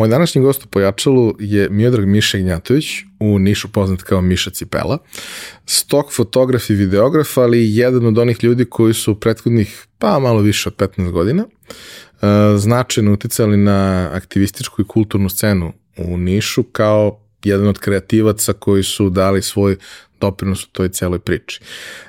Moj današnji gost u Pojačalu je Miodrag Miša Ignjatović, u Nišu poznat kao Miša Cipela, stok fotograf i videograf, ali jedan od onih ljudi koji su prethodnih pa malo više od 15 godina uh, značajno uticali na aktivističku i kulturnu scenu u Nišu kao jedan od kreativaca koji su dali svoj doprinos u toj celoj priči.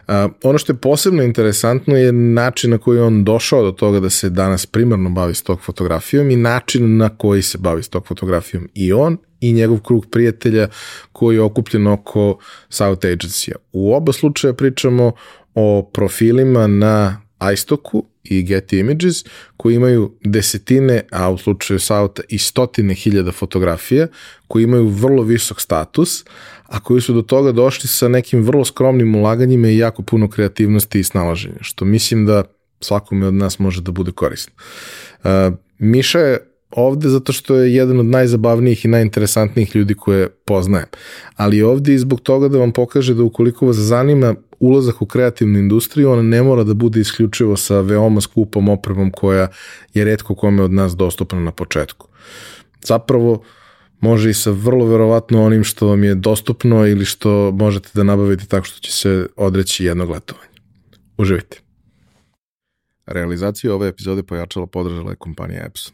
Uh, ono što je posebno interesantno je način na koji on došao do toga da se danas primarno bavi stok fotografijom i način na koji se bavi stok fotografijom i on i njegov krug prijatelja koji je okupljen oko South Agency-a. U oba slučaja pričamo o profilima na iStoku i Getty Images koji imaju desetine, a u slučaju Sauta i stotine hiljada fotografija koji imaju vrlo visok status, a koji su do toga došli sa nekim vrlo skromnim ulaganjima i jako puno kreativnosti i snalaženja, što mislim da svakome od nas može da bude korisno. Uh, Miša je ovde zato što je jedan od najzabavnijih i najinteresantnijih ljudi koje poznajem. Ali ovde i zbog toga da vam pokaže da ukoliko vas zanima ulazak u kreativnu industriju, ona ne mora da bude isključivo sa veoma skupom opremom koja je redko kome od nas dostupna na početku. Zapravo, može i sa vrlo verovatno onim što vam je dostupno ili što možete da nabavite tako što će se odreći jednog letovanja. Uživajte. Realizaciju ove epizode pojačala podržala je kompanija Epson.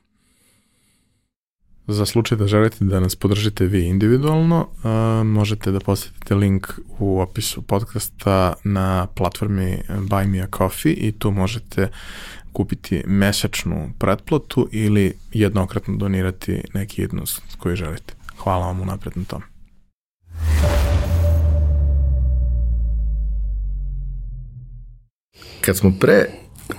Za slučaj da želite da nas podržite vi individualno, uh, možete da posetite link u opisu podcasta na platformi Buy Me A Coffee i tu možete kupiti mesečnu pretplatu ili jednokratno donirati neki jednost koji želite. Hvala vam unapred na tom. Kad smo pre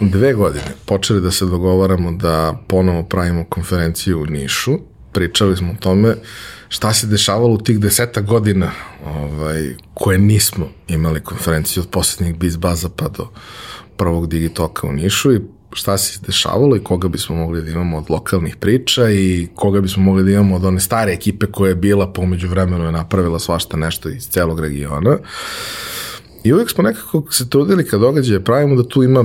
dve godine počeli da se dogovaramo da ponovo pravimo konferenciju u Nišu, pričali smo o tome šta se dešavalo u tih deseta godina ovaj, koje nismo imali konferenciju od poslednjih Bizbaza pa do prvog Digitoka u Nišu i šta se dešavalo i koga bismo mogli da imamo od lokalnih priča i koga bismo mogli da imamo od one stare ekipe koja je bila pomođu vremenu je napravila svašta nešto iz celog regiona. I uvijek smo nekako se trudili kad događaje pravimo da tu ima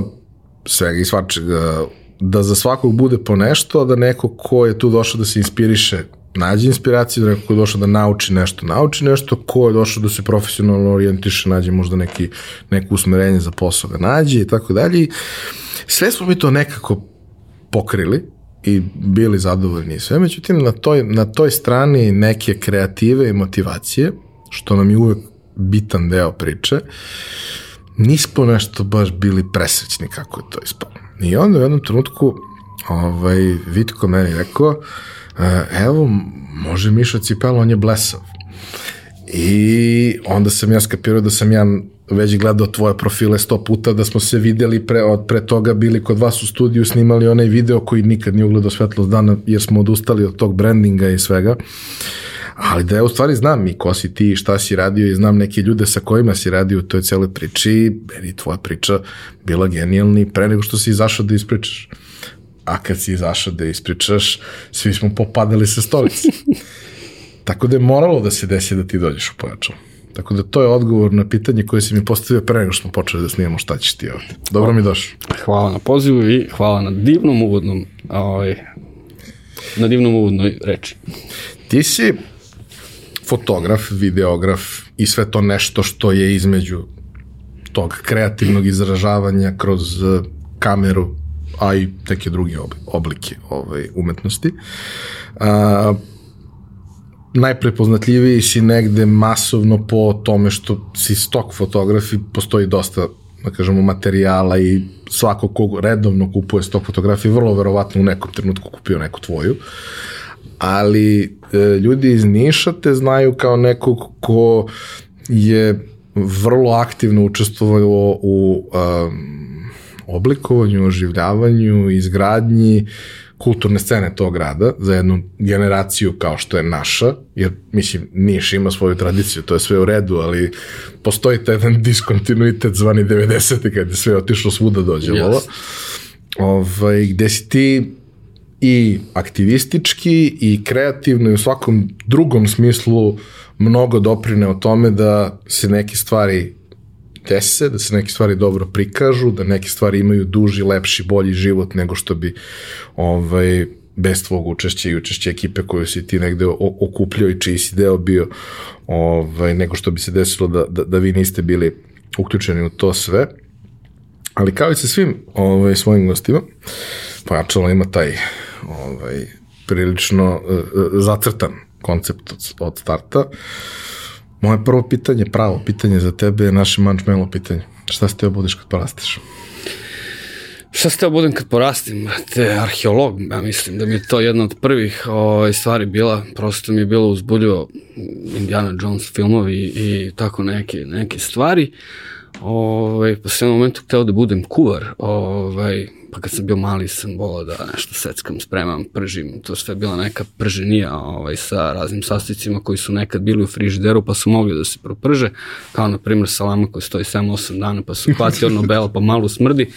svega i svačega da za svakog bude po nešto, a da neko ko je tu došao da se inspiriše nađe inspiraciju, da neko ko je došao da nauči nešto, nauči nešto, ko je došao da se profesionalno orijentiše, nađe možda neki, neko usmerenje za posao da nađe i tako dalje. Sve smo mi to nekako pokrili i bili zadovoljni i sve, međutim na toj, na toj strani neke kreative i motivacije, što nam je uvek bitan deo priče, nismo nešto baš bili presrećni kako je to ispalo. I onda u jednom trenutku ovaj, Vitko meni rekao, e, evo, može Miša Cipelo, on je blesav. I onda sam ja skapirao da sam ja već gledao tvoje profile sto puta, da smo se videli pre, od pre toga bili kod vas u studiju, snimali onaj video koji nikad nije ugledao svetlost dana jer smo odustali od tog brandinga i svega. Ali da ja u stvari znam i ko si ti i šta si radio i znam neke ljude sa kojima si radio u toj celoj priči, meni tvoja priča bila genijalni pre nego što si izašao da ispričaš. A kad si izašao da ispričaš, svi smo popadali sa stolice. Tako da je moralo da se desi da ti dođeš u pojačalo. Tako da to je odgovor na pitanje koje si mi postavio pre nego što smo počeli da snimamo šta ćeš ti ovde. Dobro mi došao. Hvala na pozivu i hvala na divnom uvodnom ovaj, na divnom uvodnoj reči. Ti si fotograf, videograf i sve to nešto što je između tog kreativnog izražavanja kroz eh, kameru, a i neke druge oblike ovaj, umetnosti. A, najprepoznatljiviji si negde masovno po tome što si stok fotografi, postoji dosta da kažemo, materijala i svako ko redovno kupuje stok fotografije, vrlo verovatno u nekom trenutku kupio neku tvoju. Ali e, ljudi iz Niša te znaju kao nekog ko je vrlo aktivno učestvovao u um, oblikovanju, oživljavanju, izgradnji kulturne scene tog grada za jednu generaciju kao što je naša, jer mislim Niš ima svoju tradiciju, to je sve u redu, ali postoji taj jedan diskontinuitet zvani 90. kad je sve otišlo svuda dođe yes. ovo. Ovaj, gde si ti i aktivistički i kreativno i u svakom drugom smislu mnogo doprine o tome da se neke stvari dese, da se neke stvari dobro prikažu, da neke stvari imaju duži, lepši, bolji život nego što bi ovaj, bez tvog učešća i učešća ekipe koju si ti negde okupljao i čiji si deo bio, ovaj, nego što bi se desilo da, da, da vi niste bili uključeni u to sve. Ali kao i sa svim ovaj, svojim gostima, pojačalo ima taj ovaj, prilično uh, zacrtan koncept od, od starta. Uh, Moje prvo pitanje, pravo pitanje za tebe je naše mančmelo pitanje. Šta ste budeš kad porasteš? Šta ste budem kad porastim? Te arheolog, ja mislim da mi je to jedna od prvih ovaj, stvari bila, prosto mi je bilo uzbudljivo Indiana Jones filmovi i tako neke, neke stvari. Ovaj, po sve momentu hteo da budem kuvar, ovaj, pa kad sam bio mali sam volao da nešto seckam, spremam, pržim, to sve je bila neka prženija ovaj, sa raznim sastojcima koji su nekad bili u frižideru pa su mogli da se proprže, kao na primjer salama koja stoji 7-8 dana pa su hvati ono bela pa malo smrdi,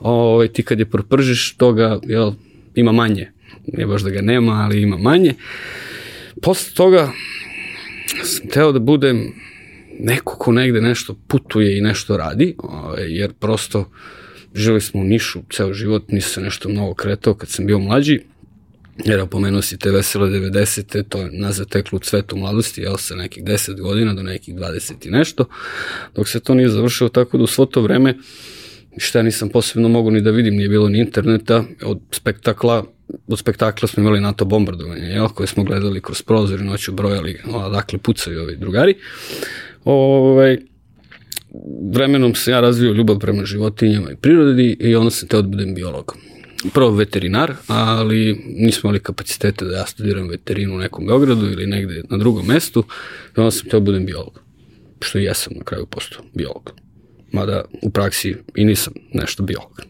ovaj, ti kad je propržiš toga jel, ima manje, ne baš da ga nema, ali ima manje. Posle toga sam teo da budem neko ko negde nešto putuje i nešto radi, ovaj, jer prosto žili smo u Nišu ceo život, nisam se nešto mnogo kretao kad sam bio mlađi, jer opomenuo si te vesele 90. to je nas zateklo u cvetu mladosti, jel, sa nekih 10 godina do nekih 20 i nešto, dok se to nije završilo tako da u svo to vreme šta nisam posebno mogu ni da vidim, nije bilo ni interneta, od spektakla od spektakla smo imali NATO bombardovanje, jel, koje smo gledali kroz prozor i noću brojali odakle pucaju ovi drugari. Ovaj, vremenom se ja razvio ljubav prema životinjama i prirodi i onda sam te da budem biolog. Prvo veterinar, ali nismo imali kapacitete da ja studiram veterinu u nekom Beogradu ili negde na drugom mestu i onda sam teo da budem biolog. Što i jesam na kraju postao biolog. Mada u praksi i nisam nešto biolog.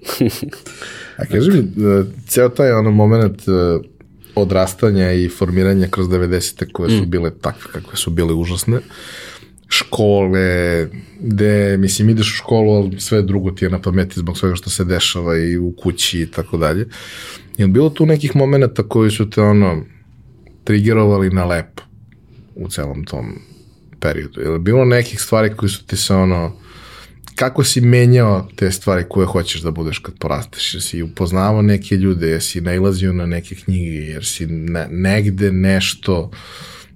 A kaži mi, e, ceo taj ono moment e, odrastanja i formiranja kroz 90. koje su mm. bile takve kakve su bile užasne, škole, gde, mislim, ideš u školu, ali sve drugo ti je na pameti zbog svega što se dešava i u kući i tako dalje. Je bilo tu nekih momenta koji su te, ono, trigerovali na lepo u celom tom periodu? Je bilo nekih stvari koji su ti se, ono, kako si menjao te stvari koje hoćeš da budeš kad porasteš? Jesi upoznavao neke ljude, jesi nailazio na neke knjige, jer si ne, negde nešto,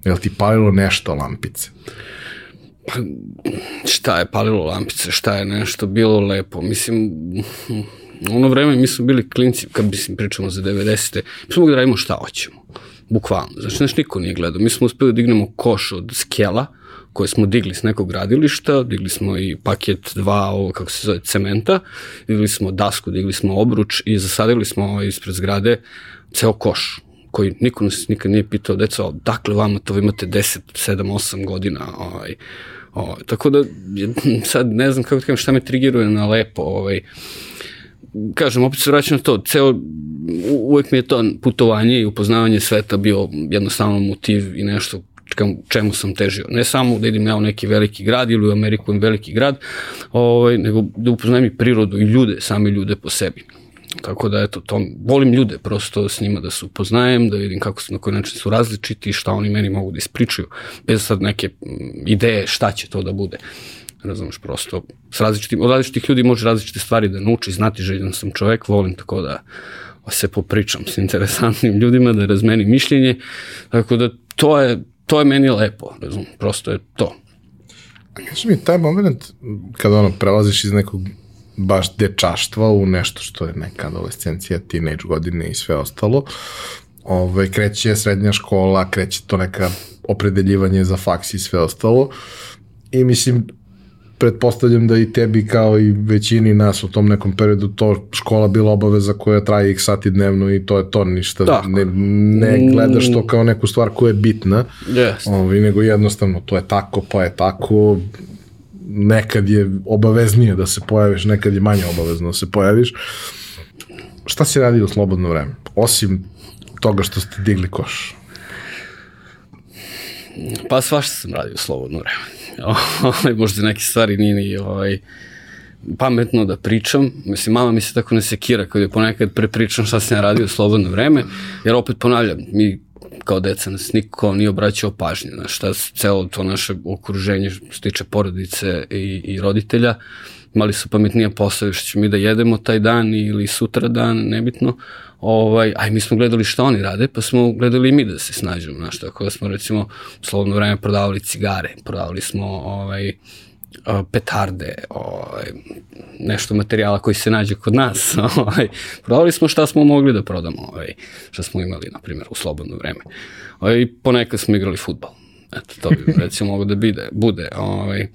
je ti palilo nešto lampice? Pa, šta je palilo lampice, šta je nešto bilo lepo. Mislim, ono vreme mi smo bili klinci, kad mislim pričamo za 90. Mi smo mogli da radimo šta hoćemo. Bukvalno. Znači, naš niko nije gledao. Mi smo uspeli da dignemo koš od skela, koje smo digli s nekog gradilišta, digli smo i paket dva, ovo kako se zove, cementa, digli smo dasku, digli smo obruč i zasadili smo ispred zgrade ceo koš koji niko nas nikad nije pitao, deco, dakle vama to, vi imate 10, 7, 8 godina, ovaj, ovaj, tako da, sad ne znam kako da kažem šta me trigiruje na lepo, ovaj, kažem, opet se vraćam na to, ceo, uvek mi je to putovanje i upoznavanje sveta bio jednostavno motiv i nešto čemu sam težio. Ne samo da idem ja u neki veliki grad ili u Ameriku u veliki grad, ovaj, nego da upoznajem i prirodu i ljude, same ljude po sebi. Tako da, eto, to, volim ljude prosto s njima da se upoznajem, da vidim kako su, na koji način su različiti, šta oni meni mogu da ispričaju, bez sad neke ideje šta će to da bude. Razumeš, prosto, s različitim, od različitih ljudi može različite stvari da nauči, znati željan sam čovek, volim tako da se popričam s interesantnim ljudima, da razmenim mišljenje, tako da to je, to je meni lepo, razum, prosto je to. Kaži mi, taj moment kada ono, prelaziš iz nekog baš dečaštva u nešto što je neka adolescencija, teenage godine i sve ostalo. Ove, kreće srednja škola, kreće to neka opredeljivanje za faks i sve ostalo. I mislim, pretpostavljam da i tebi kao i većini nas u tom nekom periodu to škola bila obaveza koja traje x sati dnevno i to je to ništa. Tako. Ne, ne gledaš to kao neku stvar koja je bitna, yes. ovaj, nego jednostavno to je tako, pa je tako, nekad je obaveznije da se pojaviš, nekad je manje obavezno da se pojaviš. Šta si radio u slobodno vreme? Osim toga što ste digli koš. Pa svašta sam radio u slobodno vreme. Ovaj, možda neke stvari nije ni ovaj, pametno da pričam. Mislim, mama mi se tako ne sekira kad je ponekad prepričam šta sam ja radio u slobodno vreme, jer opet ponavljam, mi kao deca nas niko nije obraćao pažnju na šta celo to naše okruženje što se tiče porodice i, i roditelja imali su pametnija posao što ćemo mi da jedemo taj dan ili sutra dan, nebitno. Ovaj, aj mi smo gledali šta oni rade, pa smo gledali i mi da se snađemo, znaš, tako da smo recimo u slobodno vreme prodavali cigare, prodavali smo ovaj, petarde, ovaj, nešto materijala koji se nađe kod nas. Ovaj, prodali smo šta smo mogli da prodamo, ovaj, šta smo imali, na primjer, u slobodno vreme. Ovaj, ponekad smo igrali futbal. Eto, to bi recimo mogo da bide, bude. Ovaj,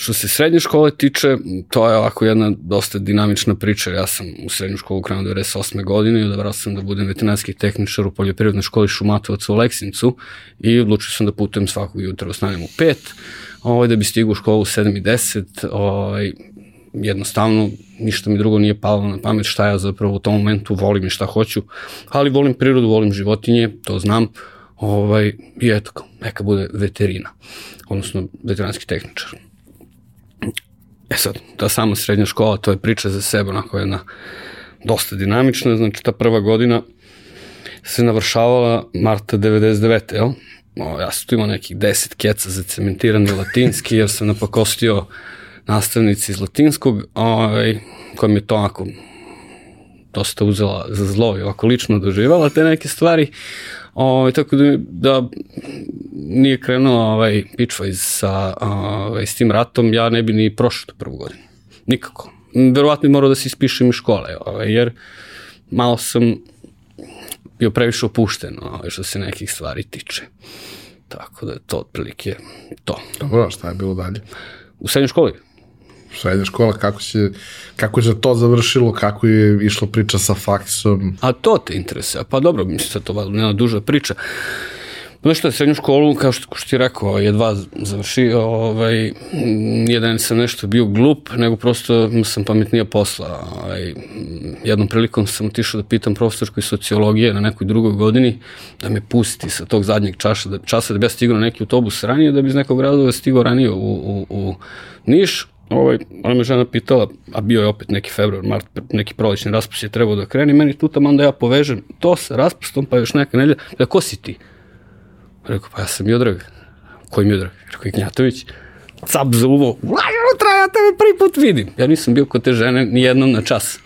Što se srednje škole tiče, to je ovako jedna dosta dinamična priča. Ja sam u srednju školu krenuo 98. godine i odabrao sam da budem veterinarski tehničar u poljoprivrednoj školi Šumatovac u Leksincu i odlučio sam da putujem svakog jutra, ostanem u 5 ovaj, da bi stigao u školu u 7 i 10, ovaj, jednostavno ništa mi drugo nije palo na pamet šta ja zapravo u tom momentu volim i šta hoću, ali volim prirodu, volim životinje, to znam, ovaj, i eto, neka bude veterina, odnosno veteranski tehničar. E sad, ta sama srednja škola, to je priča za sebe, onako jedna dosta dinamična, znači ta prva godina se navršavala marta 99. jel? O, ja sam tu imao nekih deset keca za cementirani latinski, jer sam napakostio nastavnici iz latinskog, ovaj, koja mi je to onako dosta uzela za zlo i ovako lično doživala te neke stvari. Ovaj, tako da, da nije krenuo ovaj, Pitchwise sa, ovaj, s tim ratom, ja ne bi ni prošao tu prvu godinu. Nikako. Verovatno bi morao da se ispišem iz škole, ovaj, jer malo sam bio previše opušten ovaj, što se nekih stvari tiče. Tako da je to otprilike to. Dobro, šta je bilo dalje? U srednjoj školi? srednja škola, kako, će, kako je to završilo, kako je išlo priča sa faksom? A to te interesuje. Pa dobro, mislim, to je duža priča. Znaš je srednju školu, kao što, što ti rekao, jedva završio, ovaj, jedan sam nešto bio glup, nego prosto sam pametnija posla. Ovaj, jednom prilikom sam otišao da pitam profesorku iz sociologije na nekoj drugoj godini da me pusti sa tog zadnjeg časa, da, časa da bi ja stigao na neki autobus ranije, da bi iz nekog razloga stigao ranije u, u, u Niš. Ovaj, ona me žena pitala, a bio je opet neki februar, mart, neki prolećni raspust je trebao da krene, meni tu onda ja povežem to sa raspustom, pa još neka nedelja, da ko si ti? Rekao, pa ja sam Jodrag. Koji Jodrag? Rekao, Ignjatović. Cap za uvo. Unutra, ja tebe prvi put vidim. Ja nisam bio kod te žene ni jednom na čas.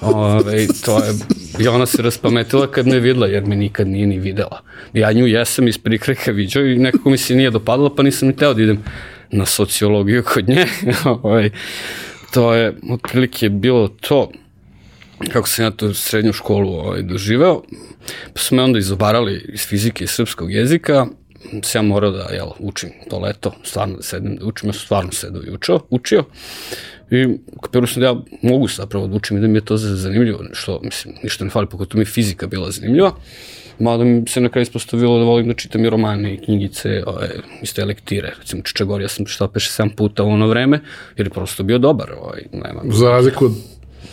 Ove, to je, I ona se raspametila kad me videla, jer me nikad nije ni videla. Ja nju jesam iz prikreka viđao i nekako mi se nije dopadalo, pa nisam ni teo da idem na sociologiju kod nje. Ove, to je otprilike bilo to kako sam ja tu srednju školu ovaj, doživeo, pa su me onda izobarali iz fizike i srpskog jezika, se ja morao da jel, učim to leto, stvarno da sedem da učim, ja sam stvarno sedao i učio, učio. I kapirao sam da ja mogu zapravo da učim i da mi je to zanimljivo, što, mislim, ništa ne fali, pogotovo mi je fizika bila zanimljiva. Mada mi se na kraju ispostavilo da volim da čitam i romane i knjigice, ove, isto je lektire. Recimo Čičagor, ja sam šta peše 7 puta u ono vreme, jer je prosto bio dobar. Ovaj, nema, Za razliku od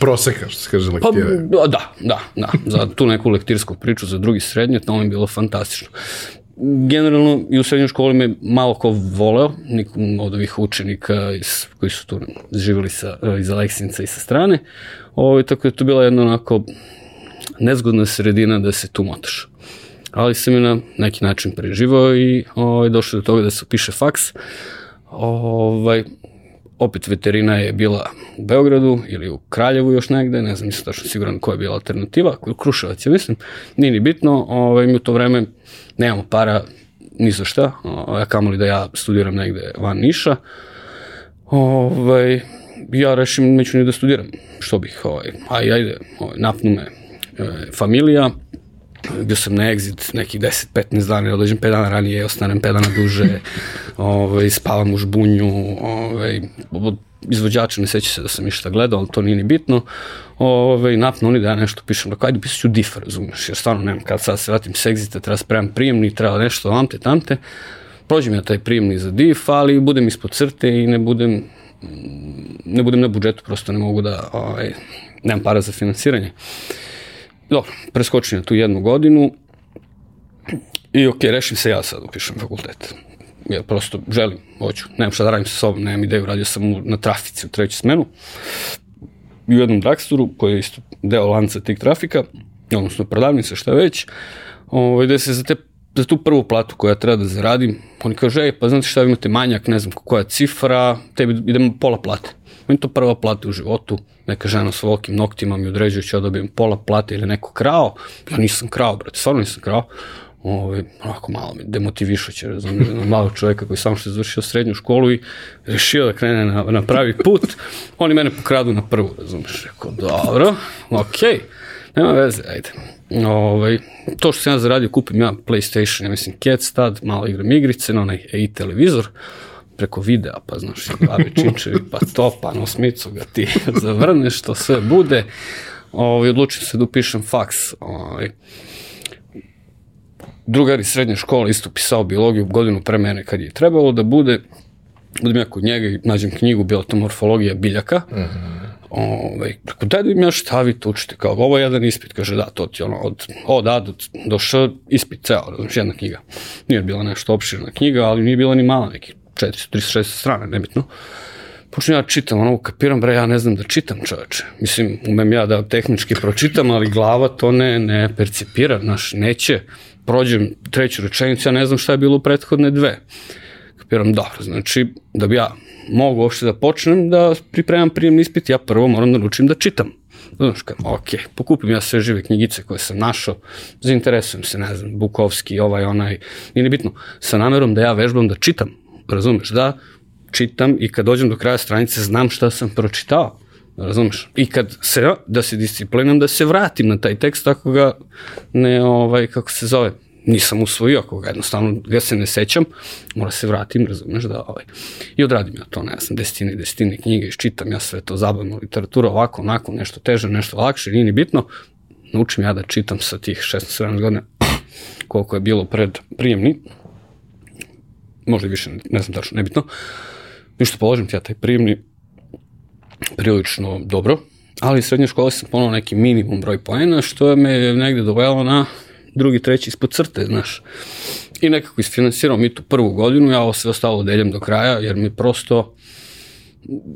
proseka, što se kaže lektire. Pa, da, da, da. Za tu neku lektirsku priču, za drugi srednje, to mi je bilo fantastično. generalno i u srednjoj školi me malo ko voleo, nikom od ovih učenika iz, koji su tu živjeli sa, iz Aleksinca i sa strane. Ovo, ovaj, tako da je to bila jedna onako nezgodna sredina da se tu motaš. Ali sam je na neki način preživao i ovaj, došao do toga da se piše faks. Ovaj, opet veterina je bila u Beogradu ili u Kraljevu još negde, ne znam, nisam tačno siguran koja je bila alternativa, Kruševac je mislim, nije ni bitno, ovaj, mi u to vreme nemamo para ni za šta, ovaj, kamoli da ja studiram negde van Niša, ovaj, ja rešim neću ni da studiram, što bih, ovaj, aj, ajde, ovaj, napnu me e, familija, bio sam na exit nekih 10-15 dana, odleđem 5 dana ranije, ostanem 5 dana duže, ovaj, spavam u žbunju, ovaj, od izvođača ne seća se da sam išta gledao, ali to nije ni bitno, ovaj, napno oni da ja nešto pišem, da ajde pisat ću diff, razumeš, jer stvarno nemam kad sad se vratim s exita, treba spremam prijemni, treba nešto, vamte, tamte, prođem ja taj prijemni za diff, ali budem ispod crte i ne budem ne budem na budžetu, prosto ne mogu da, ovaj, nemam para za finansiranje. Dobro, preskočim na tu jednu godinu i ok, rešim se ja sad da upišem fakultet. Ja prosto želim, hoću, nemam šta da radim sa sobom, nemam ideju, radio sam na trafici u treću smenu i u jednom dragsturu koji je isto deo lanca tih trafika, odnosno prodavnice, šta već, ovaj, gde se za, te, za tu prvu platu koju ja treba da zaradim, oni kaže, ej, pa znate šta, imate manjak, ne znam koja cifra, tebi idemo pola plate. Meni to prva plata u životu, neka žena sa velikim noktima mi određuje ću ja dobijem pola plate ili neko krao, ja nisam krao, brate, stvarno nisam krao, ovaj, onako malo me demotivišuće, razumiješ, malo čovjeka koji samo što je završio srednju školu i rešio da krene na, na pravi put, oni mene pokradu na prvu, razumiješ, rekao, dobro, okej, okay, nema veze, ajde. Ovaj, to što sam ja zaradio, kupim ja PlayStation, ja mislim, Cats tad, malo igram igrice na onaj i televizor, preko videa, pa znaš, babi činčevi, pa to, pa na osmicu ga ti zavrneš, to sve bude. Ovaj, odlučim se da upišem faks. Ovaj. Drugar iz srednje škole isto pisao biologiju godinu pre mene kad je trebalo da bude. Budem ja kod njega i nađem knjigu Biotomorfologija biljaka. Mm -hmm. Ovaj, preko da im ja šta vi tu učite, kao ovo je jedan ispit, kaže da, to ti ono, od od A do, do Š, ispit ceo, razumiješ, jedna knjiga. Nije bila nešto opširna knjiga, ali nije bila ni mala, neki 436 strane, nebitno. Počnem ja čitam, ono, kapiram, bre, ja ne znam da čitam čoveče. Mislim, umem ja da tehnički pročitam, ali glava to ne, ne percipira, znaš, neće. Prođem treću rečenicu, ja ne znam šta je bilo u prethodne dve. Kapiram, dobro, znači, da bi ja mogu uopšte da počnem da pripremam prijemni ispit, ja prvo moram da naučim da čitam. Znaš, kad, ok, pokupim ja sve žive knjigice koje sam našao, zainteresujem se, ne znam, Bukovski, ovaj, onaj, nije bitno, sa namerom da ja vežbam da čitam, razumeš, da čitam i kad dođem do kraja stranice znam šta sam pročitao, razumeš? I kad se, da se disciplinam, da se vratim na taj tekst, tako ga ne, ovaj, kako se zove, nisam usvojio, ako ga jednostavno ga se ne sećam, mora se vratim, razumeš, da ovaj. I odradim ja to, ne znam, desetine i desetine knjige, iščitam ja sve to zabavno literatura, ovako, onako, nešto teže, nešto lakše, nije ni bitno, naučim ja da čitam sa tih 16-17 godina koliko je bilo pred prijemni, možda i više, ne znam tačno, nebitno. Ništa položim ti ja taj prijemni prilično dobro, ali iz srednje škole sam ponovno neki minimum broj poena, što me negde dovelo na drugi, treći ispod crte, znaš. I nekako isfinansirao mi tu prvu godinu, ja ovo sve ostalo deljam do kraja, jer mi prosto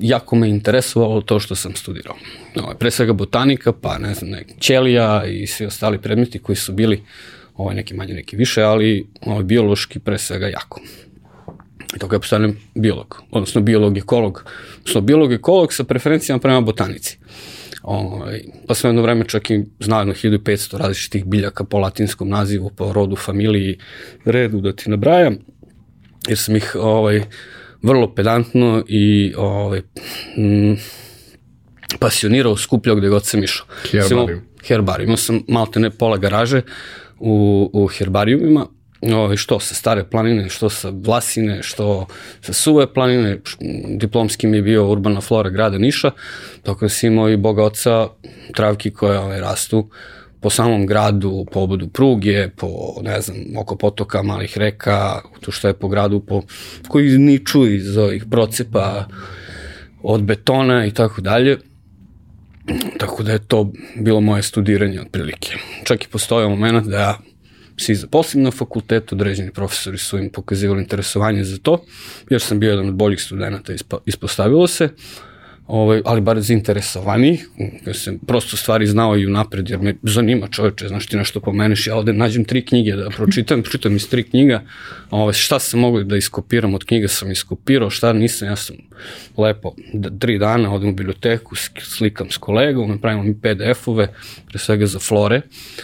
jako me interesovalo to što sam studirao. Ovo, pre svega botanika, pa ne znam, nek, ćelija i svi ostali predmeti koji su bili ovaj neki manje, neki više, ali ovaj, biološki pre svega jako. I tako ja postanem biolog, odnosno biolog-ekolog, odnosno biolog-ekolog sa preferencijama prema botanici. Ovaj, pa sam jedno vreme čak i znao jedno 1500 različitih biljaka po latinskom nazivu, po rodu, familiji, redu da ti nabrajam, jer sam ih ovaj, vrlo pedantno i ovaj, m, pasionirao, skupljao gde god sam išao. Herbarijum. Herbarijum. Imao sam malte ne pola garaže u, u herbarijumima ovaj, što sa stare planine, što sa Vlasine, što sa suve planine, diplomski mi je bio urbana flora grada Niša, dok da si imao i boga oca travki koje ovaj, rastu po samom gradu, po obodu pruge, po, ne znam, oko potoka, malih reka, tu što je po gradu, po, koji niču iz ovih procepa od betona i tako dalje. Tako da je to bilo moje studiranje otprilike. Čak i postoje moment da ja svi zaposleni na fakultetu, određeni profesori su im pokazivali interesovanje za to, jer sam bio jedan od boljih studenta, ispostavilo se ovaj, ali bar zainteresovani, jer sam prosto stvari znao i unapred, jer me zanima čoveče, znaš ti nešto pomeneš, ja ovde nađem tri knjige da pročitam, pročitam iz tri knjiga, ovaj, šta sam mogli da iskopiram od knjiga sam iskopirao, šta nisam, ja sam lepo tri dana odem u biblioteku, slikam s kolegom, napravimo mi PDF-ove, pre svega za flore,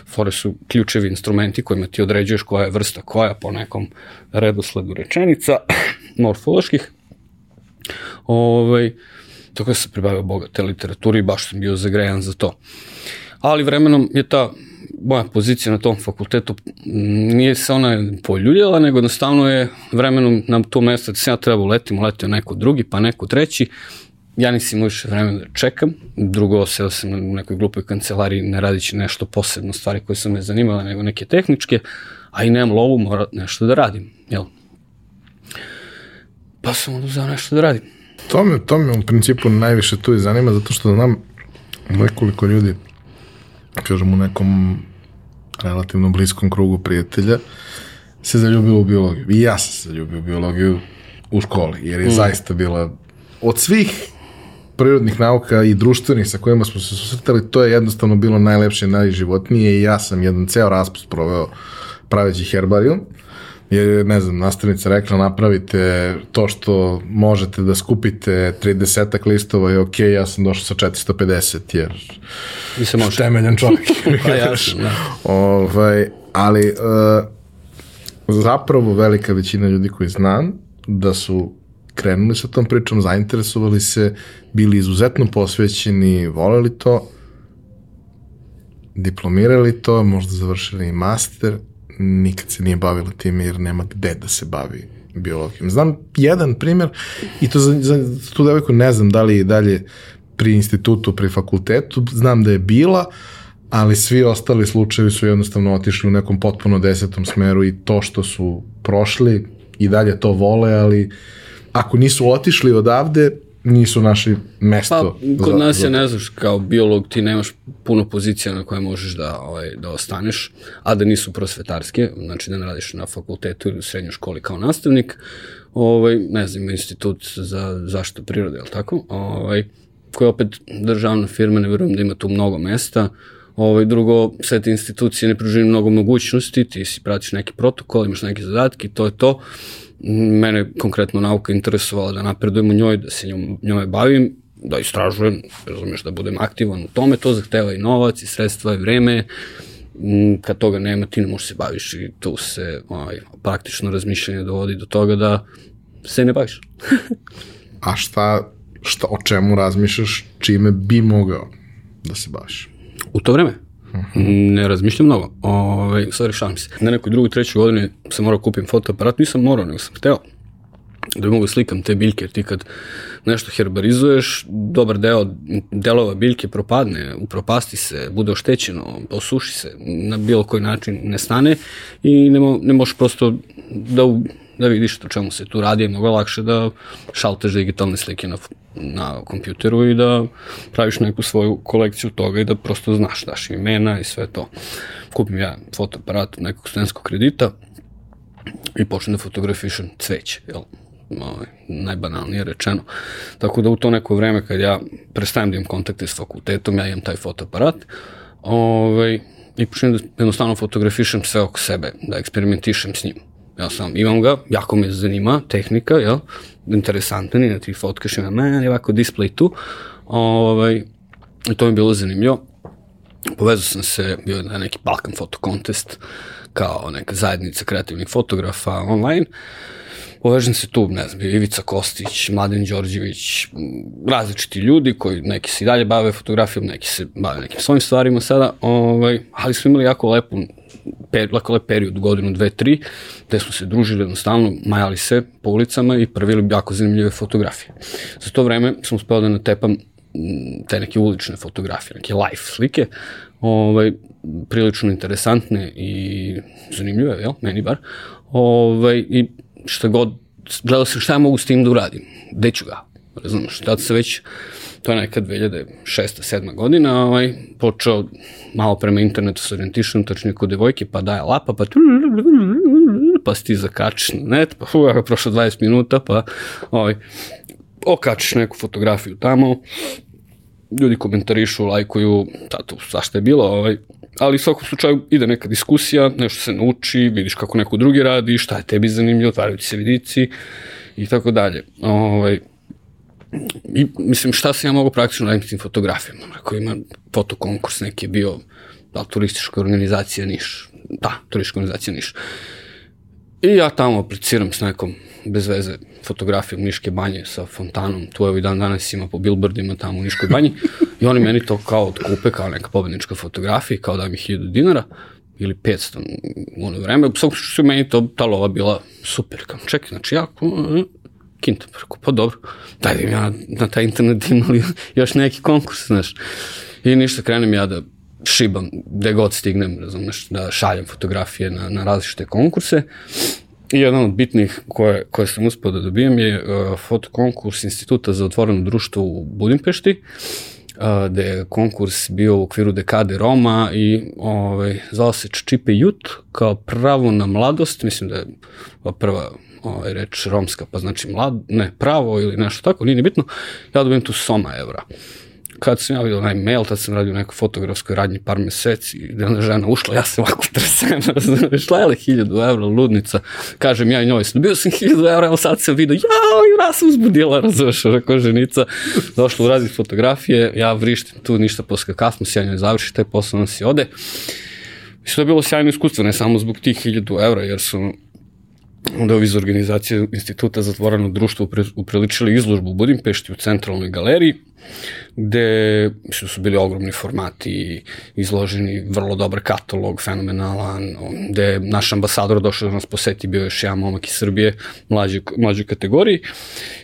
flore su ključevi instrumenti kojima ti određuješ koja je vrsta koja po nekom redosledu rečenica, morfoloških, ovaj, Tako da sam pribavio bogate literaturi i baš sam bio zagrejan za to. Ali vremenom je ta moja pozicija na tom fakultetu nije se ona poljuljala, nego jednostavno je vremenom na to mesto da se ja trebao letim, letio neko drugi, pa neko treći. Ja nisam imao više vremena da čekam. Drugo, seo sam na nekoj glupoj kancelariji ne radići nešto posebno, stvari koje su me zanimale, nego neke tehničke, a i nemam lovu, mora nešto da radim, jel? Pa sam uzao nešto da radim. To me, to me u principu najviše tu i zanima, zato što znam nekoliko ljudi, kažem u nekom relativno bliskom krugu prijatelja, se zaljubilo u biologiju. I ja sam se zaljubio u biologiju u školi, jer je mm. zaista bila od svih prirodnih nauka i društvenih sa kojima smo se susretali, to je jednostavno bilo najlepše, najživotnije i ja sam jedan ceo raspust proveo praveći herbarijum. Jer ne znam, nastavnica rekla napravite to što možete da skupite 30 listova i ok, ja sam došao sa 450 jer se može. temeljan čovjek. pa jasno, da. ovaj, ali uh, zapravo velika većina ljudi koji znam da su krenuli sa tom pričom, zainteresovali se, bili izuzetno posvećeni, voleli to, diplomirali to, možda završili i master, nikad se nije bavila time jer nema gde da se bavi biologijom. Znam jedan primjer i to za, za tu devojku ne znam da li je dalje pri institutu, pri fakultetu, znam da je bila, ali svi ostali slučajevi su jednostavno otišli u nekom potpuno desetom smeru i to što su prošli i dalje to vole, ali ako nisu otišli odavde, nisu naši mesto. Pa, kod za, nas je, ne znaš, kao biolog ti nemaš puno pozicija na koje možeš da, ovaj, da ostaneš, a da nisu prosvetarske, znači da ne radiš na fakultetu ili u srednjoj školi kao nastavnik, ovaj, ne znam, institut za zaštitu prirode, je tako? Ovaj, koja opet državna firma, ne verujem da ima tu mnogo mesta, Ovaj, drugo, sve te institucije ne pružaju mnogo mogućnosti, ti si pratiš neki protokol, imaš neke zadatke, to je to mene konkretno nauka interesovala da napredujem u njoj, da se njom, njome bavim, da istražujem, razumeš, da budem aktivan u tome, to zahteva i novac i sredstva i vreme, mm, kad toga nema ti ne možeš se baviš i tu se ovaj, praktično razmišljanje dovodi do toga da se ne baviš. A šta, šta, o čemu razmišljaš, čime bi mogao da se baviš? U to vreme? Ne razmišljam mnogo. Ove, ovaj, sad rešavam se. Na nekoj drugoj, trećoj godini sam morao kupim fotoaparat, nisam morao, nego sam hteo da mogu slikam te biljke, ti kad nešto herbarizuješ, dobar deo delova biljke propadne, upropasti se, bude oštećeno, osuši se, na bilo koji način ne stane i ne, mo, ne možeš prosto da da vidiš o čemu se tu radi, je mnogo lakše da šalteš digitalne slike na, na kompjuteru i da praviš neku svoju kolekciju toga i da prosto znaš, daš imena i sve to. Kupim ja fotoaparat od nekog studentskog kredita i počnem da fotografišem cveće, jel? Ovaj, najbanalnije rečeno. Tako da u to neko vreme kad ja prestajem da imam kontakte s fakultetom, ja imam taj fotoaparat, ovaj, i počnem da jednostavno fotografišem sve oko sebe, da eksperimentišem s njim Ja sam, imam ga, jako me zanima tehnika, jel? Na tri fotke što ima meni, ovako display tu. Ovaj, to mi je bilo zanimljivo. Povezao sam se, bio na neki Balkan Photo Contest, kao neka zajednica kreativnih fotografa online. Povežem se tu, ne znam, Ivica Kostić, Mladen Đorđević, različiti ljudi koji neki se i dalje bave fotografijom, neki se bave nekim svojim stvarima sada, ovaj, ali smo imali jako lepu per, lep period, godinu, dve, tri, gde smo se družili jednostavno, majali se po ulicama i pravili jako zanimljive fotografije. Za to vreme sam uspeo da natepam mm, te neke ulične fotografije, neke live slike, ovaj, prilično interesantne i zanimljive, jel, meni bar, ovaj, i šta god, gledao sam šta mogu s tim da uradim, gde ću ga, razumiješ, tada se već to je neka 2006. 7. godina, ovaj, počeo malo prema internetu sa orijentišenom, tačnije kod devojke, pa daje lapa, pa pa si ti zakačiš na net, pa fu, prošlo 20 minuta, pa ovaj, okačiš neku fotografiju tamo, ljudi komentarišu, lajkuju, tato, svašta je bilo, ovaj, ali u svakom slučaju ide neka diskusija, nešto se nauči, vidiš kako neko drugi radi, šta je tebi zanimljivo, otvaraju ti se vidici i tako dalje. Ovaj, I, mislim, šta se ja mogu praktično raditi s tim fotografijama? Ako ima fotokonkurs, neki je bio, da, turistička organizacija Niš. Da, turistička organizacija Niš. I ja tamo apliciram s nekom bez veze fotografijom Niške banje sa fontanom, tu evo i dan danas ima po billboardima tamo u Niškoj banji i oni meni to kao otkupe kao neka pobednička fotografija, kao da mi 1000 dinara ili 500 u ono vreme. U svakom meni to, ta lova bila super. Kao, čekaj, znači ja kinta, preko, pa dobro, daj da ja na taj internet imali još neki konkurs, znaš. I ništa, krenem ja da šibam gde god stignem, razumeš, da šaljem fotografije na, na različite konkurse. I jedan od bitnih koje, koje sam uspio da dobijem je uh, fotokonkurs Instituta za otvoreno društvo u Budimpešti, uh, gde je konkurs bio u okviru dekade Roma i ovaj, zvao se Čipe Jut kao pravo na mladost, mislim da je prva ovaj, reč romska, pa znači mlad, ne, pravo ili nešto tako, nije ni bitno, ja dobijem tu soma evra. Kad sam ja vidio onaj mail, tad sam radio u nekoj fotografskoj radnji par meseci, gde ona žena ušla, ja se ovako tresem, razumeš, lele hiljadu evra, ludnica, kažem ja i njoj, dobio sam hiljadu evra, evo sad sam vidio, jao, i ja sam uzbudila, razumeš, rekao ženica, došla u razli fotografije, ja vrištim tu ništa posle kasno, ja njoj završi taj posao, nas i ode. Mislim da je bilo sjajno iskustvo, ne samo zbog tih hiljadu evra, jer su onda ovi iz organizacije Instituta za otvoreno društvo upriličili izložbu u Budimpešti u centralnoj galeriji, gde mislim, su bili ogromni formati, izloženi vrlo dobar katalog, fenomenalan, gde je naš ambasador došao da nas poseti, bio još jedan momak iz Srbije, mlađe, mlađe kategoriji,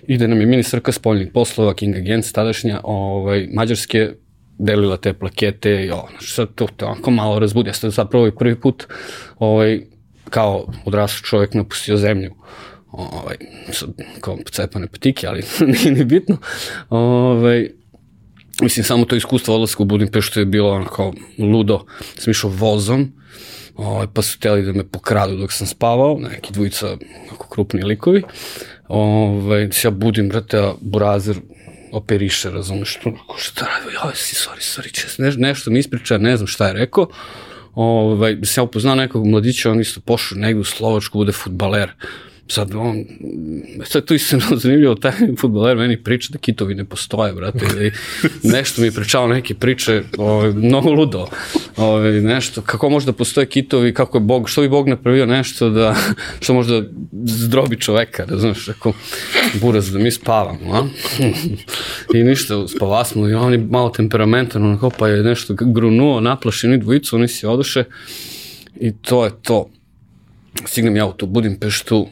i gde nam je ministarka spoljnih poslova, Kinga Gens, tadašnja, ovaj, Mađarske, delila te plakete i ovo, znači sad to, to onako malo razbudi, ja sam zapravo i prvi put ovaj, kao odrasli čovjek napustio zemlju ovaj, kao cepane patike, ali nije ni bitno. Ovaj, mislim, samo to iskustvo odlaska u Budimpeštu je bilo ono kao ludo. Sam išao vozom, ovaj, pa su teli da me pokradu dok sam spavao, neki dvojica ako krupni likovi. Ovaj, da ja budim, brate, a burazer operiše, razumeš, što, šta radi, joj, si, sorry, sorry, čest, ne, nešto mi ispriča, ne znam šta je rekao, ovaj, se ja upoznao nekog mladića, on isto pošao negde u Slovačku, bude futbaler, sad on, sad tu se zanimljivo, taj futboler meni priča da kitovi ne postoje, brate, ili nešto mi pričao neke priče, ovaj, mnogo ludo, ovaj, nešto, kako može da postoje kitovi, kako je Bog, što bi Bog napravio nešto da, što može da zdrobi čoveka, da znaš, ako buraz da mi spavamo, a? I ništa, spava smo i on je malo temperamentan, onako, pa je nešto grunuo, naplašeni dvojicu, oni se oduše i to je to. Stignem ja u tu Budimpeštu,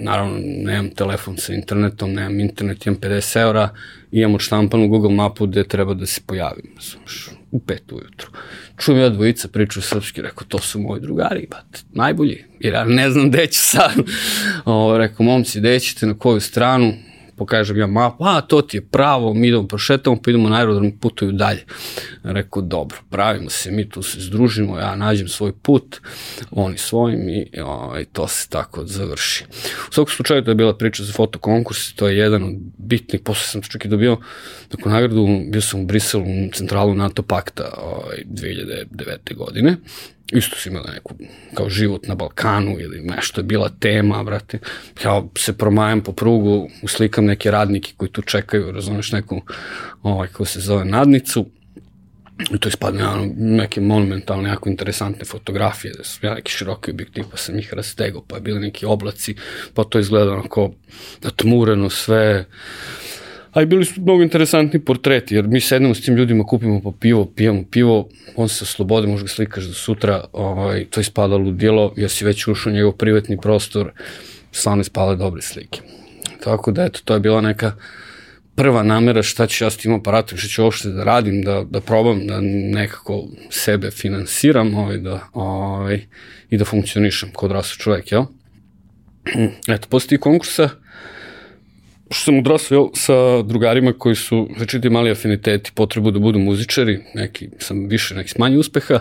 naravno nemam telefon sa internetom, nemam internet, imam 50 eura, imam odštampanu Google mapu gde treba da se pojavim, znaš, u pet ujutru. Čujem ja dvojica pričaju srpski, rekao, to su moji drugari, bat, najbolji, jer ja ne znam gde ću sad. O, rekao, momci, gde ćete, na koju stranu, pokažem ja mapu, a to ti je pravo, mi idemo prošetamo, pa idemo na aerodrom putuju dalje. Rekao, dobro, pravimo se, mi tu se združimo, ja nađem svoj put, oni svojim i ovaj, to se tako završi. U svakom slučaju to je bila priča za fotokonkurs, to je jedan od bitnih, posle sam čak i dobio tako nagradu, bio sam u Briselu, u centralu NATO pakta ovaj, 2009. godine, isto su imali neku, kao život na Balkanu ili nešto je bila tema, brate. Ja se promajam po prugu, uslikam neke radnike koji tu čekaju, razumeš, neku, ovaj, ko se zove nadnicu, I to ispadne ono, neke monumentalne, jako interesantne fotografije, da su ja neki široki objektiv, pa sam ih rastegao, pa je bili neki oblaci, pa to izgleda onako natmureno sve, A i bili su mnogo interesantni portreti, jer mi sednemo s tim ljudima, kupimo po pivo, pijamo pivo, on se slobode, možda slikaš do sutra, ovaj, to ispada ludilo, jer si već ušao u njegov privatni prostor, stvarno ispale dobre slike. Tako da, eto, to je bila neka prva namera šta ću ja s tim aparatom, šta ću uopšte da radim, da, da probam da nekako sebe finansiram ovaj, da, ovaj, i da funkcionišem kod rasu čovek, jel? Eto, posle tih konkursa, pošto sam odrasao sa drugarima koji su večiti mali afiniteti, potrebu da budu muzičari, neki sam više, neki manje uspeha,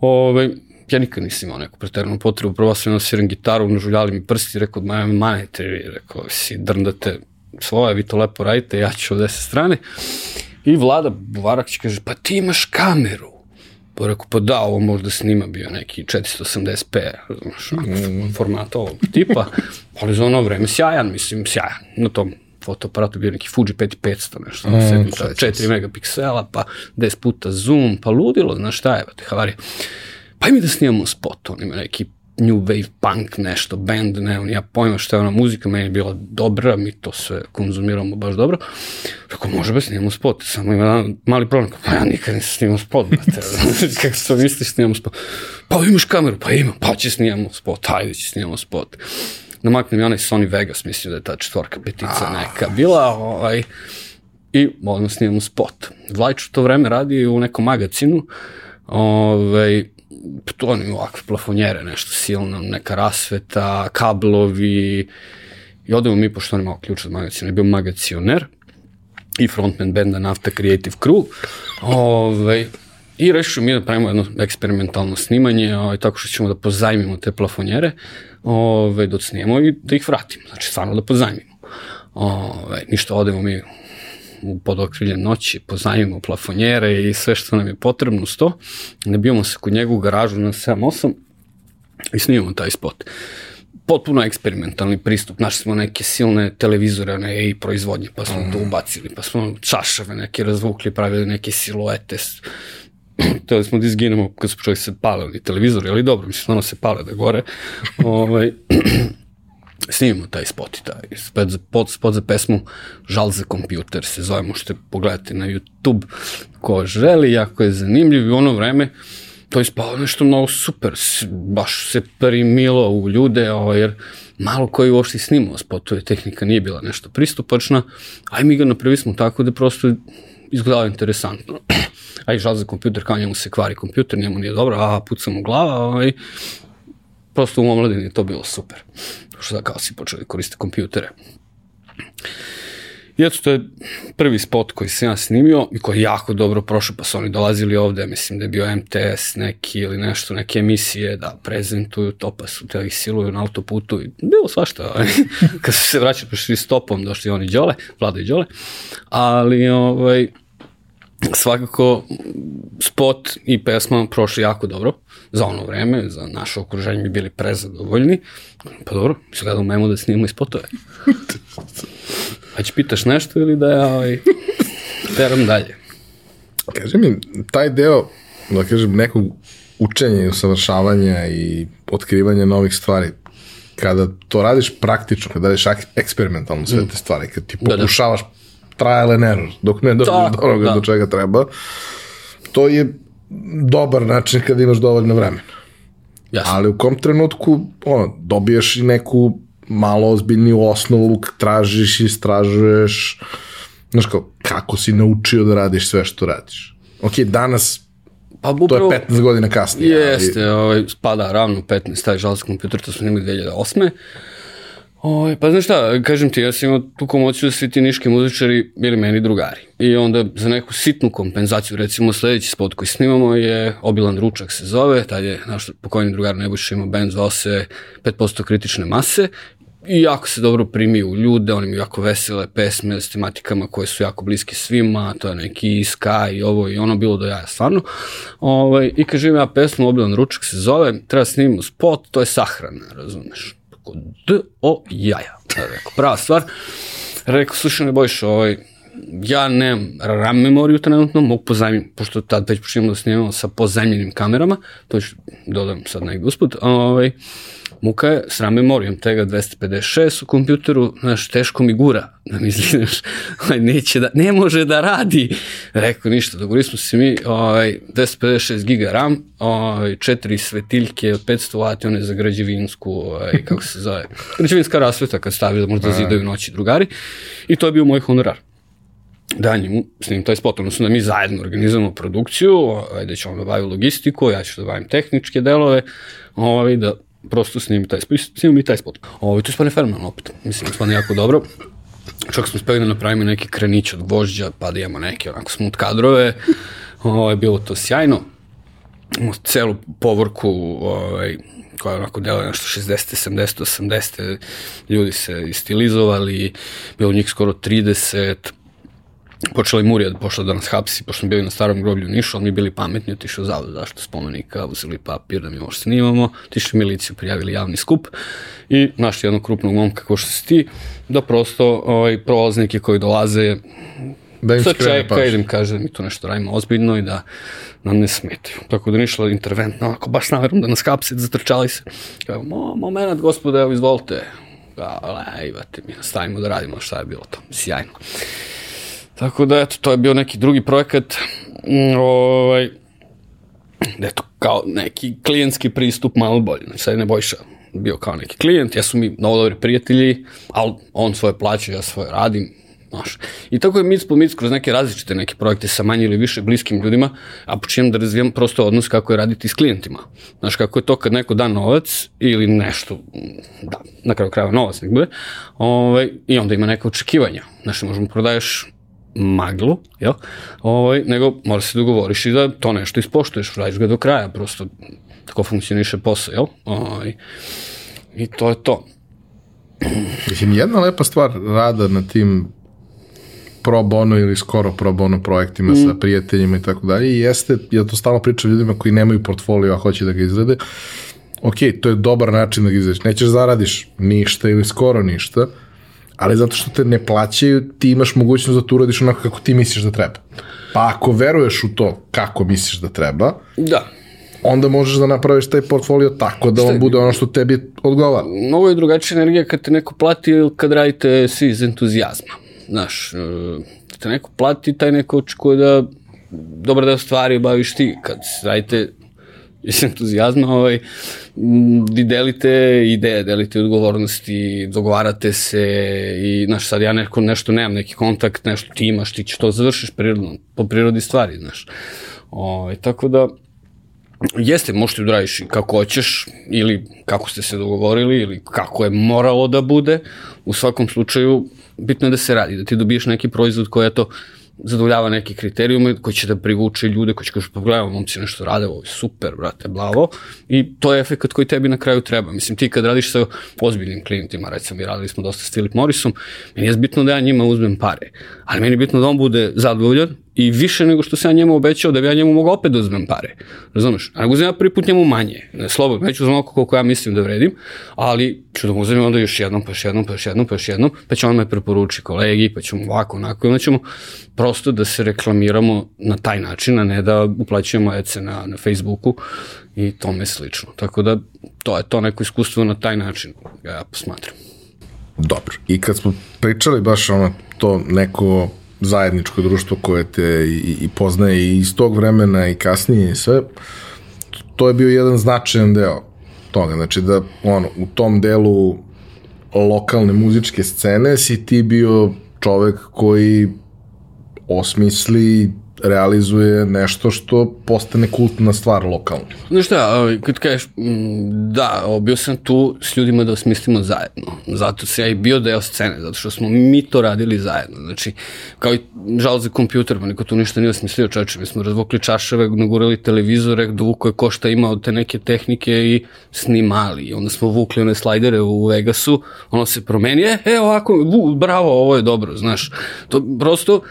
ove, ja nikad nisam imao neku preteranu potrebu, prvo sam imao sviram gitaru, nažuljali mi prsti, rekao, ma manete, rekao, si drndate svoje, vi to lepo radite, ja ću od deset strane. I Vlada Buvarak kaže, pa ti imaš kameru. Pa rekao, pa da, ovo možda snima bio neki 480p, znaš, mm. formata ovog tipa, ali za ono vreme sjajan, mislim, sjajan, na tom fotoaparatu bio neki Fuji 5500, nešto, mm, 4 megapiksela, pa 10 puta zoom, pa ludilo, znaš šta je, te havarija. Pa i mi da snimamo spot, on ima neki new wave punk nešto, band, ne, on ja pojma šta je ona muzika, meni je bila dobra, mi to sve konzumiramo baš dobro. Rekao, može bez snimamo spot, samo ima jedan mali problem, pa ja nikad nisam snimao spot, brate, kako se misliš snimamo spot? Pa imaš kameru, pa imam, pa će snimamo spot, ajde će snimamo spot. Namaknem ja onaj Sony Vegas, mislim da je ta četvorka petica neka bila, ovaj, i odmah snimamo spot. Vlajč u to vreme radi u nekom magazinu, ovaj, to oni ovakve plafonjere, nešto silno, neka rasveta, kablovi, i odemo mi, pošto on imao ključ od magazina, je bio magacioner i frontman benda Nafta Creative Crew, ovaj, i rešio mi da pravimo jedno eksperimentalno snimanje, ovaj, tako što ćemo da pozajmimo te plafonjere, ovaj, da snijemo i da ih vratimo, znači stvarno da pozajmimo. Ovaj, ništa, odemo mi u podokrilje noći, pozajmimo plafonjere i sve što nam je potrebno s to. Nabijamo se kod njega u garažu na 7-8 i snimamo taj spot. Potpuno eksperimentalni pristup. Našli smo neke silne televizore, one EI proizvodnje, pa smo mm. to ubacili, pa smo čašave neke razvukli, pravili neke siluete. Hteli smo da izginemo kad su počeli se pale oni televizori, ali dobro, mislim, ono se pale da gore. ovaj, snimimo taj spot i taj spot za, spot, spot za pesmu Žal za kompjuter se zove, možete pogledati na YouTube ko želi, jako je zanimljiv i ono vreme to je spalo nešto mnogo super, baš se primilo u ljude, ovo, jer malo koji uopšte snimao spotove, tehnika nije bila nešto pristupačna, a mi ga napravili smo tako da prosto izgledalo interesantno. A i žal za kompjuter, kao njemu se kvari kompjuter, njemu nije dobro, a pucam u glava, ovaj, prosto u omladini je to bilo super što da kao si počeli koristiti kompjutere. I eto, to je prvi spot koji sam ja snimio i koji je jako dobro prošao, pa su oni dolazili ovde, mislim da je bio MTS neki ili nešto, neke emisije da prezentuju to, pa su te ih siluju na autoputu i bilo svašta. Kad su se vraćali, pa šli stopom, došli oni Đole, Vlada i Đole, ali ovaj, svakako spot i pesma prošli jako dobro za ono vreme, za naše okruženje bi bili prezadovoljni. Pa dobro, izgleda memo da snimamo i spotove. Hajde pitaš nešto ili da ja ovaj, teram dalje? Kaži mi, taj deo, da kažem, nekog učenja i usavršavanja i otkrivanja novih stvari, kada to radiš praktično, kada radiš eksperimentalno sve mm. te stvari, kad ti pokušavaš da, da trial and error, dok ne dođeš do onoga da. do čega treba. To je dobar način kada imaš dovoljno vremena. Jasne. Ali u kom trenutku ono, dobiješ i neku malo ozbiljniju osnovu, tražiš, istražuješ, znaš kao, kako si naučio da radiš sve što radiš. Ok, danas Pa upravo, to je 15 godina kasnije. Jeste, ali... ovaj, spada ravno 15, taj žalski kompjuter, to smo imali 2008. Oj, pa znaš šta, kažem ti, ja sam imao tu komociju da svi ti niški muzičari bili meni drugari. I onda za neku sitnu kompenzaciju, recimo sledeći spot koji snimamo je Obilan ručak se zove, tad je naš pokojni drugar Nebojša imao band zvao se 5% kritične mase i jako se dobro primi u ljude, oni imaju jako vesele pesme s tematikama koje su jako bliske svima, to je neki Sky i ovo i ono bilo do jaja stvarno. Ovaj, I kažem ja pesmu Obilan ručak se zove, treba snimimo spot, to je sahrana, razumeš D, O, jaja. Rekao, prava stvar. Rekao, slušaj, ne bojiš, ovaj, ja nemam RAM memoriju trenutno, mogu pozajmiti, pošto tad već počinjamo da snimamo sa pozajmljenim kamerama, to ću dodam sad negdje usput, ovaj, muka je s memorijom Tega 256 u kompjuteru, znaš, teško mi gura, da mi ovaj, neće da, ne može da radi. Rekao, ništa, dogovorili smo se mi, ovaj, 256 giga RAM, ovaj, četiri svetiljke od 500 W, one za građevinsku, ovaj, kako se zove, građevinska rasveta kad stavi da možda zidaju noći drugari, i to je bio moj honorar da njemu snim taj spot, odnosno da mi zajedno organizujemo produkciju, ovaj, da ćemo da bavimo logistiku, ja ću da bavim tehničke delove, ovaj, da prosto snimi taj, snimi mi taj spot. Ovo, to je spane fenomenalno opet. Mislim, spane jako dobro. Čak smo uspeli da napravimo neki krenić od gvožđa, pa da imamo neke onako smut kadrove. Ovo je bilo to sjajno. Celu povorku ovaj, koja je onako dela nešto 60. 70. 80. ljudi se istilizovali, bilo njih skoro 30, počela i Murija da pošla da nas hapsi, pošto smo bili na starom groblju u Nišu, ali mi bili pametni, otišli u zavod zašto spomenika, uzeli papir da mi možda snimamo, otišli miliciju, prijavili javni skup i našli jednog krupnog momka kao što si ti, da prosto ovaj, prolaznike koji dolaze Da im skrene čeka, pažnju. idem kaže da mi to nešto radimo ozbiljno i da nam ne smetaju. Tako da nišla interventno, onako baš naverom da nas kapse, zatrčali se. Kao, mo, moment, gospode, evo izvolite. Kao, lejvate mi, stavimo da radimo šta je bilo to. Sjajno. Tako da, eto, to je bio neki drugi projekat. Mm, Ovaj, eto, kao neki klijentski pristup malo bolji. Znači, sad je Nebojša bio kao neki klijent, ja su mi mnogo dobri prijatelji, ali on svoje plaće, ja svoje radim, Znaš. I tako je mic po mic kroz neke različite neke projekte sa manje ili više bliskim ljudima, a počinjem da razvijam prosto odnos kako je raditi s klijentima. Znaš, kako je to kad neko da novac ili nešto, da, na kraju krajeva novac nek bude, ovaj, i onda ima neka očekivanja. Znaš, ne možemo prodaješ maglu, jel? Ovaj, nego mora se dogovoriš i da to nešto ispoštuješ, radiš ga do kraja, prosto tako funkcioniše posao, jel? Ovaj, I to je to. Mislim, jedna lepa stvar rada na tim pro bono ili skoro pro bono projektima mm. sa prijateljima i tako dalje jeste, ja to stalno pričam ljudima koji nemaju portfolio, a hoće da ga izrade, ok, to je dobar način da ga izradiš. Nećeš zaradiš ništa ili skoro ništa, ali zato što te ne plaćaju, ti imaš mogućnost da to uradiš onako kako ti misliš da treba. Pa ako veruješ u to kako misliš da treba, Da, onda možeš da napraviš taj portfolio tako da on bude ono što tebi odgovara. mnogo je drugačija energija kad te neko plati ili kad radite svi iz entuzijazma. Znaš, e, kad te neko plati, taj neko očekuje da dobar deo stvari baviš ti. Kad radite iz entuzijazma, ovaj, vi delite ideje, delite odgovornosti, dogovarate se i, znaš, sad ja neko, nešto nemam, neki kontakt, nešto ti imaš, ti ćeš to završiš prirodno, po prirodi stvari, znaš. Ovaj, tako da, Jeste, možeš ti da radiš kako hoćeš, ili kako ste se dogovorili, ili kako je moralo da bude. U svakom slučaju, bitno je da se radi, da ti dobiješ neki proizvod koji je to zadovoljava neke kriterijume, koji će da privuče ljude, koji će kažu, pa gledaj, momci nešto rade, ovo je super, brate, blavo. I to je efekt koji tebi na kraju treba. Mislim, ti kad radiš sa ozbiljnim klijentima, recimo, mi radili smo dosta s Philip Morrisom, meni je bitno da ja njima uzmem pare, ali meni je bitno da on bude zadovoljan i više nego što sam ja njemu obećao da bi ja njemu mogao opet da uzmem pare. Razumeš? A nego uzmem ja prvi put njemu manje. Ne, slobodno, neću uzmem oko koliko ja mislim da vredim, ali ću da mu uzmem onda još jednom, pa još jednom, pa još jednom, pa još jednom, pa će on me preporuči kolegi, pa ćemo ovako, onako, onda ćemo prosto da se reklamiramo na taj način, a ne da uplaćujemo ece na, na Facebooku i tome slično. Tako da, to je to neko iskustvo na taj način, ga ja posmatram. Dobro. I kad smo pričali baš ono, to neko zajedničko društvo koje te i, i poznaje i iz tog vremena i kasnije i sve, to je bio jedan značajan deo toga. Znači da ono, u tom delu lokalne muzičke scene si ti bio čovek koji osmisli, realizuje nešto što postane kultna stvar lokalno. Znaš šta, ovaj, kad kažeš, mm, da, ovo, bio sam tu s ljudima da osmislimo zajedno. Zato se ja i bio deo scene, zato što smo mi to radili zajedno. Znači, kao i žal za kompjuter, pa niko tu ništa nije osmislio čoveče. Mi smo razvukli čaševe, nagurali televizore, dovuko je ko šta ima od te neke tehnike i snimali. I onda smo vukli one slajdere u Vegasu, ono se promeni, e, e ovako, vu, bravo, ovo je dobro, znaš. To prosto uh,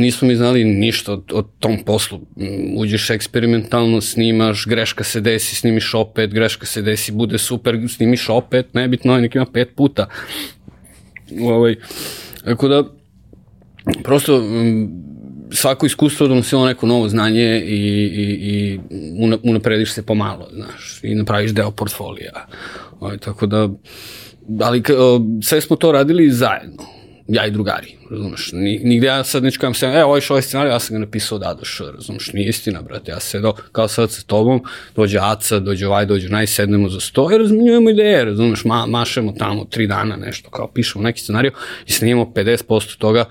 nismo mi znali ništa o, o tom poslu. Mm, Uđeš eksperimentalno, snimaš, greška se desi, snimiš opet, greška se desi, bude super, snimiš opet, nebitno, nek ima pet puta. Ovaj, tako da, prosto, mm, svako iskustvo donosilo neko novo znanje i, i, i una- unaprediš se pomalo, znaš, i napraviš deo portfolija. Ovaj, tako da, ali sve smo to radili zajedno ja i drugari, razumeš, Ni- nigde ja sad neću kajem se, e, ovaj ovaj scenarij, ja sam ga napisao od A do Š, razumeš, nije istina, brate, ja se kao sad sa tobom, dođe Aca, dođe ovaj, dođe naj, sednemo za sto i razmenjujemo ideje, razumeš, ma, mašemo tamo tri dana nešto, kao pišemo neki scenarij i snimamo 50% toga,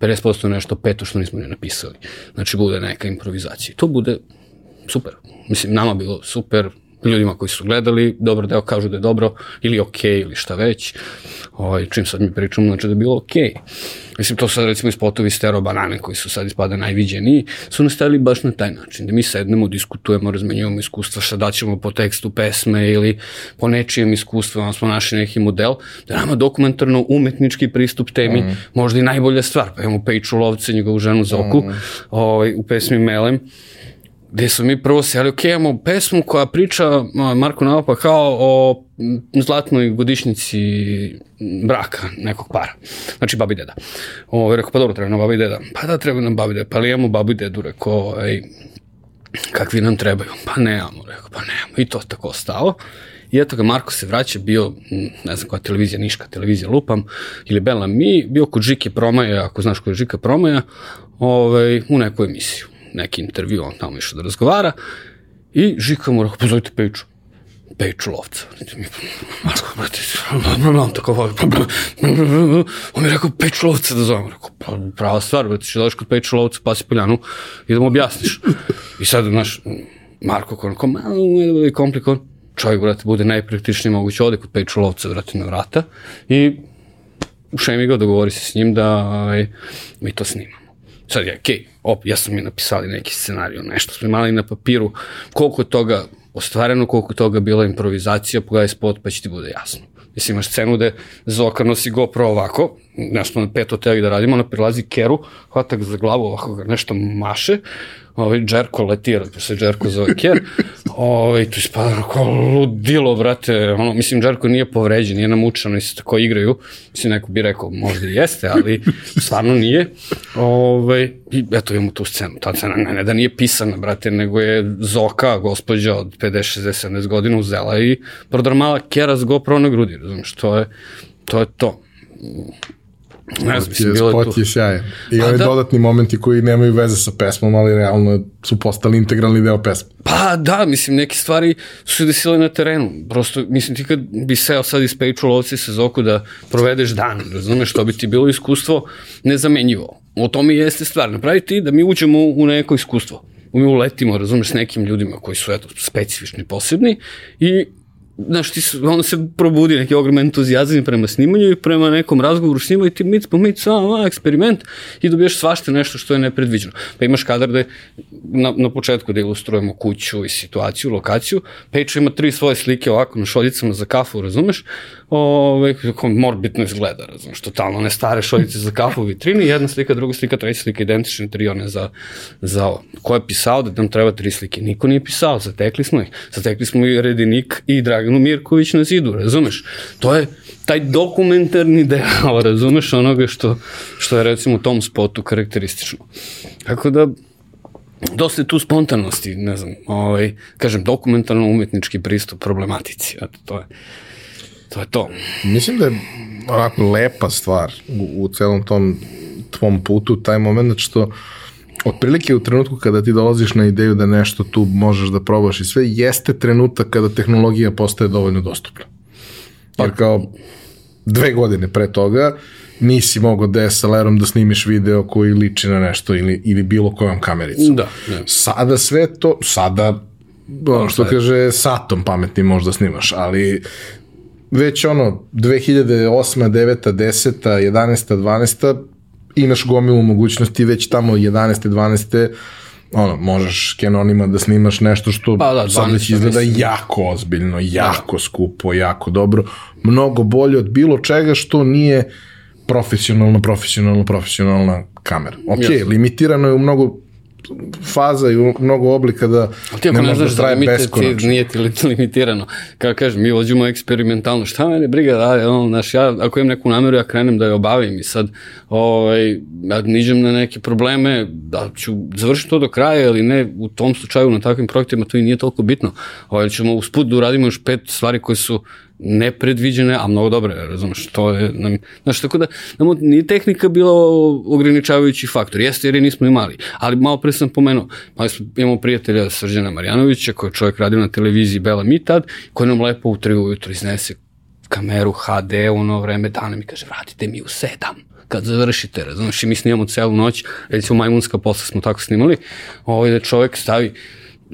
50% nešto peto što nismo ni napisali. Znači, bude neka improvizacija. To bude super. Mislim, nama bilo super, ljudima koji su gledali, dobro deo kažu da je dobro, ili okej, okay, ili šta već. Ovaj, čim sad mi pričamo, znači da je bilo okej. Okay. Mislim, to sad recimo spotovi Stero Banane koji su sad ispada najviđeniji, su nastavili baš na taj način, da mi sednemo, diskutujemo, razmenjujemo iskustva, šta daćemo po tekstu pesme ili po nečijem iskustvu, onda smo našli neki model, da nama dokumentarno umetnički pristup temi mm. možda i najbolja stvar. Pa imamo Pejču Lovce, njegovu ženu Zoku, mm. ovaj, u pesmi Melem, gde smo mi prvo seli, ok, imamo pesmu koja priča Marko Nalopa kao o zlatnoj godišnjici braka nekog para. Znači babi deda. Ovo, rekao, pa dobro, treba nam babi deda. Pa da, treba nam babi deda. Pa li imamo babi dedu, rekao, ej, kakvi nam trebaju? Pa nemamo, rekao, pa nemamo. I to tako ostalo. I eto ga, Marko se vraća, bio, ne znam koja televizija, Niška televizija, lupam, ili Bela Mi, bio kod Žike Promaja, ako znaš ko je Žika Promaja, ovaj, u neku emisiju neki intervju, on tamo išao da razgovara i Žika mu rekao, pozovite Pejču. Pejču lovca. Marko, brate, on tako voli. On mi rekao, Pejču lovca da zovem. Rekao, pa, prava stvar, brate, što daš kod Pejču lovca, pasi poljanu i da mu objasniš. I sad, znaš, Marko, kao, malo je da bude komplikovan. Čovjek, brate, bude najpraktičniji moguće, ode kod Pejču lovca, brate, na vrata i u šemi ga dogovori se s njim da aj, mi to snimamo. Sad je, okej, okay, op, ja sam mi napisali neki scenariju, nešto smo imali na papiru, koliko toga ostvareno, koliko toga bila improvizacija, pogledaj spot pa će ti bude jasno. Mislim, imaš scenu gde Zoka nosi GoPro ovako, nešto na pet hoteli da radimo, ona prilazi Keru, hvata ga za glavu, ovako ga nešto maše, ovaj Džerko letira, pa se Džerko zove Ker, ovaj, tu ispada kao ludilo, brate, ono, mislim, Džerko nije povređen, nije namučan, i se tako igraju, mislim, neko bi rekao, možda i jeste, ali stvarno nije, ovaj, i eto imamo tu scenu, ta scena, ne, ne da nije pisana, brate, nego je Zoka, gospođa od 50, 60, 70 godina uzela i prodrmala Kera s GoPro na grudi, razumiješ, to je, to je to. Ne znam, mislim, bilo je tu. je sjajan. I pa ovi da. dodatni momenti koji nemaju veze sa pesmom, ali realno su postali integralni deo pesme. Pa da, mislim, neke stvari su se desile na terenu. Prosto, mislim, ti kad bi seo sad iz Pejču lovci sa Zoku da provedeš dan, razumeš, to bi ti bilo iskustvo nezamenjivo. O tome jeste stvar. Napravi ti da mi uđemo u neko iskustvo. Mi uletimo, razumeš, s nekim ljudima koji su, eto, specifični, posebni i znaš, ti, onda se probudi neki ogroman entuzijazam prema snimanju i prema nekom razgovoru s njima i ti mit po mit, samo eksperiment i dobiješ svašta nešto što je nepredviđeno. Pa imaš kadar da je na, na početku da ilustrujemo kuću i situaciju, lokaciju, Pejča ima tri svoje slike ovako na šoljicama za kafu, razumeš? Ove, kako morbitno izgleda, razumeš, totalno ne stare šoljice za kafu u vitrini, jedna slika, druga slika, treća slika, identične tri one za, za ovo. Ko je pisao da nam treba tri slike? Niko nije pisao, zatekli smo ih. Zatekli smo i Redinik i Draganu Mirković na zidu, razumeš? To je taj dokumentarni deo, razumeš, onoga što, što je recimo u tom spotu karakteristično. Tako da, dosta je tu spontanosti, ne znam, ovaj, kažem, dokumentarno umetnički pristup problematici, eto, to je, to je to. Mislim da je onako lepa stvar u, u celom tom tvom putu, taj moment što otprilike u trenutku kada ti dolaziš na ideju da nešto tu možeš da probaš i sve, jeste trenutak kada tehnologija postaje dovoljno dostupna. Jer kao dve godine pre toga nisi mogao DSLR-om da snimiš video koji liči na nešto ili, ili bilo kojom kamericom. Da, da. Sada sve to, sada ono što kaže satom pametni možda snimaš, ali već ono 2008. 9. 10. 11. 12. imaš gomilu mogućnosti već tamo 11. 12. ono, možeš Canonima da snimaš nešto što pa da, sad već izgleda mislim. jako ozbiljno, jako da. skupo, jako dobro, mnogo bolje od bilo čega što nije profesionalno, profesionalno, profesionalna kamera. Ok, yes. limitirano je u mnogo faza i mnogo oblika da ti ne može da traje beskonačno. Nije ti limitirano. Kao kažem, mi vođemo eksperimentalno. Šta mene briga da, on, znaš, ja, ako imam neku nameru, ja krenem da je obavim i sad ovaj, ja niđem na neke probleme, da ću završiti to do kraja ili ne, u tom slučaju na takvim projektima to i nije toliko bitno. Ovaj, ćemo usput da uradimo još pet stvari koje su nepredviđene, a mnogo dobre, razumeš, to je, nam, znaš, tako da, nam, nije tehnika bila ograničavajući faktor, jeste jer je nismo imali, ali malo pre sam pomenuo, mali smo, imamo prijatelja Srđana Marjanovića, koji je čovjek radio na televiziji Bela mi tad, koji nam lepo u tri ujutro iznese kameru HD u ono vreme dana mi kaže, vratite mi u sedam kad završite, razumeš, i mi snimamo celu noć, recimo Majmunska posla smo tako snimali, ovaj da čovjek stavi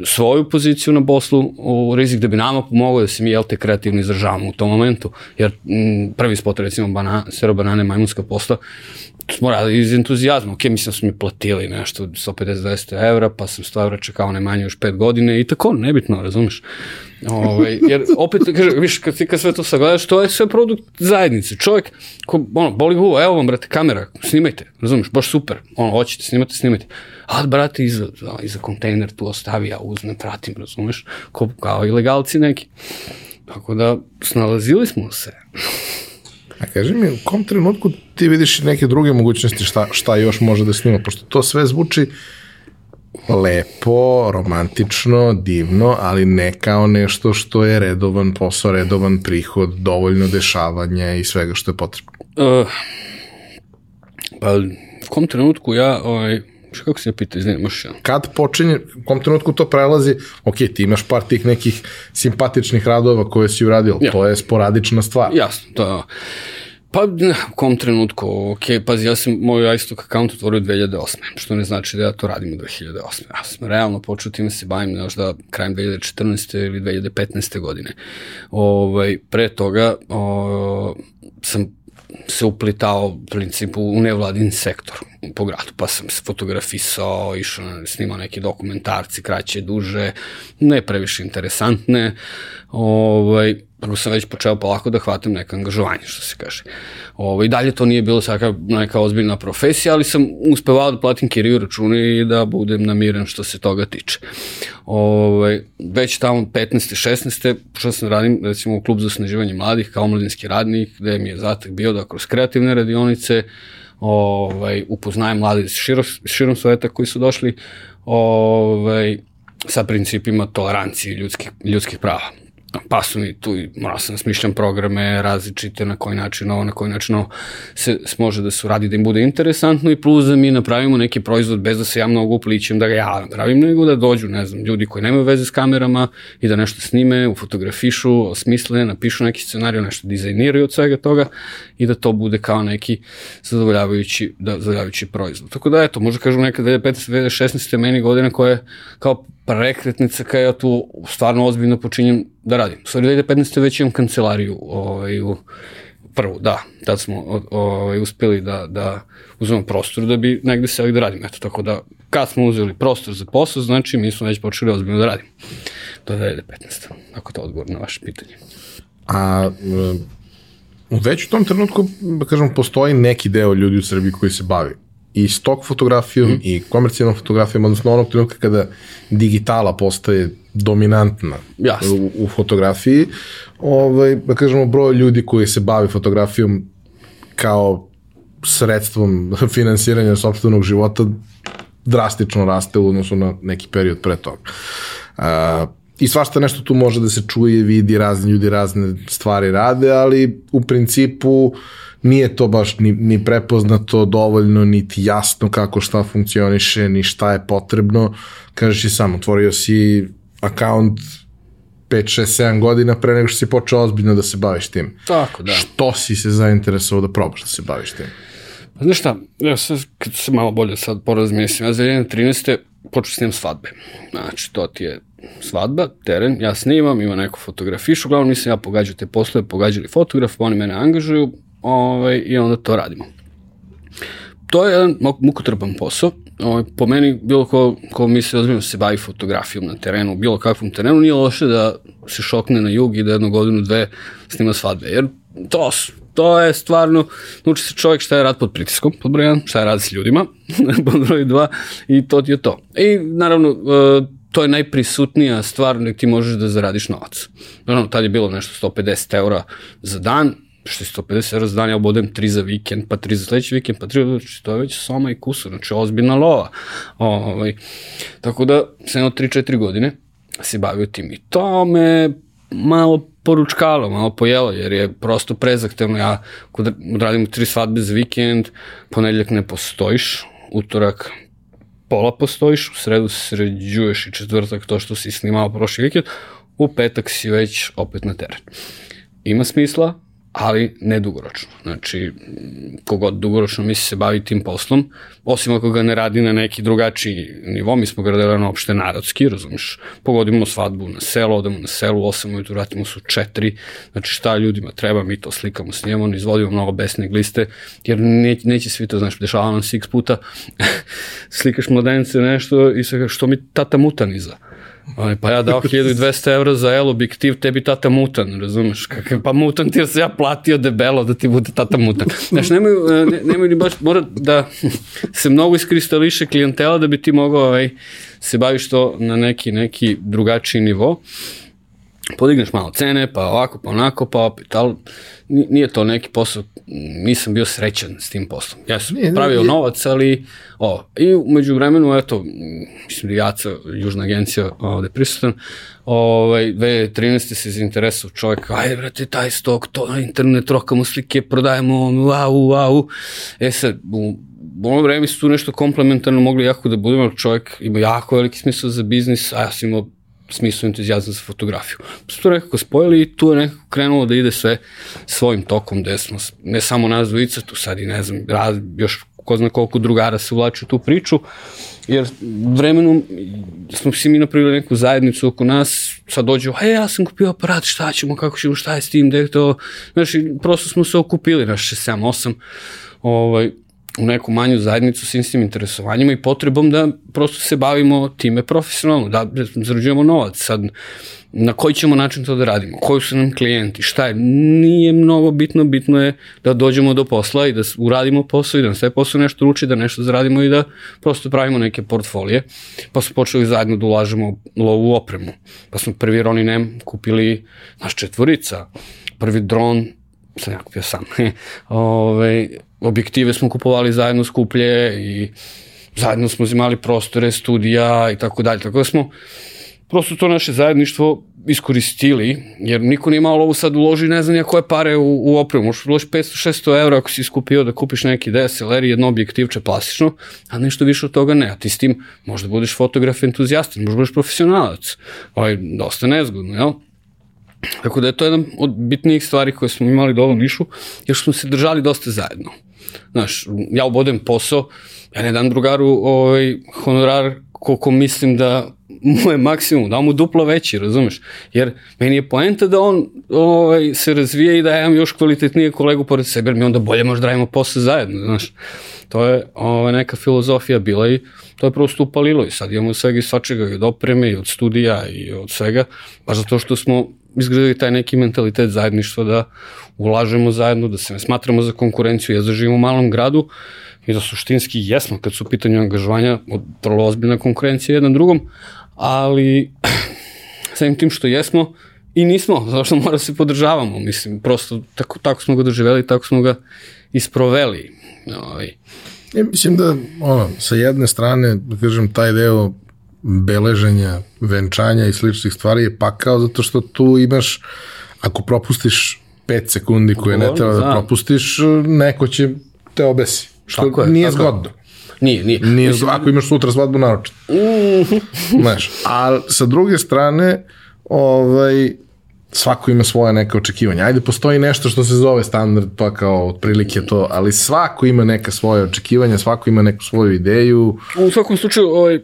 svoju poziciju na poslu u rizik da bi nama pomogao da se mi, jel te, kreativno izražavamo u tom momentu, jer m, prvi spot, recimo, bana, sero banane majmunska posta, radili iz entuzijazma, ok, mislim da su mi platili nešto 150-200 evra, pa sam 100 evra čekao najmanje još 5 godine i tako, nebitno, razumeš? Ove, ovaj, jer opet, kaže, viš, kad ti kad sve to sagledaš, to je sve produkt zajednice. Čovjek, ko, ono, boli guvo, evo vam, brate, kamera, snimajte, razumeš, baš super, ono, hoćete, snimate, snimajte. A, brate, iza, iza kontejner tu ostavi, ja uzmem, pratim, razumeš, ko, kao ilegalci neki. Tako da, snalazili smo se. A kaži mi, u kom trenutku ti vidiš neke druge mogućnosti šta, šta još može da snima, pošto to sve zvuči lepo, romantično, divno, ali ne kao nešto što je redovan posao, redovan prihod, dovoljno dešavanja i svega što je potrebno. Uh, pa, u kom trenutku ja, ovaj, kako se pita, izvini, možeš ja. Kad počinje, u kom trenutku to prelazi, ok, ti imaš par tih nekih simpatičnih radova koje si uradio, ja. to je sporadična stvar. Jasno, to je Pa, u kom trenutku, ok, pazi, ja sam moj iStock account otvorio 2008. Što ne znači da ja to radim u 2008. Ja sam realno počeo time se bavim da krajem 2014. ili 2015. godine. Ovaj, pre toga o, sam se uplitao u principu u nevladin sektor po gradu, pa sam se fotografisao, išao, snimao neke dokumentarci, kraće, duže, ne previše interesantne, ovaj, prvo sam već počeo polako da hvatam neka angažovanje, što se kaže. Ovo, ovaj, I dalje to nije bilo svaka neka ozbiljna profesija, ali sam uspevao da platim kiriju račune i da budem namiren što se toga tiče. Ovo, ovaj, već tamo 15. 16. što sam radim recimo u klub za osnaživanje mladih kao mladinski radnik, gde mi je zatak bio da kroz kreativne radionice ovaj, upoznajem mlade širom, širom sveta koji su došli ovaj, sa principima tolerancije ljudskih, ljudskih prava pa su mi tu, morao sam da smišljam programe različite, na koji način ovo, na koji način ovo se, može da se uradi da im bude interesantno i plus da mi napravimo neki proizvod bez da se ja mnogo upličem da ga ja napravim, nego da dođu, ne znam, ljudi koji nemaju veze s kamerama i da nešto snime, ufotografišu, osmisle, napišu neki scenarij, nešto dizajniraju od svega toga i da to bude kao neki zadovoljavajući, da, zadovoljavajući proizvod. Tako da, eto, možda kažem neka 2015. 2016. meni godina koja je kao prekretnica kada ja tu stvarno ozbiljno počinjem da radim. U stvari 2015. već imam kancelariju ovaj, u prvu, da, tad smo ovaj, uspeli da, da uzmemo prostor da bi negde seli da radim. Eto, tako da kad smo uzeli prostor za posao, znači mi smo već počeli ozbiljno da radimo. Je 2015. Ako to odgovor na vaše pitanje. A već u tom trenutku, da kažem, postoji neki deo ljudi u Srbiji koji se bavi i stok fotografijom mm. i komercijalnom fotografijom, odnosno onog trenutka kada digitala postaje dominantna u, u fotografiji, ovaj, da kažemo, broj ljudi koji se bavi fotografijom kao sredstvom finansiranja sobstvenog života drastično raste u odnosu na neki period pre toga. Uh, I svašta nešto tu može da se čuje, vidi, razni ljudi razne stvari rade, ali u principu uh, nije to baš ni, ni prepoznato dovoljno, niti jasno kako šta funkcioniše, ni šta je potrebno. Kažeš i sam, otvorio si akaunt 5, 6, 7 godina pre nego što si počeo ozbiljno da se baviš tim. Tako, da. Što si se zainteresovao da probaš da se baviš tim? Pa znaš šta, ja sad, kad se malo bolje sad porazmislim, ja za 13. počeo snimam svadbe. Znači, to ti je svadba, teren, ja snimam, ima neko fotografiš, uglavnom nisam ja pogađao te poslove, pogađali fotograf, oni mene angažuju, ovaj, i onda to radimo. To je jedan mukotrpan posao. Ovaj, po meni, bilo ko, ko misli ozbiljno da se bavi fotografijom na terenu, bilo kakvom terenu, nije loše da se šokne na jug i da jednu godinu, dve snima svadbe. Jer to, to je stvarno, nauči se čovjek šta je rad pod pritiskom, pod broj 1, šta je rad s ljudima, pod broj 2, i to ti je to. I naravno, e, to je najprisutnija stvar gde ti možeš da zaradiš novac. Naravno, tad je bilo nešto 150 eura za dan, što je 150 evra za dan, ja obodem 3 za vikend, pa 3 za sledeći vikend, pa 3, znači to je već soma i kusur, znači ozbiljna lova. Ovaj, tako da sam jedno 3-4 godine se bavio tim i to me malo poručkalo, malo pojelo, jer je prosto prezahtevno. Ja kod odradim tri svadbe za vikend, ponedeljak ne postojiš, utorak pola postojiš, u sredu sređuješ i četvrtak to što si snimao prošli vikend, u petak si već opet na teren. Ima smisla, ali ne dugoročno. Znači, kogod dugoročno misli se bavi tim poslom, osim ako ga ne radi na neki drugačiji nivo, mi smo na opšte narodski, razumiješ, pogodimo svadbu na selo, odemo na selu, 8 ujutru, vratimo su 4, znači šta ljudima treba, mi to slikamo, snijemo, izvodimo mnogo besne gliste, jer neće, neće svi to, znaš, dešava nam se x puta, slikaš mladence nešto i sve što mi tata mutan iza Aj, pa ja dao 1200 evra za L objektiv, tebi tata mutan, razumeš? Kakav, pa mutan ti se ja platio debelo da ti bude tata mutan. Znaš, nemaju, e, ne, nemaju ni baš, mora da se mnogo iskristališe klijentela da bi ti mogao ovaj, se baviš to na neki, neki drugačiji nivo podigneš malo cene, pa ovako, pa onako, pa opet, ali nije to neki posao, nisam bio srećan s tim poslom. Ja sam nije, pravio nije. novac, ali o, i umeđu vremenu, eto, mislim da Jaca, Južna agencija ovde prisutan, ovaj, 2013. se zainteresao čovjek, aj brate, taj stok, to na internet, rokamo slike, prodajemo, wow, wow. E sad, u, u ono vreme su tu nešto komplementarno mogli jako da budemo, čovjek ima jako veliki smisla za biznis, a ja sam imao smislu entuzijazma za fotografiju. Su to nekako spojili i tu je nekako krenulo da ide sve svojim tokom, gde smo, ne samo nas dvojica, tu sad i ne znam, raz, još ko zna koliko drugara se uvlači u tu priču, jer vremenom smo svi mi napravili neku zajednicu oko nas, sad dođe, hej, ja sam kupio aparat, šta ćemo, kako ćemo, šta je s tim, gde to, znaš, prosto smo se okupili, naš 7, 8, ovaj, u neku manju zajednicu s istim interesovanjima i potrebom da prosto se bavimo time profesionalno, da zarađujemo novac. Sad, na koji ćemo način to da radimo, koji su nam klijenti, šta je, nije mnogo bitno, bitno je da dođemo do posla i da uradimo posao i da nam sve posao nešto uči, da nešto zaradimo i da prosto pravimo neke portfolije, pa smo počeli zajedno da ulažemo lovu opremu, pa smo prvi Ronin M kupili naš četvorica, prvi dron sam ja kupio sam, Ove, objektive smo kupovali zajedno skuplje i zajedno smo imali prostore, studija i tako dalje. Tako da smo prosto to naše zajedništvo iskoristili, jer niko nije malo ovo sad uloži, ne znam ja koje pare u, u opremu, možeš uloži 500-600 evra ako si skupio da kupiš neki DSLR i jedno objektivče plastično, a nešto više od toga ne, a ti s tim možda budeš fotograf entuzijasta, možda budeš profesionalac, ovaj, dosta nezgodno, jel? Tako da je to jedan od bitnijih stvari koje smo imali do ovom nišu, jer smo se držali dosta zajedno. Znaš, ja obodem posao, ja ne dam drugaru ovaj, honorar koliko mislim da mu je maksimum, da mu duplo veći, razumeš? Jer meni je poenta da on ovaj, se razvije i da ja imam još kvalitetnije kolegu pored sebe, jer mi onda bolje možda radimo posao zajedno, znaš. To je ovaj, neka filozofija bila i to je prosto upalilo i sad imamo svega i svačega i od opreme i od studija i od svega, baš zato što smo izgradili taj neki mentalitet zajedništva da ulažemo zajedno, da se ne smatramo za konkurenciju, ja zaživimo u malom gradu i da suštinski jesmo kad su u pitanju angažovanja od vrlo ozbiljna konkurencija jedan drugom, ali samim tim što jesmo i nismo, zato što mora da se podržavamo, mislim, prosto tako, tako smo ga doživeli, tako smo ga isproveli. Ovaj. Ja mislim da, ono, sa jedne strane, da kažem, taj deo beleženja, venčanja i sličnih stvari je pakao zato što tu imaš, ako propustiš 5 sekundi koje ne treba da, propustiš, neko će te obesi. Što tako je, nije tako zgodno. Nije, nije. nije Mislim, ako imaš sutra svadbu naročito. Mm. Znaš, a sa druge strane, ovaj, svako ima svoje neke očekivanja. Ajde, postoji nešto što se zove standard, pa kao otprilike to, ali svako ima neka svoje očekivanja, svako ima neku svoju ideju. U svakom slučaju, ovaj,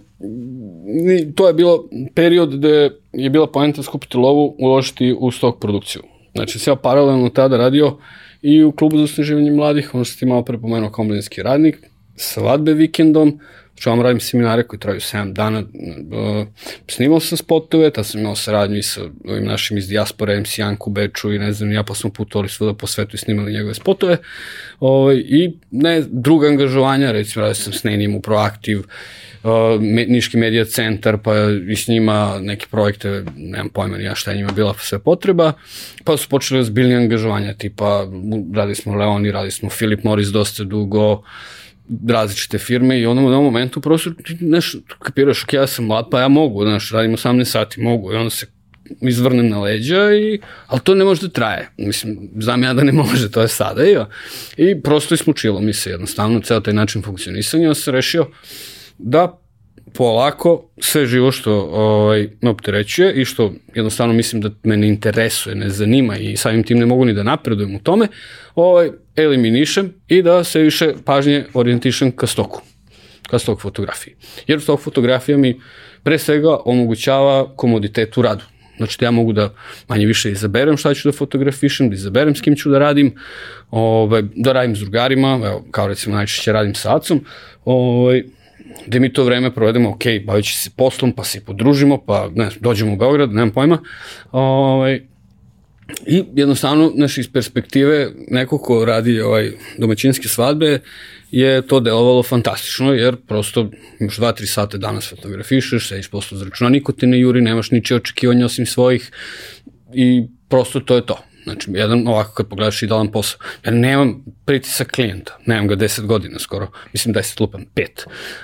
to je bilo period gde je bila poenta skupiti lovu, uložiti u stok produkciju. Znači, ja paralelno tada radio i u klubu za osnaživanje mladih, ono što ti malo prepomenuo kao mladinski radnik, svadbe vikendom, Znači, vam radim seminare koji traju 7 dana. Uh, snimao sam spotove, ta sam imao saradnju i sa ovim našim iz dijaspore, MC Janku Beču i ne znam, ja pa smo putovali svuda po svetu i snimali njegove spotove. Uh, I ne, druga angažovanja, recimo, radio sam s Nenim u Proaktiv, uh, Niški medija centar, pa i s njima neke projekte, nemam pojma ni ja šta je njima bila sve potreba, pa su počeli ozbiljni angažovanja, tipa radili smo Leoni, radili smo Filip Morris dosta dugo, različite firme i onom u momentu prosto znaš, kapiraš, ok, ja sam mlad, pa ja mogu, znaš, radim 18 sati, mogu i onda se izvrnem na leđa, i, ali to ne može da traje. Mislim, znam ja da ne može, to je sada. I, i prosto ismučilo mi se jednostavno, ceo taj način funkcionisanja, se rešio da polako sve živo što ovaj, me opterećuje i što jednostavno mislim da me ne interesuje, ne zanima i samim tim ne mogu ni da napredujem u tome, ovaj, eliminišem i da se više pažnje orijentišem ka stoku, ka stok fotografiji. Jer stok fotografija mi pre svega omogućava komoditet u radu. Znači da ja mogu da manje više izaberem šta ću da fotografišem, da izaberem s kim ću da radim, ovaj, da radim s drugarima, evo, kao recimo najčešće radim sa Acom, ovaj, gde mi to vreme provedemo, ok, bavići se poslom, pa se podružimo, pa ne, dođemo u Beograd, nemam pojma, ovaj, I jednostavno, znaš, iz perspektive nekog ko radi ovaj, domaćinske svadbe, je to delovalo fantastično, jer prosto imaš 2-3 sata danas fotografišeš, sediš posle za računa, niko te ne juri, nemaš niče očekivanja osim svojih i prosto to je to. Znači, jedan ovako kad pogledaš idealan posao. Ja nemam pritisak klijenta, nemam ga 10 godina skoro, mislim da je lupam 5.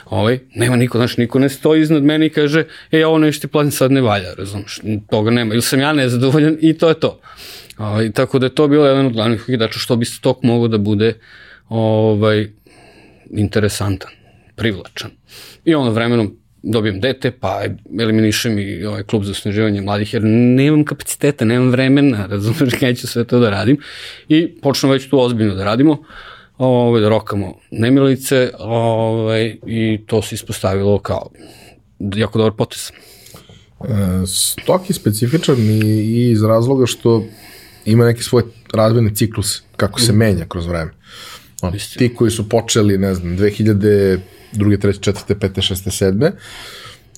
Ovaj, nema niko, znači niko ne stoji iznad mene i kaže, e, ovo nešto ti platim sad ne valja, razumiješ, toga nema. Ili sam ja nezadovoljan i to je to. Ovaj, tako da je to bilo jedan od glavnih hidača što bi stok mogo da bude ovaj, interesantan, privlačan. I ono vremenom dobijem dete, pa eliminišem i ovaj klub za osnaživanje mladih, jer nemam kapaciteta, nemam vremena, razumeš kada ću sve to da radim. I počnemo već tu ozbiljno da radimo, ovaj, da rokamo nemilice ovaj, i to se ispostavilo kao jako dobar potes. E, stok je specifičan i, i iz razloga što ima neki svoj razvojni ciklus, kako se mm. menja kroz vreme. On, ti koji su počeli, ne znam, 2000 druge, treće, četvrte, pete, šeste, sedme,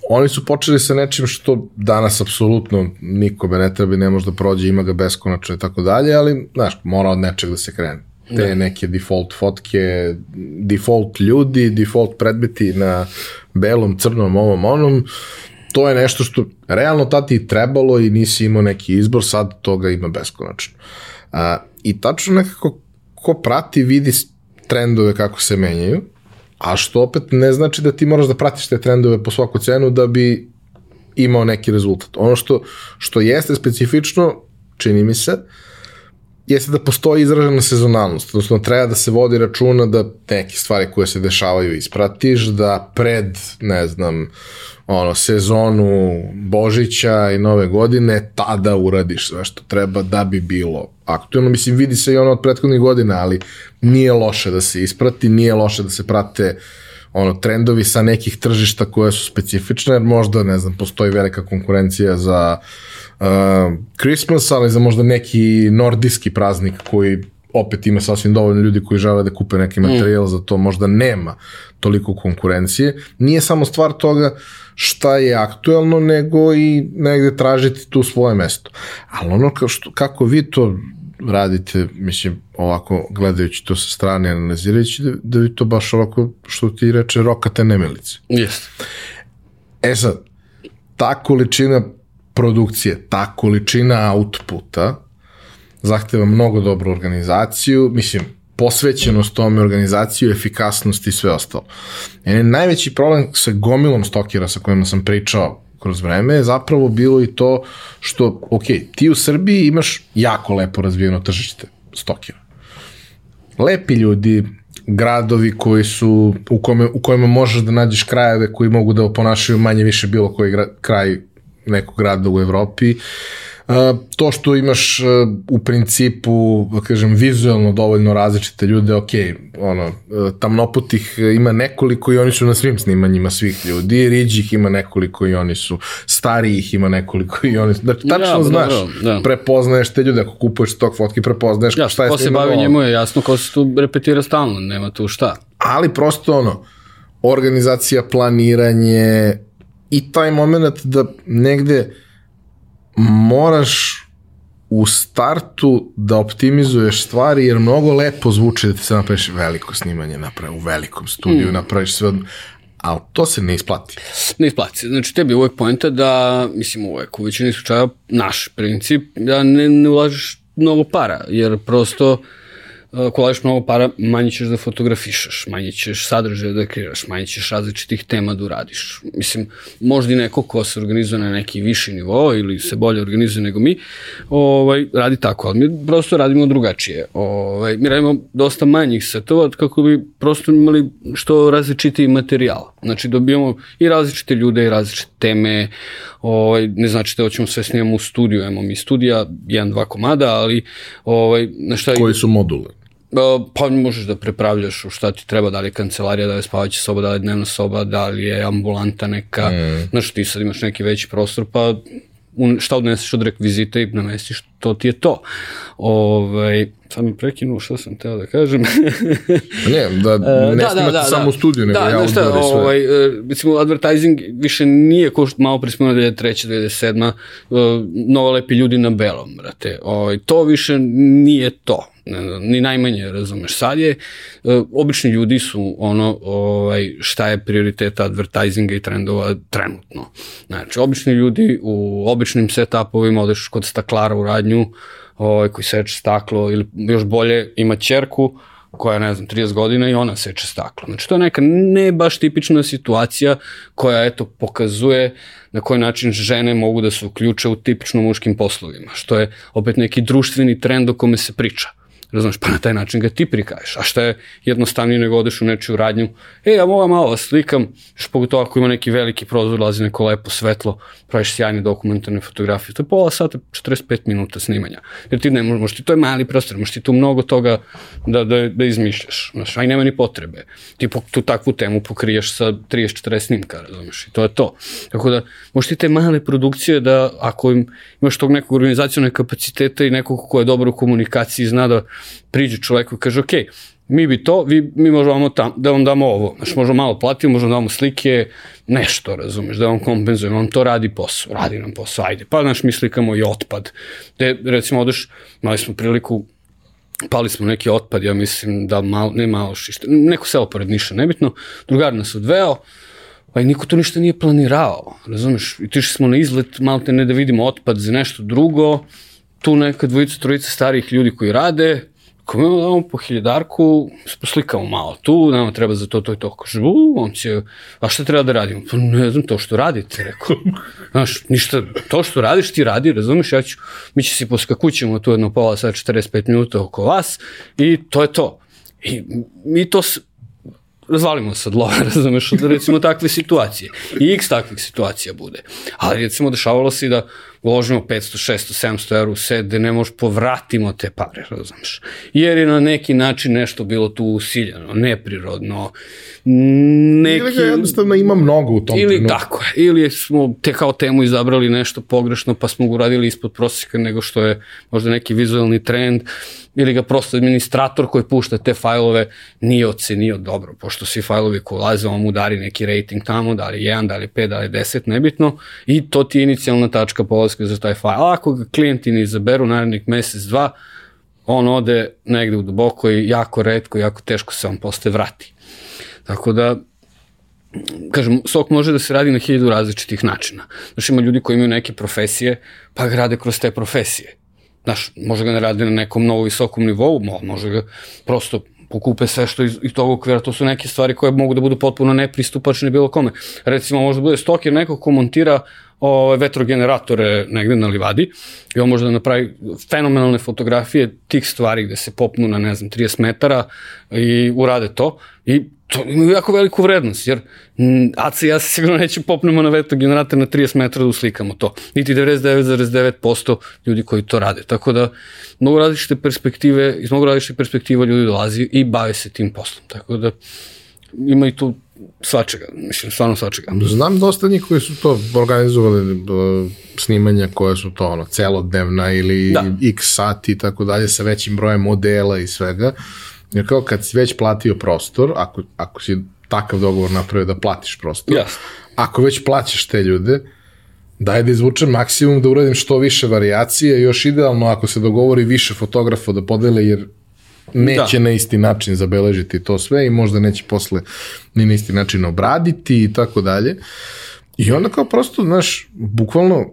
oni su počeli sa nečim što danas apsolutno nikome ne treba i ne može da prođe, ima ga beskonačno i tako dalje, ali, znaš, mora od nečeg da se krene. Te da. neke default fotke, default ljudi, default predmeti na belom, crnom, ovom, onom, to je nešto što realno tati i trebalo i nisi imao neki izbor, sad toga ima beskonačno. A, I tačno nekako ko prati vidi trendove kako se menjaju, a što opet ne znači da ti moraš da pratiš te trendove po svaku cenu da bi imao neki rezultat. Ono što, što jeste specifično, čini mi se, jeste da postoji izražena sezonalnost, odnosno treba da se vodi računa da neke stvari koje se dešavaju ispratiš, da pred, ne znam, ono, sezonu Božića i Nove godine, tada uradiš sve što treba da bi bilo aktualno. Mislim, vidi se i ono od prethodnih godina, ali nije loše da se isprati, nije loše da se prate ono, trendovi sa nekih tržišta koje su specifične, jer možda, ne znam, postoji velika konkurencija za uh, Christmas, ali za možda neki nordijski praznik koji opet ima sasvim dovoljno ljudi koji žele da kupe neki materijal, mm. za to možda nema toliko konkurencije. Nije samo stvar toga šta je aktuelno, nego i negde tražiti tu svoje mesto. Ali ono kao što, kako vi to radite, mislim, ovako gledajući to sa strane, analizirajući, da, da vi to baš ovako, što ti reče, rokate nemilice. Jeste. E sad, ta količina produkcije, ta količina outputa zahteva mnogo dobru organizaciju, mislim, posvećenost tome, organizaciju, efikasnost i sve ostalo. Jedan najveći problem sa gomilom stokera sa kojima sam pričao kroz vreme je zapravo bilo i to što, ok, ti u Srbiji imaš jako lepo razvijeno tržište stokera. Lepi ljudi, gradovi koji su, u, kome, u kojima možeš da nađeš krajeve koji mogu da oponašaju manje više bilo koji gra, kraj nekog grada u Evropi. Uh, to što imaš u principu, da kažem, vizualno dovoljno različite ljude, ok, ono, tamnoputih ima nekoliko i oni su na svim snimanjima svih ljudi, riđih ima nekoliko i oni su, starijih ima nekoliko i oni su, znači, tačno ja, znaš, da, da. prepoznaješ te ljude, ako kupuješ tog fotki, prepoznaješ ja, šta je ko se bavi njemu je jasno ko se tu repetira stalno, nema tu šta. Ali prosto ono, organizacija, planiranje i taj moment da negde moraš u startu da optimizuješ stvari, jer mnogo lepo zvuči da ti se napraviš veliko snimanje, napravi u velikom studiju, mm. napraviš sve od... Ali to se ne isplati. Ne isplati. Znači, tebi je uvek pojenta da, mislim, uvek u većini slučaja naš princip, da ne, ne ulažeš mnogo para, jer prosto ako ulažiš mnogo para, manje ćeš da fotografišeš, manje ćeš sadržaje da kreiraš, manje ćeš različitih tema da uradiš. Mislim, možda i neko ko se organizuje na neki viši nivo ili se bolje organizuje nego mi, ovaj, radi tako, ali mi prosto radimo drugačije. Ovaj, mi radimo dosta manjih setova kako bi prosto imali što različitiji materijal. Znači dobijamo i različite ljude i različite teme, ovaj, ne znači da hoćemo sve snimamo u studiju, imamo mi studija, jedan, dva komada, ali ovaj, na šta... Koji su module? Pa možeš da prepravljaš u šta ti treba, da li je kancelarija, da li je spavaća soba, da li je dnevna soba, da li je ambulanta neka, mm. znaš ti sad imaš neki veći prostor, pa šta odneseš od rekvizita i namestiš, to ti je to. Ovaj, sad mi prekinuo šta sam teo da kažem. ne, da e, ne da, da, da, samo da. studiju, nego da, ja šta, ovaj, e, recimo, advertising više nije ko što malo prismeno 2003. 2007. Nova lepi ljudi na belom, brate. Ovaj, to više nije to ni najmanje, razumeš. Sad je, uh, obični ljudi su ono, ovaj, šta je prioritet advertisinga i trendova trenutno. Znači, obični ljudi u običnim setupovima odeš kod staklara u radnju, ovaj, koji seče staklo ili još bolje ima čerku, koja ne znam, 30 godina i ona seče staklo. Znači, to je neka ne baš tipična situacija koja, eto, pokazuje na koji način žene mogu da se uključe u tipično muškim poslovima, što je opet neki društveni trend o kome se priča. Razumeš, pa na taj način ga ti prikažeš. A šta je jednostavnije nego odeš u nečiju radnju, e, ja mogu malo da slikam, još pogotovo ako ima neki veliki prozor, lazi neko lepo svetlo, praviš sjajne dokumentarne fotografije. To je pola sata, 45 minuta snimanja. Jer ti ne možeš, ti, to je mali prostor, možeš ti tu mnogo toga da, da, da izmišljaš. Znaš, a i nema ni potrebe. Ti po, tu takvu temu pokriješ sa 30-40 snimka, razumeš, i to je to. Tako da, možeš ti te male produkcije da, ako im, imaš tog nekog organizacijalne kapaciteta i nekog ko je dobro u komunikaciji, zna da priđe čoveku i kaže, ok, mi bi to, vi, mi možemo tam, da vam damo ovo. Znači, možemo malo platiti, možemo da damo slike, nešto, razumeš, da vam kompenzujemo, on to radi posao, radi nam posao, ajde. Pa, znaš, mi slikamo i otpad. De, recimo, odeš, imali smo priliku, pali smo neki otpad, ja mislim da malo, ne malo šište, neko selo pored Niša, nebitno, drugar nas odveo, pa i niko to ništa nije planirao, razumeš, i tišli smo na izlet, malo te ne da vidimo otpad za nešto drugo, tu neka dvojica, trojica starih ljudi koji rade, Ako mi damo po hiljadarku, poslikamo malo tu, nama treba za to, to i to. Kaže, u, on će, a šta treba da radimo? Pa ne znam, to što radite, rekao. Znaš, ništa, to što radiš ti radi, razumeš, ja ću, mi će se poskakućemo tu jedno pola sad 45 minuta oko vas i to je to. I mi to razvalimo se od lova, razumeš, od recimo takve situacije. I x takvih situacija bude. Ali recimo dešavalo se i da uložimo 500, 600, 700 eura u set gde ne možeš povratimo te pare, razumeš. Jer je na neki način nešto bilo tu usiljeno, neprirodno, neki... Ili ga jednostavno ima mnogo u tom ili, trenutku. Tako je, ili smo te kao temu izabrali nešto pogrešno pa smo ga uradili ispod prosjeka nego što je možda neki vizualni trend ili ga prosto administrator koji pušta te fajlove nije ocenio dobro, pošto svi fajlovi koji ulaze, on mu dari neki rating tamo, da li 1, da li 5, da li 10, nebitno, i to ti je inicijalna tačka polaska za taj fajl. Ako ga klijenti ne izaberu narednih mesec, dva, on ode negde u duboko i jako redko, jako teško se on posle vrati. Tako da, kažem, sok može da se radi na hiljadu različitih načina. Znaš, ima ljudi koji imaju neke profesije, pa ga rade kroz te profesije. Znaš, može ga ne radi na nekom mnogo visokom nivou, može ga prosto pokupe sve što iz, iz tog okvira, to su neke stvari koje mogu da budu potpuno nepristupačne bilo kome. Recimo, možda bude stoker neko ko montira ove, vetrogeneratore negde na livadi i on može da napravi fenomenalne fotografije tih stvari gde se popnu na, ne znam, 30 metara i urade to i to ima jako veliku vrednost, jer Aca i ja se sigurno neće popnemo na vetrogenerator na 30 metara da uslikamo to. Niti 99,9% ljudi koji to rade. Tako da, mnogo različite perspektive, iz mnogo različite perspektiva ljudi dolazi i bave se tim poslom. Tako da, ima i tu svačega, mislim, stvarno svačega. Znam dosta njih koji su to organizovali snimanja koja su to ono, celodnevna ili da. x sati i tako dalje sa većim brojem modela i svega. Jer kao kad si već platio prostor, ako, ako si takav dogovor napravio da platiš prostor, yes. ako već plaćaš te ljude, daj da izvučem maksimum da uradim što više variacije, još idealno ako se dogovori više fotografa da podele, jer neće da. na isti način zabeležiti to sve i možda neće posle ni na isti način obraditi i tako dalje. I onda kao prosto, znaš, bukvalno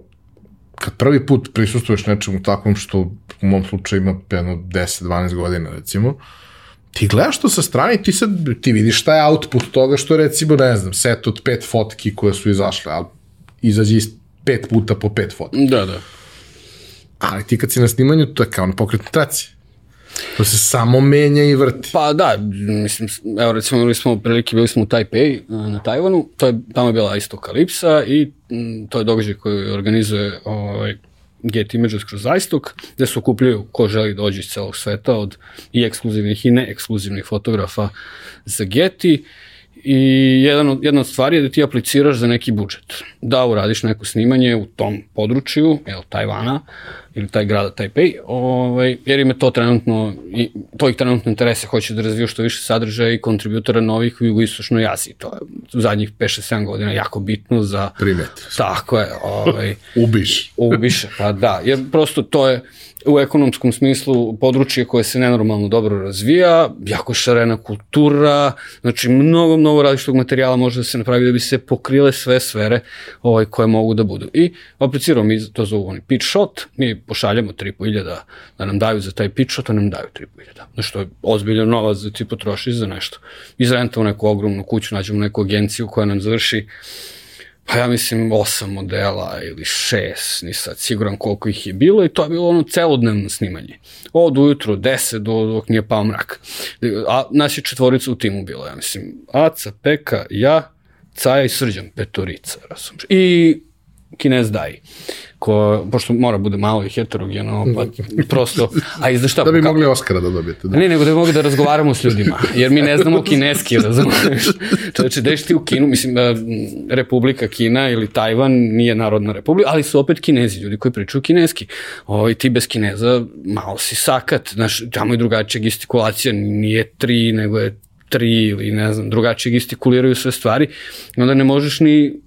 kad prvi put prisustuješ nečemu takvom što u mom slučaju ima jedno 10-12 godina recimo, ti gledaš to sa strane i ti sad, ti vidiš šta je output toga što je recimo, ne znam, set od pet fotki koje su izašle, ali izađe pet puta po pet fotki. Da, da. Ali ti kad si na snimanju, to je kao na pokretnu traci. To se samo menja i vrti. Pa da, mislim, evo recimo imali smo prilike, bili smo u Taipei na Tajvanu, to je, tamo je bila isto Kalipsa i m, to je događaj koji organizuje ovaj, Get Images kroz Zajstok, gde se okupljaju ko želi dođe iz celog sveta od i ekskluzivnih i neekskluzivnih fotografa za Getty i jedan od, jedna od stvari je da ti apliciraš za neki budžet. Da uradiš neko snimanje u tom području, jel, Tajvana, ili taj grada Taipei, ovaj, jer im je to trenutno, i, to ih trenutno interese, hoće da razviju što više sadržaja i kontributora novih u jugoistočnoj Aziji. To je u zadnjih 5-7 godina jako bitno za... Primet. Tako je. Ovaj, Ubiš. ubiše, pa da, jer prosto to je u ekonomskom smislu područje koje se nenormalno dobro razvija, jako šarena kultura, znači mnogo, mnogo različitog materijala može da se napravi da bi se pokrile sve sfere ovaj, koje mogu da budu. I apliciramo mi, to zovu oni pitch shot, mi pošaljamo 3.500 da nam daju za taj pitch shot, a nam daju 3.500. Znači to je ozbiljan novac da ti potrošiš za nešto. Izrentamo neku ogromnu kuću, nađemo neku agenciju koja nam završi pa ja mislim osam modela ili šest, nisam siguran koliko ih je bilo i to je bilo ono celodnevno snimanje. Od ujutru, deset do dok nije pao mrak. A nas je četvorica u timu bilo, ja mislim, Aca, Peka, ja, Caja i Srđan, petorica, razumiješ. I Kinez Daj ko, pošto mora bude malo i heterogeno, pa prosto, a i za šta? Da bi mogli Oscara da dobijete. Da. Ne, nego da bi mogli da razgovaramo s ljudima, jer mi ne znamo kineski, razumiješ? Čovječe, deš ti u Kinu, mislim, e, Republika Kina ili Tajvan nije narodna republika, ali su opet kinezi, ljudi koji pričaju kineski. O, ti bez kineza malo si sakat, znaš, tamo je drugačija gestikulacija, nije tri, nego je tri ili ne znam, drugačije gestikuliraju sve stvari onda ne možeš ni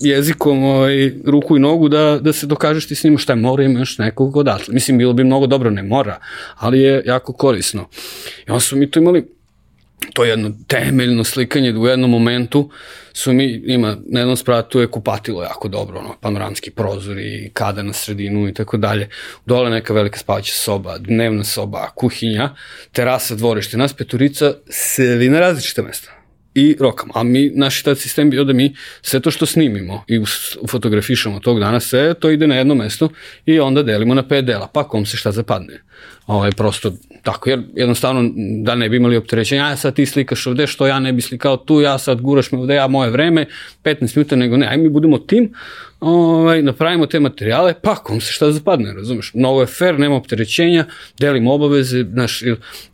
jezikom ovaj, ruku i nogu da, da se dokažeš ti s njima šta je mora imaš nekog odatle. Mislim, bilo bi mnogo dobro, ne mora, ali je jako korisno. I onda smo mi tu imali to jedno temeljno slikanje da u jednom momentu su mi, ima, na jednom spratu je kupatilo jako dobro, ono, panoramski prozori, kada na sredinu i tako dalje. Dole neka velika spavaća soba, dnevna soba, kuhinja, terasa, dvorište, nas peturica seli na različite mesta i rokamo. A mi, naš tad sistem bio da mi sve to što snimimo i fotografišemo tog dana, sve to ide na jedno mesto i onda delimo na pet dela, pa kom se šta zapadne. Ovaj, prosto tako, jer jednostavno da ne bi imali opterećenja, ja sad ti slikaš ovde, što ja ne bi slikao tu, ja sad guraš me ovde, ja moje vreme, 15 minuta, nego ne, aj mi budemo tim, ovaj, napravimo te materijale, pa kom se šta zapadne, razumeš? Mnogo je fair, nema opterećenja, delimo obaveze, znaš,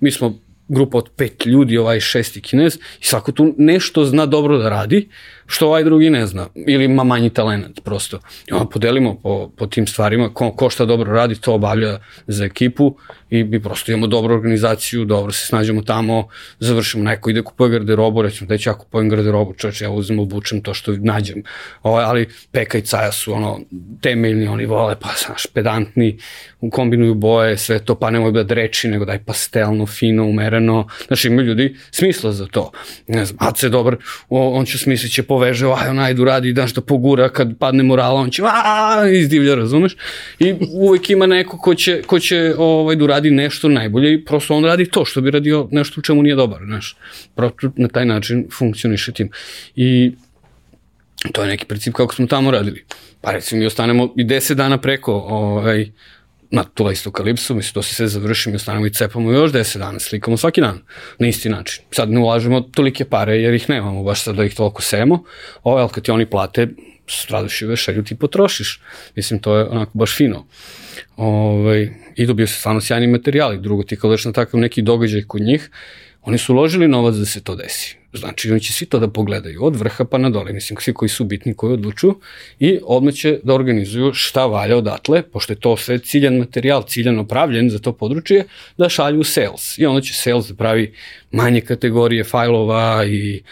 mi smo grupa od pet ljudi, ovaj šesti kinez, i svako tu nešto zna dobro da radi, što ovaj drugi ne zna, ili ima manji talent prosto. I onda podelimo po, po tim stvarima, ko, ko šta dobro radi, to obavlja za ekipu i mi prosto imamo dobru organizaciju, dobro se snađemo tamo, završimo, neko ide kupuje garderobu, recimo da ću ja kupujem garderobu, čoveč, ja uzmem, obučem to što nađem, ovaj, ali Peka i Caja su ono, temeljni, oni vole, pa znaš, pedantni, kombinuju boje, sve to, pa nemoj da dreči, nego daj pastelno, fino, umereno, znaš, imaju ljudi smisla za to. Ne znam, Ace je dobar, o, on će smislit će poveže, aj, on ajde uradi, daš da pogura, kad padne morala, on će, a, izdivlja, razumeš? I uvek ima neko ko će, ko će ovaj, da uradi nešto najbolje i prosto on radi to što bi radio nešto u čemu nije dobar, znaš. Prosto na taj način funkcioniše tim. I to je neki princip kako smo tamo radili. Pa recimo mi ostanemo i 10 dana preko ovaj, na tu istu kalipsu, mislim, to se sve završi, mi ostanemo i cepamo još 10 dana, slikamo svaki dan, na isti način. Sad ne ulažemo tolike pare jer ih nemamo baš sad da ih toliko sejemo, ovaj, ali kad ti oni plate, straduši vešelju ti potrošiš. Mislim, to je onako baš fino. Ovaj, I dobio se stvarno sjajni materijali. Drugo, ti kad na takav neki događaj kod njih, oni su uložili novac da se to desi. Znači, oni će svi to da pogledaju, od vrha pa na dole, mislim, svi koji su bitni, koji odlučuju, i odmah će da organizuju šta valja odatle, pošto je to sve ciljan materijal, ciljano pravljen za to područje, da šalju u sales. I onda će sales da pravi manje kategorije fajlova i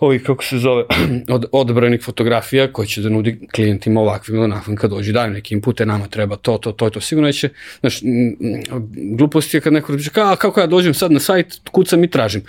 ovih, kako se zove, od, odbranih fotografija koje će da nudi klijentima ovakvim ili onakvim kad dođu, daju neke inpute, nama treba to, to, to, to, sigurno će, m, glupost je kad neko kaže, ka, kako ja dođem sad na sajt, kucam i tražim.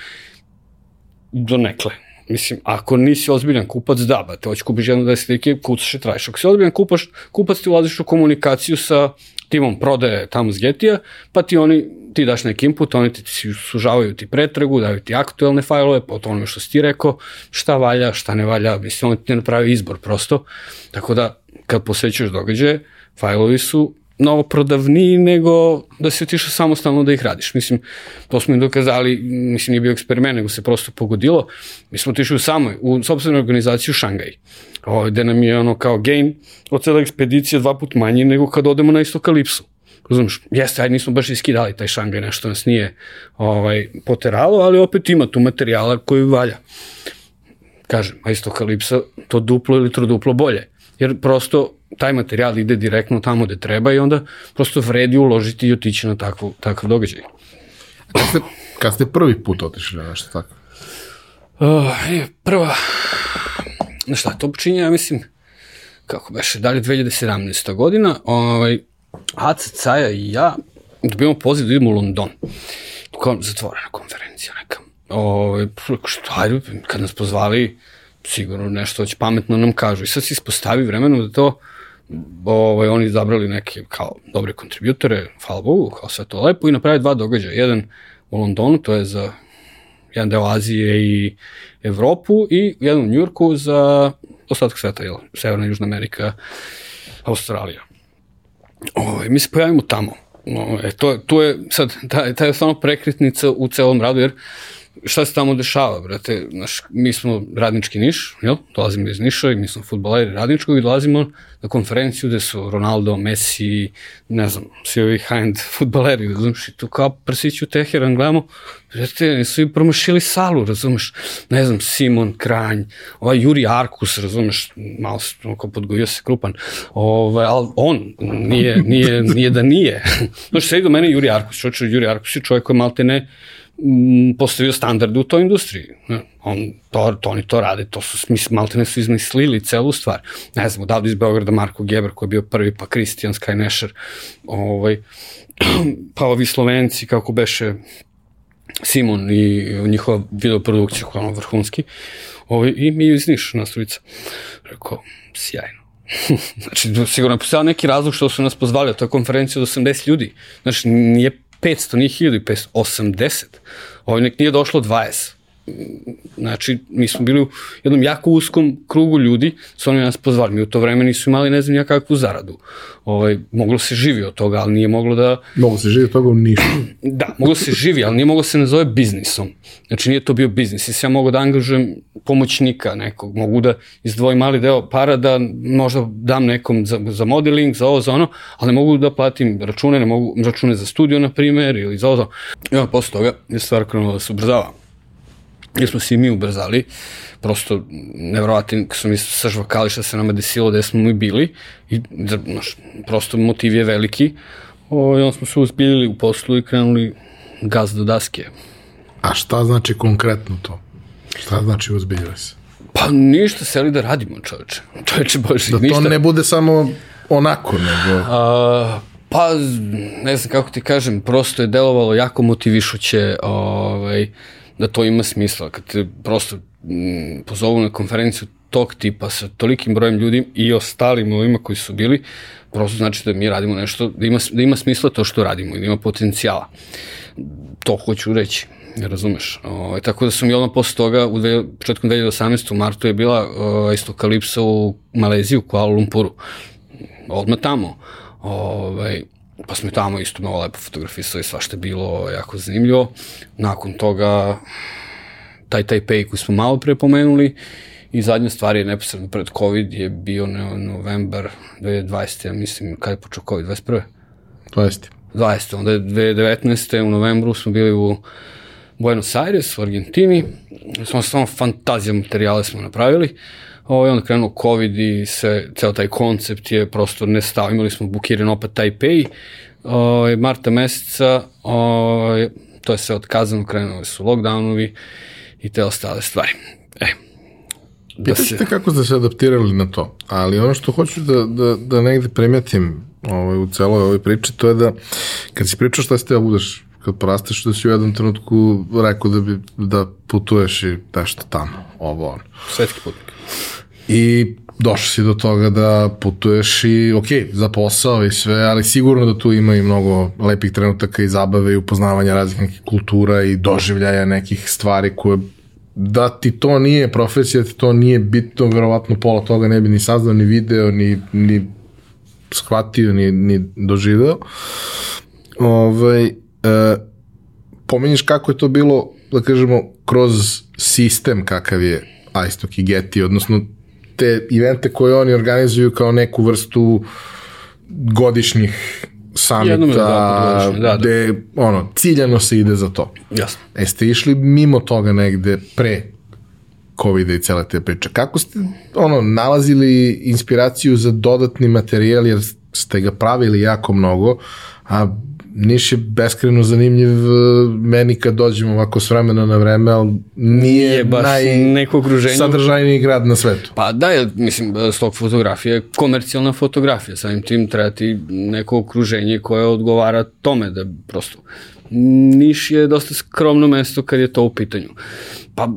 Do nekle. Mislim, ako nisi ozbiljan kupac, da, ba, te hoće kupiš jedno deset slike, kucaš i tražiš. Ako si ozbiljan kupaš, kupac ti ulaziš u komunikaciju sa timom prodaje tamo s Getija, pa ti oni, ti daš neki input, oni ti sužavaju ti pretragu, daju ti aktuelne fajlove, po tome što si ti rekao, šta valja, šta ne valja, mislim, oni ti napravi izbor prosto. Tako da, kad posećaš događaje, fajlovi su mnogo prodavniji nego da si otišao samostalno da ih radiš. Mislim, to smo im dokazali, mislim, nije bio eksperiment, nego se prosto pogodilo. Mi smo otišli u samoj, u sobstvenoj organizaciji u Šangaj, o, gde nam je ono kao gain od cele ekspedicije dva put manji nego kad odemo na istokalipsu. Razumeš, jeste, ajde nismo baš iskidali taj Šangaj, nešto nas nije ovaj, poteralo, ali opet ima tu materijala koji valja. Kažem, a istokalipsa to duplo ili troduplo bolje. Jer prosto taj materijal ide direktno tamo gde treba i onda prosto vredi uložiti i otići na takvu, takav događaj. Kad ste, kad ste prvi put otišli na nešto tako? Uh, je, prva, na šta, to počinje, ja mislim, kako beše, dalje 2017. godina, ovaj, Aca, Caja i ja dobijamo poziv da idemo u London. Kao zatvorena konferencija neka. Ovaj, šta, kad nas pozvali, sigurno nešto će pametno nam kažu. I sad se ispostavi vremenu da to ovaj, oni izabrali neke kao dobre kontributore, hvala Bogu, kao sve to lepo i napravili dva događaja. Jedan u Londonu, to je za jedan deo Azije i Evropu i jedan u Njurku za ostatak sveta, jel, Severna i Južna Amerika, Australija. Ovaj, mi se pojavimo tamo. Ovaj, to, to je sad, ta, ta je stvarno prekretnica u celom radu, jer šta se tamo dešava, brate? Znaš, mi smo radnički Niš, jel? Dolazimo iz Niša i mi smo futboleri radničkog i dolazimo na konferenciju gde su Ronaldo, Messi, ne znam, svi ovi high-end futboleri, razumiješ, i tu kao prsiću Teheran gledamo, brate, su i promašili salu, razumeš, ne znam, Simon Kranj, ovaj Juri Arkus, razumeš, malo se, oko podgojio se krupan, ovaj, ali on nije, nije, nije da nije. Znaš, sedi do mene Juri Arkus, čovječ, Juri Arkus je čovjek koji malte ne, postavio standarde u toj industriji. On, to, to, oni to rade, to su, mislim, malte ne su izmislili celu stvar. Ne znam, odavde iz Beograda Marko Geber koji je bio prvi, pa Christian Skynesher, ovaj, pa ovi Slovenci, kako beše Simon i njihova videoprodukcija koja je ono vrhunski, ovaj, i mi iz Niš, nastavica. Rekao, sjajno. znači, sigurno je postojao neki razlog što su nas pozvali, to je konferencija od 80 ljudi. Znači, nije 500, nije 1580. Ovo nek nije došlo 20. Znači, mi smo bili u jednom jako uskom krugu ljudi, su oni nas pozvali. Mi u to vreme nisu imali ne znam ja kakvu zaradu. Ovaj, moglo se živi od toga, ali nije moglo da... Moglo se živi od toga u nišu. da, moglo se živi, ali nije moglo se nazove biznisom. Znači, nije to bio biznis. I se ja mogu da angažujem pomoćnika nekog, mogu da izdvojim mali deo para da možda dam nekom za, za modeling, za ovo, za ono, ali ne mogu da platim račune, ne mogu račune za studio, na primer, ili za ovo, za I onda posle toga je stvar krenula da se ubrzava jer smo se i mi ubrzali, prosto nevrovatno su mi sažvakali šta se nama desilo gde smo mi bili i znaš, prosto motiv je veliki o, i onda smo se uzbiljili u poslu i krenuli gaz do daske. A šta znači konkretno to? Šta znači uzbiljili se? Pa ništa, seli da radimo čoveče. Čoveče, bože, da ništa. Da to ne bude samo onako, nego... A, pa, ne znam kako ti kažem, prosto je delovalo jako motivišuće, ovaj, da to ima smisla. Kad te prosto m, pozovu na konferenciju tog tipa sa tolikim brojem ljudi i ostalim ovima koji su bili, prosto znači da mi radimo nešto, da ima, da ima smisla to što radimo i da ima potencijala. To hoću reći. Razumeš. O, ovaj, tako da sam i odmah posle toga, u dve, početkom 2018. u martu je bila o, isto kalipsa u Maleziji, u Kuala Lumpuru. Odmah tamo. Ovaj, pa smo tamo isto mnogo lepo fotografisali, svašta je bilo jako zanimljivo. Nakon toga, taj Taipei koji smo malo pre pomenuli, I zadnja stvar je neposredno pred COVID je bio no, novembar 2020. Ja mislim, kada je počeo COVID? 21. 20. 20. Onda je 2019. u novembru smo bili u Buenos Aires, u Argentini. Smo samo fantazija materijale smo napravili. Ovo, onda krenuo COVID i sve, ceo taj koncept je prosto nestao. Imali smo bukiran opet Taipei, o, marta meseca, o, to je sve otkazano, krenuli su lockdownovi i te ostale stvari. E, da se... kako ste se adaptirali na to, ali ono što hoću da, da, da negde primetim ovaj, u celoj ovoj priči, to je da kad si pričao šta ste da budeš kad porasteš da si u jednom trenutku rekao da bi da putuješ i nešto tamo, ovo ono. Svetski putnik. I došao si do toga da putuješ i ok, za posao i sve, ali sigurno da tu ima i mnogo lepih trenutaka i zabave i upoznavanja raznih nekih kultura i doživljaja nekih stvari koje da ti to nije profesija, da ti to nije bitno, verovatno pola toga ne bi ni saznao, ni video, ni, ni shvatio, ni, ni doživeo. Ovaj, e, pominješ kako je to bilo, da kažemo, kroz sistem kakav je Aistok i Getty, odnosno te evente koje oni organizuju kao neku vrstu godišnjih samita, da, da, gde ono, ciljano se ide za to. Jasno. E ste išli mimo toga negde pre covid i cele te priče. Kako ste ono, nalazili inspiraciju za dodatni materijal, jer ste ga pravili jako mnogo, a Niš je beskreno zanimljiv e, meni kad dođemo ovako s vremena na vreme, ali nije, nije baš naj neko okruženje. sadržajniji grad na svetu. Pa da, je, mislim, stok fotografije je komercijalna fotografija, samim tim treba ti neko okruženje koje odgovara tome da prosto Niš je dosta skromno mesto kad je to u pitanju. Pa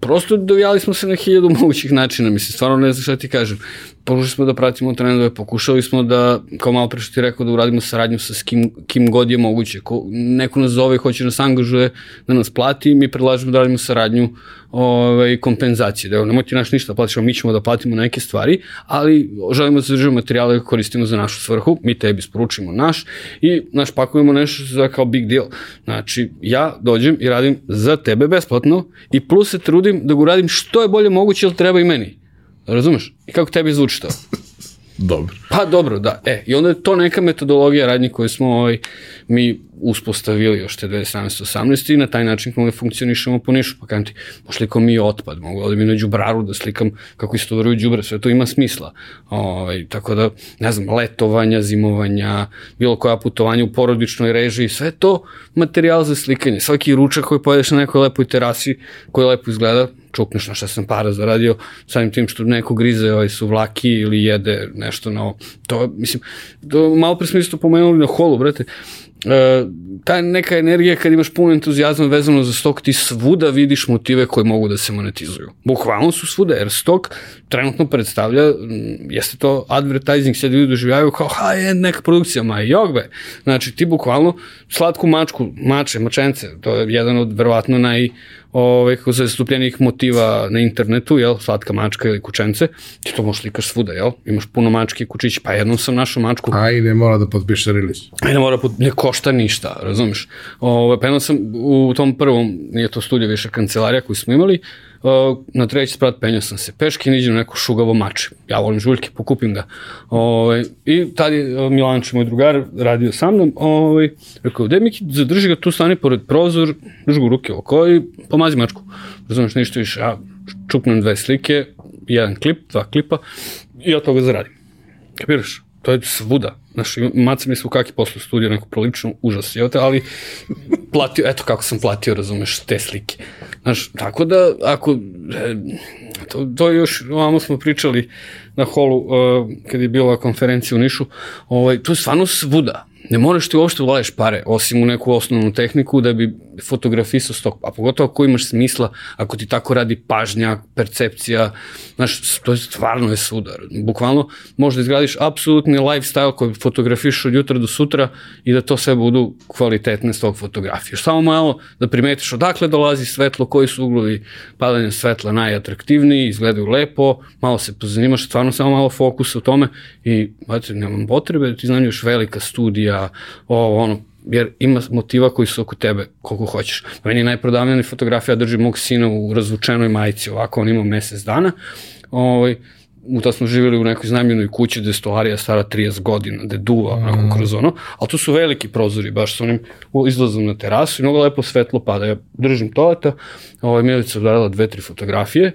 prosto dovijali smo se na hiljadu mogućih načina, mislim, stvarno ne znam šta ti kažem. Pokušali smo da pratimo trendove, pokušali smo da, kao malo pre što ti rekao, da uradimo saradnju sa kim, kim god je moguće. Ko, neko nas zove i hoće nas angažuje da nas plati, mi predlažemo da radimo saradnju ovaj, kompenzacije. Da evo, nemoj ti naš ništa da platiš, mi ćemo da platimo neke stvari, ali želimo da zadržimo materijale koje koristimo za našu svrhu, mi tebi sporučimo naš i naš pakujemo nešto za kao big deal. Znači, ja dođem i radim za tebe besplatno i plus se trudim da ga uradim što je bolje moguće, jer treba i meni. Razumeš? I kako tebi zvuči to? Dobro. Pa dobro, da. E, i onda je to neka metodologija radnje koju smo ovaj, mi uspostavili još te 2017-18 i na taj način kako funkcionišemo po nišu. Pa kažem ti, pošliko mi otpad, mogu da mi na džubraru da slikam kako istovaruju džubre, sve to ima smisla. Ovaj, tako da, ne znam, letovanja, zimovanja, bilo koja putovanja u porodičnoj režiji, sve to materijal za slikanje. Svaki ručak koji pojedeš na nekoj lepoj terasi koji lepo izgleda, čukneš na šta sam para zaradio, samim tim što neko grize ovaj, su vlaki ili jede nešto na ovo. To, mislim, to, malo pre smo isto pomenuli na holu, brate, e, ta neka energija kad imaš puno entuzijazma vezano za stok, ti svuda vidiš motive koje mogu da se monetizuju. Bukvalno su svuda, jer stok trenutno predstavlja, jeste to advertising, sad ljudi doživljavaju kao high-end neka produkcija, ma jogbe. Znači, ti bukvalno slatku mačku, mače, mačence, to je jedan od verovatno naj ovaj, kako se zastupljenih motiva na internetu, jel, slatka mačka ili kućence, ti to možeš slikaš svuda, jel, imaš puno mačke i kučići, pa jednom sam našao mačku. A i ne mora da potpiše release. A i ne mora, ne košta ništa, razumeš. Ovaj, pa jednom sam u tom prvom, nije to studio više kancelarija koju smo imali, na treći sprat penjao sam se peške i niđem neko šugavo mače. Ja volim žuljke, pokupim ga. Ovaj, I tad je Milanče, moj drugar, radio sa mnom, ovaj, rekao, gde Miki, zadrži ga tu stani pored prozor, drži ruke oko i pomazi mačku. Razumeš, ništa više, ja čupnem dve slike, jedan klip, dva klipa i od toga zaradim. Kapiraš? To je svuda. Znaš, maca mi se u kaki poslu studiju, neko prolično užas, je ali platio, eto kako sam platio, razumeš, te slike. Znaš, tako da, ako, e, to, to još, ovamo smo pričali na holu, uh, kad je bila konferencija u Nišu, ovaj, to je stvarno svuda. Ne moraš ti uopšte ulaješ pare, osim u neku osnovnu tehniku da bi fotografisao stok, a pogotovo ako imaš smisla, ako ti tako radi pažnja, percepcija, znaš, to je stvarno je sudar. Bukvalno možda izgradiš apsolutni lifestyle koji fotografiš od jutra do sutra i da to sve budu kvalitetne stok fotografije. Samo malo da primetiš odakle dolazi svetlo, koji su uglovi padanja svetla najatraktivniji, izgledaju lepo, malo se pozanimaš, stvarno samo malo fokusa u tome i, znate, nemam potrebe da ti znanjuš velika studija, ovo, ono, jer ima motiva koji su oko tebe koliko hoćeš. Meni je najprodavljena fotografija držim mog sina u razvučenoj majici, ovako on ima mesec dana. Ovaj, u to smo živjeli u nekoj znamljenoj kući gde je stolarija stara 30 godina, gde duva mm. onako kroz ono, ali to su veliki prozori, baš sa onim izlazom na terasu i mnogo lepo svetlo pada. Ja držim toaleta, ovaj, Milica udarila dve, tri fotografije,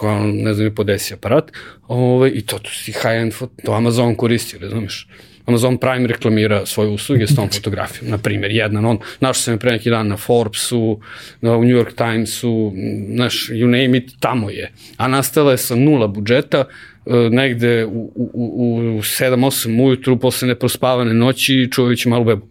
kao, ne znam, je podesi aparat, ovaj, i to, to si high-end, to Amazon koristi, razumeš? Amazon Prime reklamira svoje usluge s tom fotografijom, na primjer, jedan, on, našao sam je pre neki dan na Forbesu, na, u New York Timesu, naš, you name it, tamo je. A nastala je sa nula budžeta, e, negde u, u, u 7-8 ujutru posle neprospavane noći čuvajući malu bebu.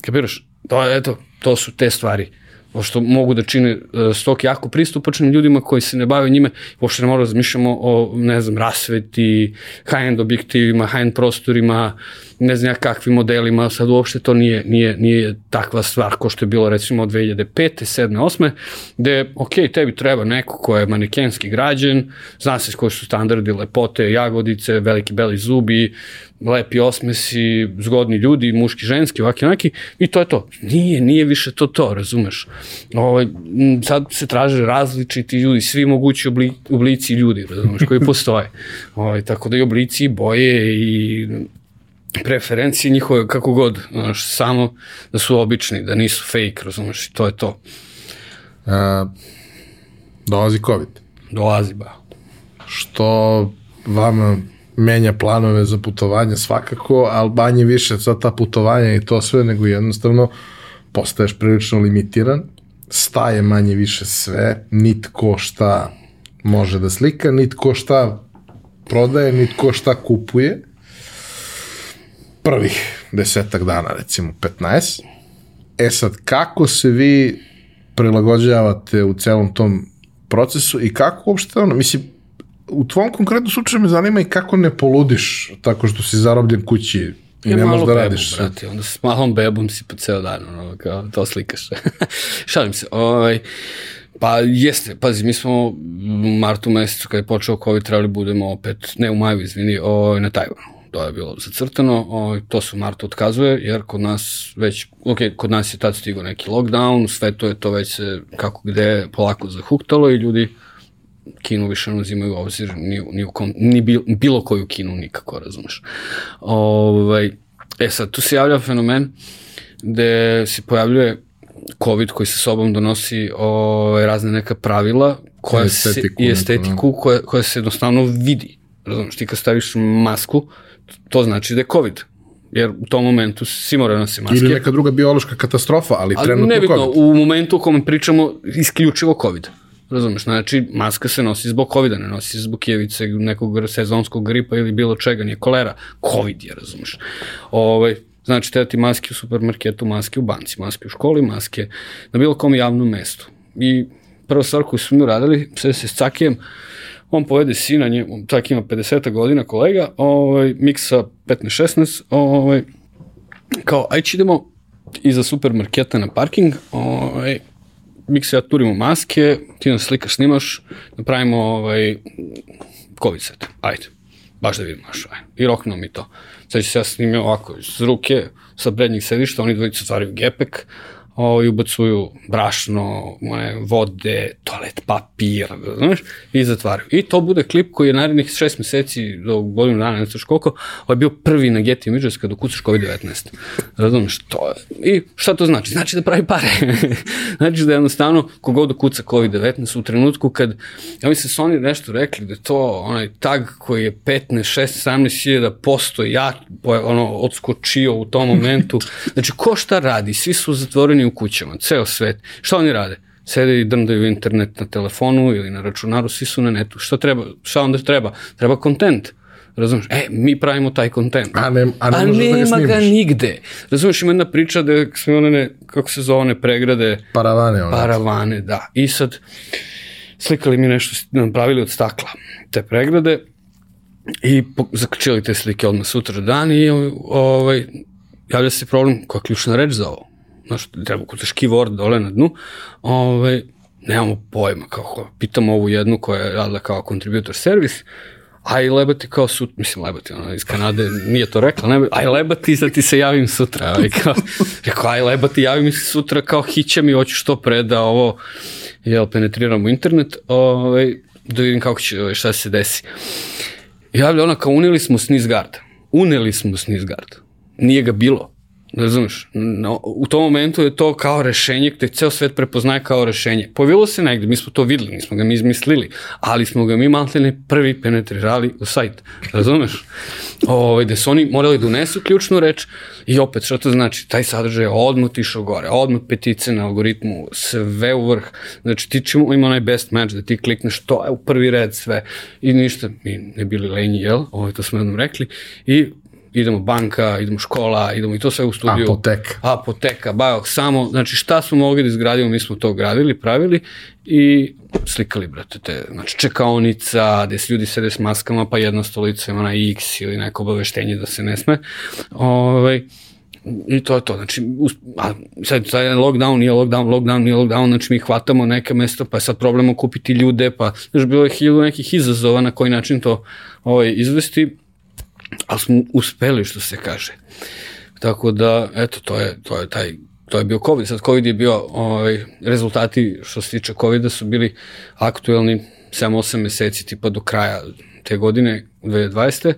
Kapiraš? To, eto, to su te stvari pošto mogu da čine uh, stok jako pristupačnim ljudima koji se ne bave njime, pošto ne moramo da razmišljamo o, ne znam, rasveti, high-end objektivima, high-end prostorima, ne znam ja kakvim modelima, sad uopšte to nije, nije, nije takva stvar ko što je bilo recimo od 2005. 7. 8. gde, ok, tebi treba neko ko je manekenski građen, zna se koji su standardi lepote, jagodice, veliki beli zubi, lepi osmesi, zgodni ljudi, muški, ženski, ovaki, onaki, i to je to. Nije, nije više to to, razumeš? Ovo, ovaj, sad se traže različiti ljudi, svi mogući obli, oblici ljudi, razumeš, koji postoje. Ovo, ovaj, tako da i oblici, i boje i preferencije njihove, kako god, znaš, samo da su obični, da nisu fake, razumeš, i to je to. A, dolazi COVID. Dolazi, ba. Što vama menja planove za putovanje svakako, ali manje više sad ta putovanja i to sve, nego jednostavno postaješ prilično limitiran, staje manje više sve, nitko šta može da slika, nitko šta prodaje, nitko šta kupuje. Prvih desetak dana, recimo 15. E sad, kako se vi prilagođavate u celom tom procesu i kako uopšte ono, mislim, u tvom konkretnom slučaju me zanima i kako ne poludiš tako što si zarobljen kući i ja ne možeš da radiš. Bebu, brate, onda s malom bebom si po ceo dan, ono, kao, to slikaš. Šalim se, ovaj, Pa jeste, pazi, mi smo u martu mesecu kada je počeo COVID trebali budemo opet, ne u maju, izvini, ovaj, na Tajvanu. To je bilo zacrtano, ovaj, to se u martu otkazuje, jer kod nas već, ok, kod nas je tad stigao neki lockdown, sve to je to već se kako gde polako zahuktalo i ljudi Kinu više ne uzimaju obzir ni, ni, u kom, ni bilo, bilo koju Kinu nikako, razumeš. Ovaj, e sad, tu se javlja fenomen gde se pojavljuje COVID koji sa sobom donosi ovaj, razne neka pravila koja estetiku, se, i estetiku koja, koja se jednostavno vidi. Razumeš, ti kad staviš masku, to znači da je COVID jer u tom momentu svi moraju da se maske. Ili neka druga biološka katastrofa, ali, ali trenutno nebitno, COVID. u momentu u kome pričamo isključivo COVID. Razumeš, znači maska se nosi zbog COVID-a, ne nosi se zbog kijevice, nekog sezonskog gripa ili bilo čega, nije kolera. COVID je, razumeš. Ovaj, znači, treba ti maske u supermarketu, maske u banci, maske u školi, maske na bilo kom javnom mestu. I prva stvar koju smo mi uradili, sve se s cakijem, on povede sina, nje, tak ima 50 godina kolega, ovaj, miksa 15-16, ovaj, kao, ajde idemo iza supermarketa na parking, ovaj, mi se ja turimo maske, ti nas slika snimaš, napravimo ovaj, COVID set, ajde, baš da vidimo naš, ajde. I roknuo mi to. Sad ću se ja snimio ovako iz ruke, sa prednjih sedišta, oni dvojice stvaraju gepek, ovaj, ubacuju brašno, moje vode, toalet papir, znaš, i zatvaraju. I to bude klip koji je narednih šest meseci do godinu dana, ne znaš koliko, ovaj bio prvi na Getty Images kada ukucaš COVID-19. Razumeš, to je. I šta to znači? Znači da pravi pare. znači da jednostavno, kogod da kuca COVID-19 u trenutku kad, ja mislim su oni nešto rekli da to onaj tag koji je 15, 6, 17 hiljada posto ja, ono, odskočio u tom momentu. Znači, ko šta radi? Svi su zatvoreni u kućama, ceo svet. Šta oni rade? Sede i drndaju internet na telefonu ili na računaru, svi su na netu. Šta treba? Šta onda treba? Treba kontent. Razumeš? E, mi pravimo taj kontent. A, ne, a, ne a da nema ga, ga nigde. Razumeš, ima jedna priča da smo one, kako se zove, one pregrade. Paravane. One. Paravane, da. I sad, slikali mi nešto, napravili od stakla te pregrade i zaključili te slike odmah sutra dan i ovaj, javlja se problem koja je ključna reč za ovo znaš, treba kucaš keyword dole na dnu, ovaj, nemamo pojma, kao, pitamo ovu jednu koja je radila kao contributor service, a i lebati kao sut, mislim lebati, ona iz Kanade nije to rekla, ne, aj lebati, sad ti se javim sutra, aj kao, rekao, aj lebati, javim se sutra, kao hiće mi, hoću što pre da ovo, jel, penetriramo internet, ovaj, da vidim kako će, ovaj, šta se desi. Javlja ona kao, uneli smo Snizgard, uneli smo Snizgard, nije ga bilo, Razumeš? No, u tom momentu je to kao rešenje, gde ceo svet prepoznaje kao rešenje. Pojavilo se negde, mi smo to videli, nismo ga mi izmislili, ali smo ga mi maltene prvi penetrirali u sajt. Razumeš? Ove, ovaj, gde su oni morali da unesu ključnu reč i opet, šta to znači? Taj sadržaj je odmah tišao gore, odmah petice na algoritmu, sve u vrh. Znači, ti čemu ima onaj best match, da ti klikneš, to je u prvi red sve i ništa. Mi ne bili lenji, jel? Ovo, to smo jednom rekli. I idemo banka, idemo škola, idemo i to sve u studiju. Apoteka. Apoteka, bajok, samo, znači šta smo mogli da izgradimo, mi smo to gradili, pravili i slikali, brate, te, znači čekaonica, gde se ljudi sede s maskama, pa jedna stolica ima na X ili neko obaveštenje da se ne sme. Ovaj, I to je to, znači, us, a sad, sad je lockdown, nije lockdown, lockdown, nije lockdown, znači mi hvatamo neke mesta, pa je sad problem okupiti ljude, pa, znači, bilo je hiljadu nekih izazova na koji način to ovaj, izvesti, ali smo uspeli, što se kaže. Tako da, eto, to je, to je taj to je bio COVID. Sad COVID je bio, ovaj, rezultati što se tiče COVID-a su bili aktuelni 7-8 meseci, tipa do kraja te godine, 2020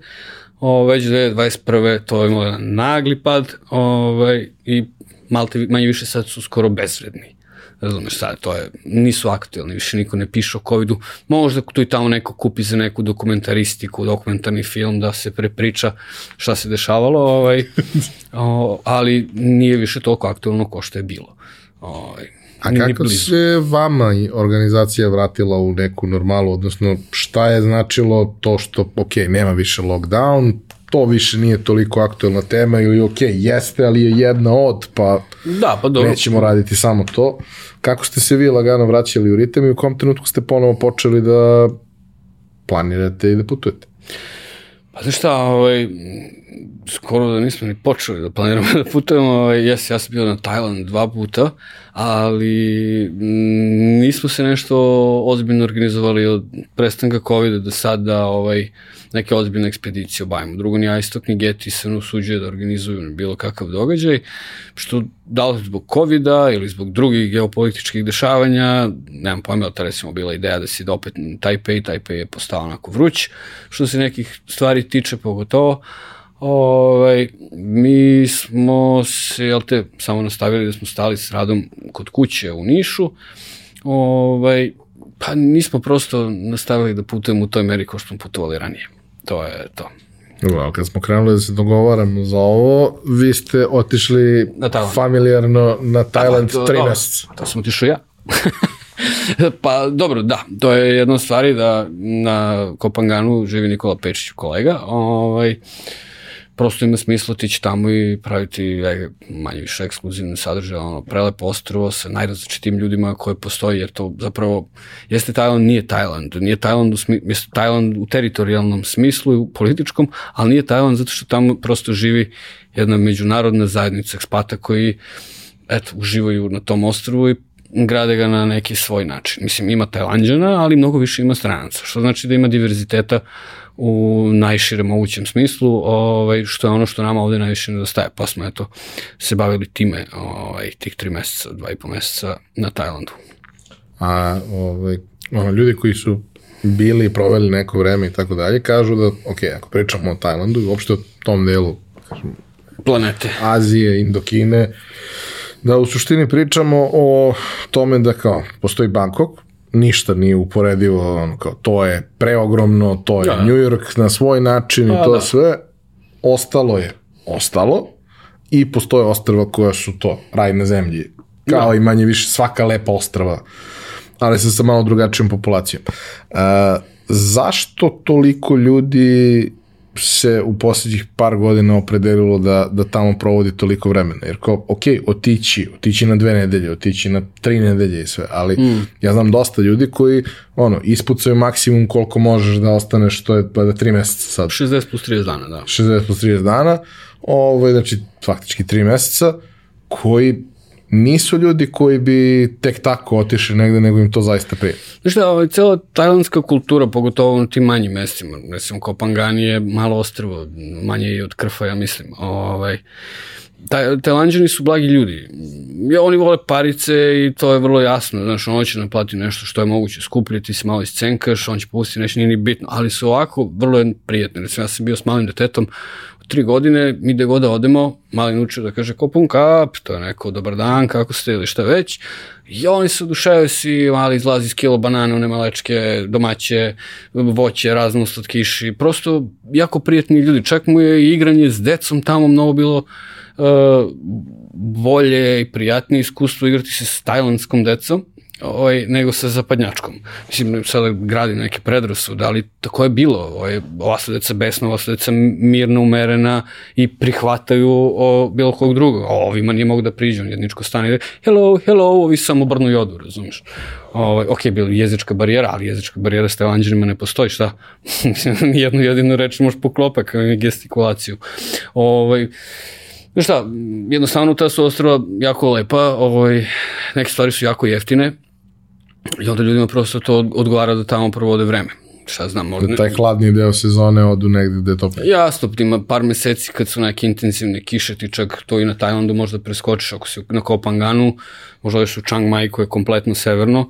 o, već 2021. to je imalo nagli pad ovaj, i malte, manje više sad su skoro bezvredni. Razumeš sad, to je, nisu aktualni, više niko ne piše o COVID-u. Možda tu i tamo neko kupi za neku dokumentaristiku, dokumentarni film da se prepriča šta se dešavalo, ovaj, o, ali nije više toliko aktualno ko što je bilo. Ovaj, A kako se vama organizacija vratila u neku normalu, odnosno šta je značilo to što, ok, nema više lockdown, to više nije toliko aktuelna tema ili ok, jeste, ali je jedna od, pa, da, pa dobro. nećemo raditi samo to. Kako ste se vi lagano vraćali u ritem i u kom trenutku ste ponovo počeli da planirate i da putujete? Pa znaš šta, ovaj, skoro da nismo ni počeli da planiramo da putujemo, ovaj, jes, ja sam bio na Tajland dva puta, ali mm, nismo se nešto ozbiljno organizovali od prestanka COVID-a do sada ovaj, neke ozbiljne ekspedicije obavimo. Drugo, ni Aistok ni Geti se ne usuđuje da organizuju bilo kakav događaj, što da li zbog COVID-a ili zbog drugih geopolitičkih dešavanja, nemam pojma, ta recimo bila ideja da se opet Taipei, Taipei je postao onako vruć, što se nekih stvari tiče pogotovo, Ovaj, mi smo se, jel te, samo nastavili da smo stali s radom kod kuće u Nišu. Ovaj, pa nismo prosto nastavili da putujemo u toj meri kao što smo putovali ranije. To je to. Dobro, kad smo krenuli da se dogovaramo za ovo, vi ste otišli na familijarno na Tajland to, tri meseca. To sam otišao ja. pa dobro, da, to je jedna stvari da na Kopanganu živi Nikola Pečić, kolega, ovaj, prosto ima smisla otići tamo i praviti manje više ekskluzivne sadržaje, ono, prelepo ostrovo sa najrazličitim ljudima koje postoji, jer to zapravo jeste Tajland, nije Tajland. Nije Tajland u, smi, jeste Tajland u teritorijalnom smislu i u političkom, ali nije Tajland zato što tamo prosto živi jedna međunarodna zajednica ekspata koji eto, uživaju na tom ostrovu i grade ga na neki svoj način. Mislim, ima Tajlanđana, ali mnogo više ima stranaca, što znači da ima diverziteta u najširem mogućem smislu, ovaj, što je ono što nama ovde najviše nedostaje. Pa smo eto, se bavili time ovaj, tih tri meseca, dva i po meseca na Tajlandu. A ovaj, ono, ljudi koji su bili i proveli neko vreme i tako dalje, kažu da, ok, ako pričamo o Tajlandu i uopšte o tom delu kažem, planete. Azije, Indokine, da u suštini pričamo o tome da kao postoji Bangkok, ništa nije uporedivo, ono kao, to je preogromno, to je da. New York na svoj način i to da. sve. Ostalo je ostalo i postoje ostrava koja su to, raj na zemlji, kao da. i manje više svaka lepa ostrava, ali sa, sa malo drugačijom populacijom. Uh, zašto toliko ljudi se u poslednjih par godina opredelilo da, da tamo provodi toliko vremena. Jer kao, ok, otići, otići na dve nedelje, otići na tri nedelje i sve, ali mm. ja znam dosta ljudi koji, ono, ispucaju maksimum koliko možeš da ostaneš, to je pa da tri meseca sad. 60 plus 30 dana, da. 60 plus 30 dana, ovaj, znači, faktički tri meseca, koji nisu ljudi koji bi tek tako otišli negde, nego im to zaista prije. Znaš da, ovaj, cela tajlandska kultura, pogotovo na tim manjim mestima, recimo Kopangani je malo ostrvo, manje i od Krfa, ja mislim. Ovaj, taj, tajlanđani su blagi ljudi. Ja, oni vole parice i to je vrlo jasno. Znaš, on će naplati nešto što je moguće skuplje, ti se malo iscenkaš, on će pustiti nešto, nije ni bitno. Ali su ovako vrlo prijetni. Recimo, ja sam bio s malim detetom tri godine, mi gde god da odemo, mali nuče da kaže kopun kap, to je neko dobar dan, kako ste ili šta već. I oni se odušaju si, mali izlazi iz kilo banane, one malečke, domaće, voće, razno kiši, prosto jako prijatni ljudi. Čak mu je igranje s decom tamo mnogo bilo uh, bolje i prijatnije iskustvo igrati se s tajlandskom decom, ovaj, nego sa zapadnjačkom. Mislim, sada gradim neke predrasude, ali tako je bilo. Ovaj, ova su deca besna, ova su deca mirno umerena i prihvataju o, bilo kog drugog. O, ovima nije mogu da priđu, on jedničko stane i hello, hello, ovi samo brnu jodu, razumeš. Ovaj, ok, bilo jezička barijera, ali jezička barijera s tevanđerima ne postoji, šta? Jednu jedinu reč možeš poklopa kao gestikulaciju. Ovaj, Znaš šta, jednostavno ta su ostrava jako lepa, ovaj, neke stvari su jako jeftine, I onda ljudima prosto to odgovara da tamo provode vreme. Šta znam, možda... Da taj hladni deo sezone odu negde gde je to... Jasno, ima par meseci kad su neke intenzivne kiše, ti čak to i na Tajlandu možda preskočiš, ako si na Kopanganu, možda još u Chiang Mai koje je kompletno severno,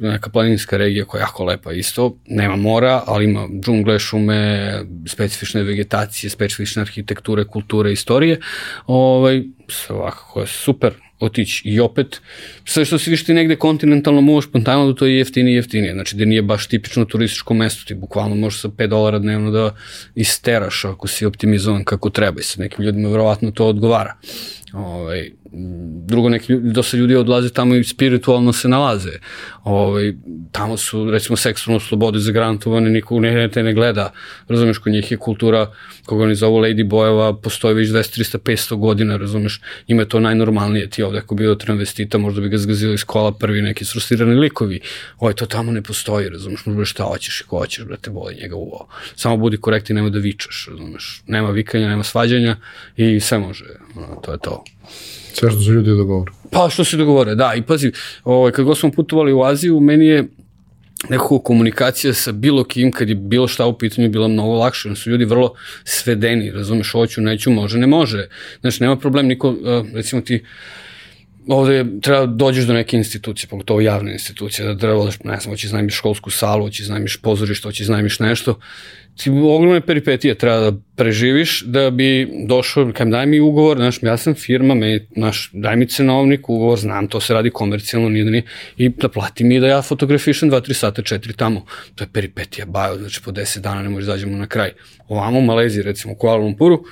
neka planinska regija koja je jako lepa isto, nema mora, ali ima džungle, šume, specifične vegetacije, specifične arhitekture, kulture, istorije, ovaj, svakako je super, otići i opet, sve što si viš ti negde kontinentalno možeš spontano da to je jeftinije i jeftinije, znači da nije baš tipično turističko mesto, ti bukvalno možeš sa 5 dolara dnevno da isteraš ako si optimizovan kako treba i sa nekim ljudima verovatno to odgovara. Ovaj, drugo, neki dosta ljudi odlaze tamo i spiritualno se nalaze. Ovaj, tamo su, recimo, seksualno slobode zagarantovane, niko ne, te ne gleda. Razumeš, kod njih je kultura, koga oni zovu Lady Boyeva, postoji već 200, 300, 500 godina, razumeš, ima je to najnormalnije. Ti ovde, ako bi bio travestita, možda bi ga zgazili iz kola prvi neki srustirani likovi. Ovo, to tamo ne postoji, razumeš, možda šta hoćeš i ko hoćeš, brate, boli njega uvo. Samo budi korekti, nema da vičaš, razumeš. Nema vikanja, nema svađanja i sve može, to je to. Sve što se ljudi dogovore. Pa što se dogovore, da. I pazi, ovaj, kad god smo putovali u Aziju, meni je nekako komunikacija sa bilo kim, kad je bilo šta u pitanju, bila mnogo lakše. Su ljudi vrlo svedeni, razumeš, hoću, neću, može, ne može. Znači, nema problem, niko, recimo ti, ovde treba da dođeš do neke institucije, pogotovo javne institucije, da treba, ne znam, hoći znajmiš školsku salu, hoći znajmiš pozorište, hoći znajmiš nešto, ti ogromne peripetije treba da preživiš da bi došao, kajem daj mi ugovor, znaš, ja sam firma, me, znaš, daj mi cenovnik, ugovor, znam, to se radi komercijalno, nije da nije, i da plati mi da ja fotografišem 2-3 sata, 4 tamo. To je peripetija, bajo, znači po 10 dana ne možeš da na kraj. Ovamo u Maleziji, recimo u Kuala Lumpuru,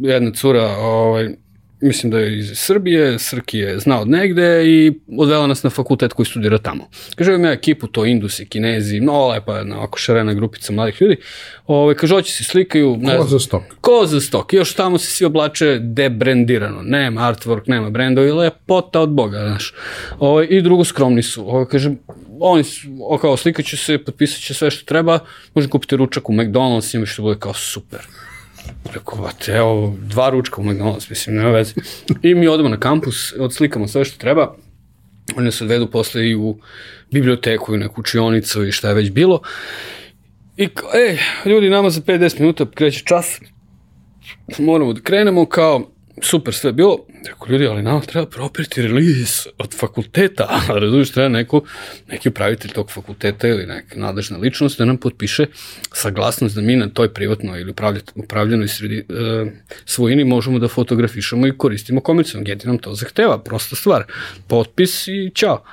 jedna cura, ovaj, mislim da je iz Srbije, Srki je znao od negde i odvela nas na fakultet koji studira tamo. Kaže, imam ja ekipu, to Indusi, Kinezi, no lepa jedna ovako šarena grupica mladih ljudi. Ove, kaže, hoće se slikaju. Ne ko za stok. Ko za stok. Još tamo se svi oblače debrendirano. Nema artwork, nema brendovi, lepota od Boga, znaš. Ove, I drugo skromni su. Ove, kaže, oni su, o, kao slikaće se, potpisat će sve što treba, može kupiti ručak u McDonald's, ima što bude kao super. Rekao, vate, evo, dva ručka u McDonald's, mislim, nema veze. I mi odemo na kampus, odslikamo sve što treba. Oni se odvedu posle i u biblioteku i neku učionicu i šta je već bilo. I, ej, ljudi, nama za 5-10 minuta kreće čas. Moramo da krenemo kao, super sve bilo. Rekao, ljudi, ali nama treba property release od fakulteta, razumiješ, treba neko, neki upravitelj tog fakulteta ili neka nadležna ličnost da nam potpiše saglasnost da mi na toj privatnoj ili upravljenoj sredi, e, svojini možemo da fotografišemo i koristimo komercijalno. Geti nam to zahteva, prosta stvar. Potpis i čao.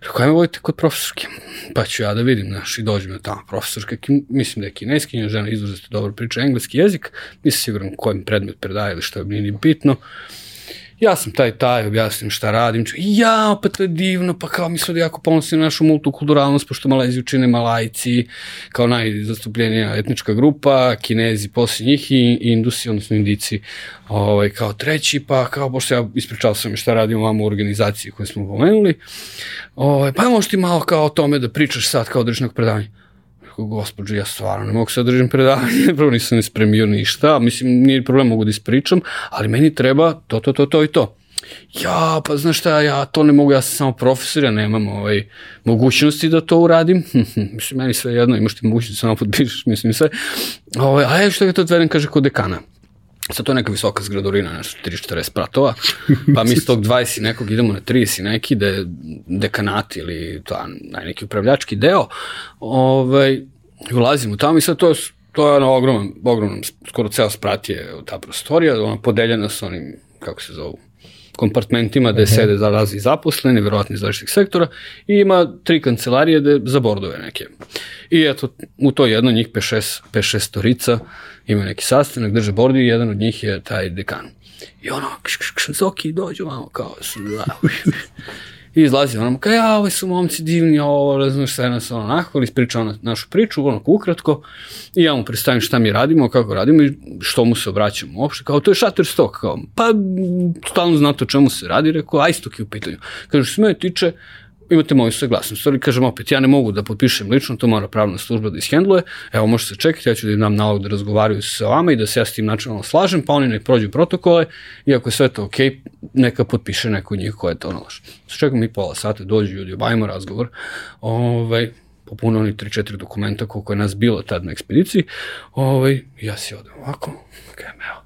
Rekao, ajme vojte kod profesorke. Pa ću ja da vidim, znaš, i dođem tamo profesorka, mislim da je kineski, žena izuzetno dobro priča engleski jezik, nisam siguran kojim predmet predaje ili što je nije bitno. Ja sam taj taj, objasnim šta radim, ču, ja, pa to je divno, pa kao mi se da jako ponosim na našu multikulturalnost, pošto Maleziju čine Malajci, kao najzastupljenija etnička grupa, Kinezi posle njih i, Indusi, odnosno Indici, ovaj, kao treći, pa kao, pošto ja ispričao sam šta radimo vam u organizaciji koju smo pomenuli, ovaj, pa možeš ti malo kao o tome da pričaš sad kao državnog predavanja rekao, gospođo, ja stvarno ne mogu sad da držim predavanje, prvo nisam ne spremio ništa, mislim, nije problem, mogu da ispričam, ali meni treba to, to, to, to i to. Ja, pa znaš šta, ja to ne mogu, ja sam samo profesor, ja nemam ovaj, mogućnosti da to uradim. mislim, meni sve jedno, imaš ti mogućnosti, samo potpišeš, mislim sve. Ovaj, a je što ga to odvedem, kaže, kod dekana. Sad to je neka visoka zgradorina, nešto 3-40 pratova, pa mi s tog 20 nekog idemo na 30 neki, da je dekanat ili to neki upravljački deo, ovaj, ulazimo tamo i sad to je to je ono ogroman, ogroman, skoro ceo sprat je ta prostorija, ona podeljena sa onim, kako se zovu, kompartmentima gde uh -huh. sede za razni zaposleni, verovatno iz različitih sektora, i ima tri kancelarije de, za bordove neke. I eto, u to jedno njih 5-6 storica imaju neki sastanak, drže bordi i jedan od njih je taj dekan. I ono, kš, kš, kš, Zoki, dođu malo, kao, da. I izlazi ono, kao ja, ovi su momci divni, ovo, razumiješ, sve nas ono onako, ispriča ono našu priču, ono ukratko, i ja mu predstavim šta mi radimo, kako radimo i što mu se obraćamo uopšte, kao to je Shutterstock, kao, pa stalno znate o čemu se radi, rekao, a istok je u pitanju. Kaže, što se mene tiče, imate moju saglasnost. Ali kažem opet, ja ne mogu da potpišem lično, to mora pravna služba da ishendluje, evo možete se čekati, ja ću da im dam nalog da razgovaraju sa vama i da se ja s tim načinom slažem, pa oni nek prođu protokole i ako je sve to okej, okay, neka potpiše neko njih ko je to nalaš. Se čekam mi pola sata, dođu ljudi, obajmo razgovor, ovaj, popuno oni 3-4 dokumenta koliko je nas bilo tad na ekspediciji, ovaj, ja si odem ovako, kajem, evo,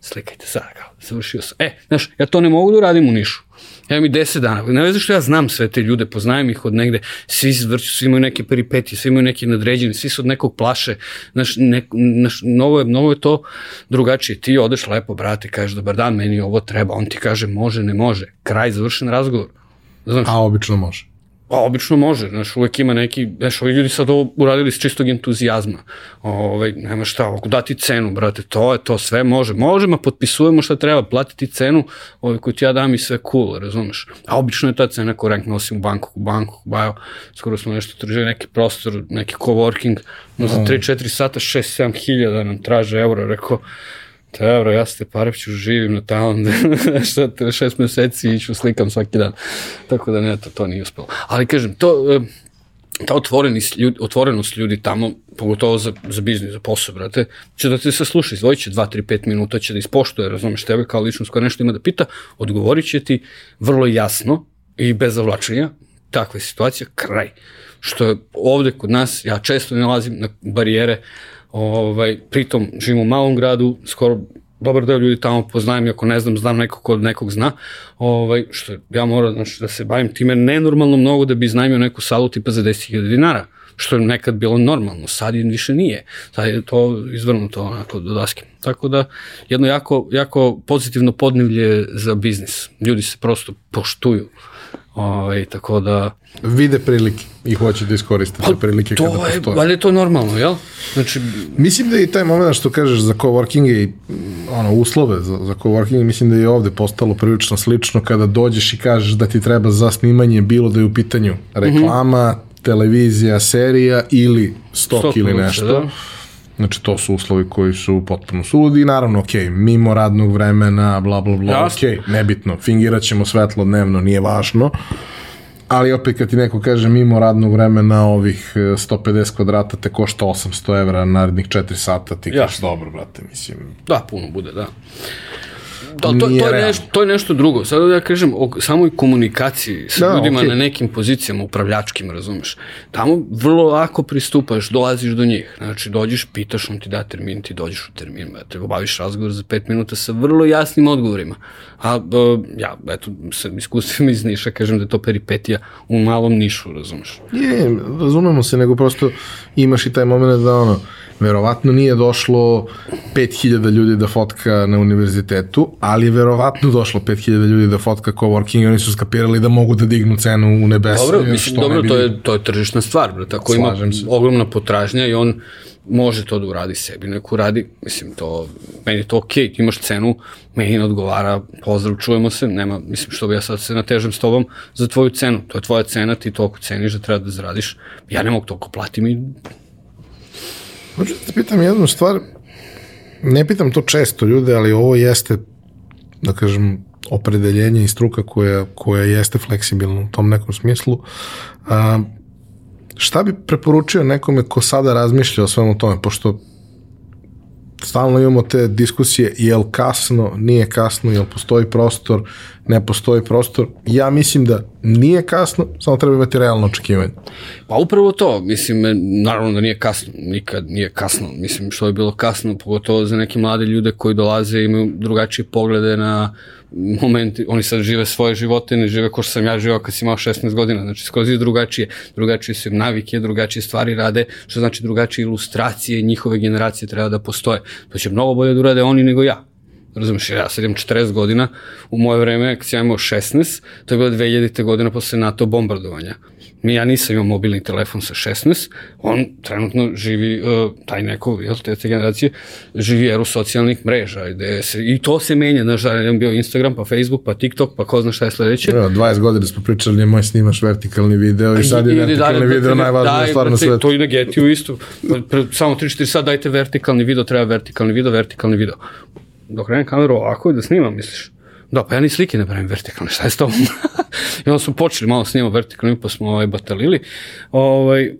slikajte sad, kao, završio sam. E, znaš, ja to ne mogu da uradim u Nišu. Ja mi 10 dana. Ne veze što ja znam sve te ljude, poznajem ih od negde, svi zvrću, svi imaju neke peripetije, svi imaju neki nadređeni, svi su od nekog plaše. Znaš, ne, naš, novo, je, novo je to drugačije. Ti odeš lepo, brate, kažeš dobar dan, meni ovo treba. On ti kaže može, ne može. Kraj, završen razgovor. Znaš, A obično može. Pa obično može, znaš, uvek ima neki, znaš, ovi ljudi sad ovo uradili s čistog entuzijazma. Ovaj, nema šta, ako dati cenu, brate, to je to, sve može. Može, ma potpisujemo šta treba, platiti cenu ovaj, koju ti ja dam i sve cool, razumeš. A obično je ta cena korektna, osim u banku, u banku, bajo, skoro smo nešto tražili, neki prostor, neki coworking, no za 3-4 sata 6-7 hiljada nam traže euro, rekao, Dobro, ja ste Pareviću živim na tamo, šta te šest meseci i ću slikam svaki dan. Tako da ne, to, to nije uspelo. Ali kažem, to, ta otvorenost ljudi, otvorenost ljudi tamo, pogotovo za, za biznis, za posao, brate, će da te se sluša, izvojit će 2, 3, 5 minuta, će da ispoštuje, razumeš tebe kao ličnost koja nešto ima da pita, odgovorit će ti vrlo jasno i bez zavlačenja, takva je situacija, kraj. Što je ovde kod nas, ja često nalazim na barijere, Ovaj, pritom živim u malom gradu, skoro dobar deo ljudi tamo poznajem, ako ne znam, znam nekog kod nekog zna, ovaj, što ja moram znači, da se bavim time nenormalno mnogo da bi iznajmio neku salu tipa za 10.000 dinara, što je nekad bilo normalno, sad je više nije, sad je to izvrnuto onako do daske. Tako da, jedno jako, jako pozitivno podnevlje za biznis. Ljudi se prosto poštuju. Ovaj, tako da... Vide prilike i hoće da iskoriste te pa, prilike to kada je, postoje. Ali je to normalno, jel? Znači... Mislim da i taj moment što kažeš za coworking i ono, uslove za, za coworking, mislim da je ovde postalo prilično slično kada dođeš i kažeš da ti treba za snimanje bilo da je u pitanju reklama, mm -hmm. televizija, serija ili stok, stok ili nešto. Da Znači, to su uslovi koji su potpuno suludi naravno, ok, mimo radnog vremena, bla, bla, bla, Jasne. ok, nebitno, fingirat ćemo svetlo dnevno, nije važno, ali opet kad ti neko kaže mimo radnog vremena ovih 150 e, kvadrata te košta 800 evra narednih 4 sata, ti kažeš dobro, brate, mislim. Da, puno bude, da. Da, to, to, je nešto, to je nešto drugo. Sad da ja kažem o samoj komunikaciji sa da, ljudima okay. na nekim pozicijama upravljačkim, razumeš. Tamo vrlo lako pristupaš, dolaziš do njih. Znači, dođeš, pitaš, on ti da termin, ti dođeš u termin, te obaviš razgovor za pet minuta sa vrlo jasnim odgovorima. A ja, eto, sa iskustvima iz Niša kažem da je to peripetija u malom Nišu, razumeš. Je, razumemo se, nego prosto imaš i taj moment da ono, verovatno nije došlo 5000 ljudi da fotka na univerzitetu, ali je verovatno došlo 5000 ljudi da fotka coworking i oni su skapirali da mogu da dignu cenu u nebesa. Dobro, mislim, dobro, to je, to je tržišna stvar, bro. tako ima se. ogromna potražnja i on može to da uradi sebi, neko radi, mislim, to, meni je to okej, okay, imaš cenu, meni ne odgovara, pozdrav, čujemo se, nema, mislim, što bi ja sad se natežem s tobom za tvoju cenu, to je tvoja cena, ti toliko ceniš da treba da zaradiš, ja ne mogu toliko platim i Hoću da pitam jednu stvar, ne pitam to često ljude, ali ovo jeste, da kažem, opredeljenje i struka koja, koja jeste fleksibilna u tom nekom smislu. A, šta bi preporučio nekome ko sada razmišlja o svemu tome, pošto stalno imamo te diskusije je li kasno, nije kasno, je li postoji prostor, ne postoji prostor. Ja mislim da nije kasno, samo treba imati realno očekivanje. Pa upravo to, mislim, naravno da nije kasno, nikad nije kasno, mislim što je bilo kasno, pogotovo za neke mlade ljude koji dolaze i imaju drugačije poglede na momenti, oni sad žive svoje živote, ne žive ko što sam ja živao kad sam imao 16 godina, znači skroz drugačije, drugačije su im navike, drugačije stvari rade, što znači drugačije ilustracije njihove generacije treba da postoje. To će mnogo bolje da urade oni nego ja. Razumeš, ja sad imam 40 godina, u moje vreme, kad sam imao 16, to je bilo 2000. godina posle NATO bombardovanja. Mi, ja nisam imao mobilni telefon sa 16, on trenutno živi, uh, taj neko, jel, te, te generacije, živi eru socijalnih mreža, gde se, i to se menja, znaš, da je bio Instagram, pa Facebook, pa TikTok, pa ko zna šta je sledeće. Ja, 20 godina smo pričali, nemoj snimaš vertikalni video i sad je vertikalni dalje, video najvažnija stvar na svetu. To i na Getiju isto. Pre, samo 3-4 sad dajte vertikalni video, treba vertikalni video, vertikalni video. Dok krenem kameru ovako da snimam, misliš? Da, pa ja ni slike ne pravim vertikalne, šta je s tobom? I onda smo počeli malo snimati vertikalno, pa smo ovaj, batalili. Ovaj,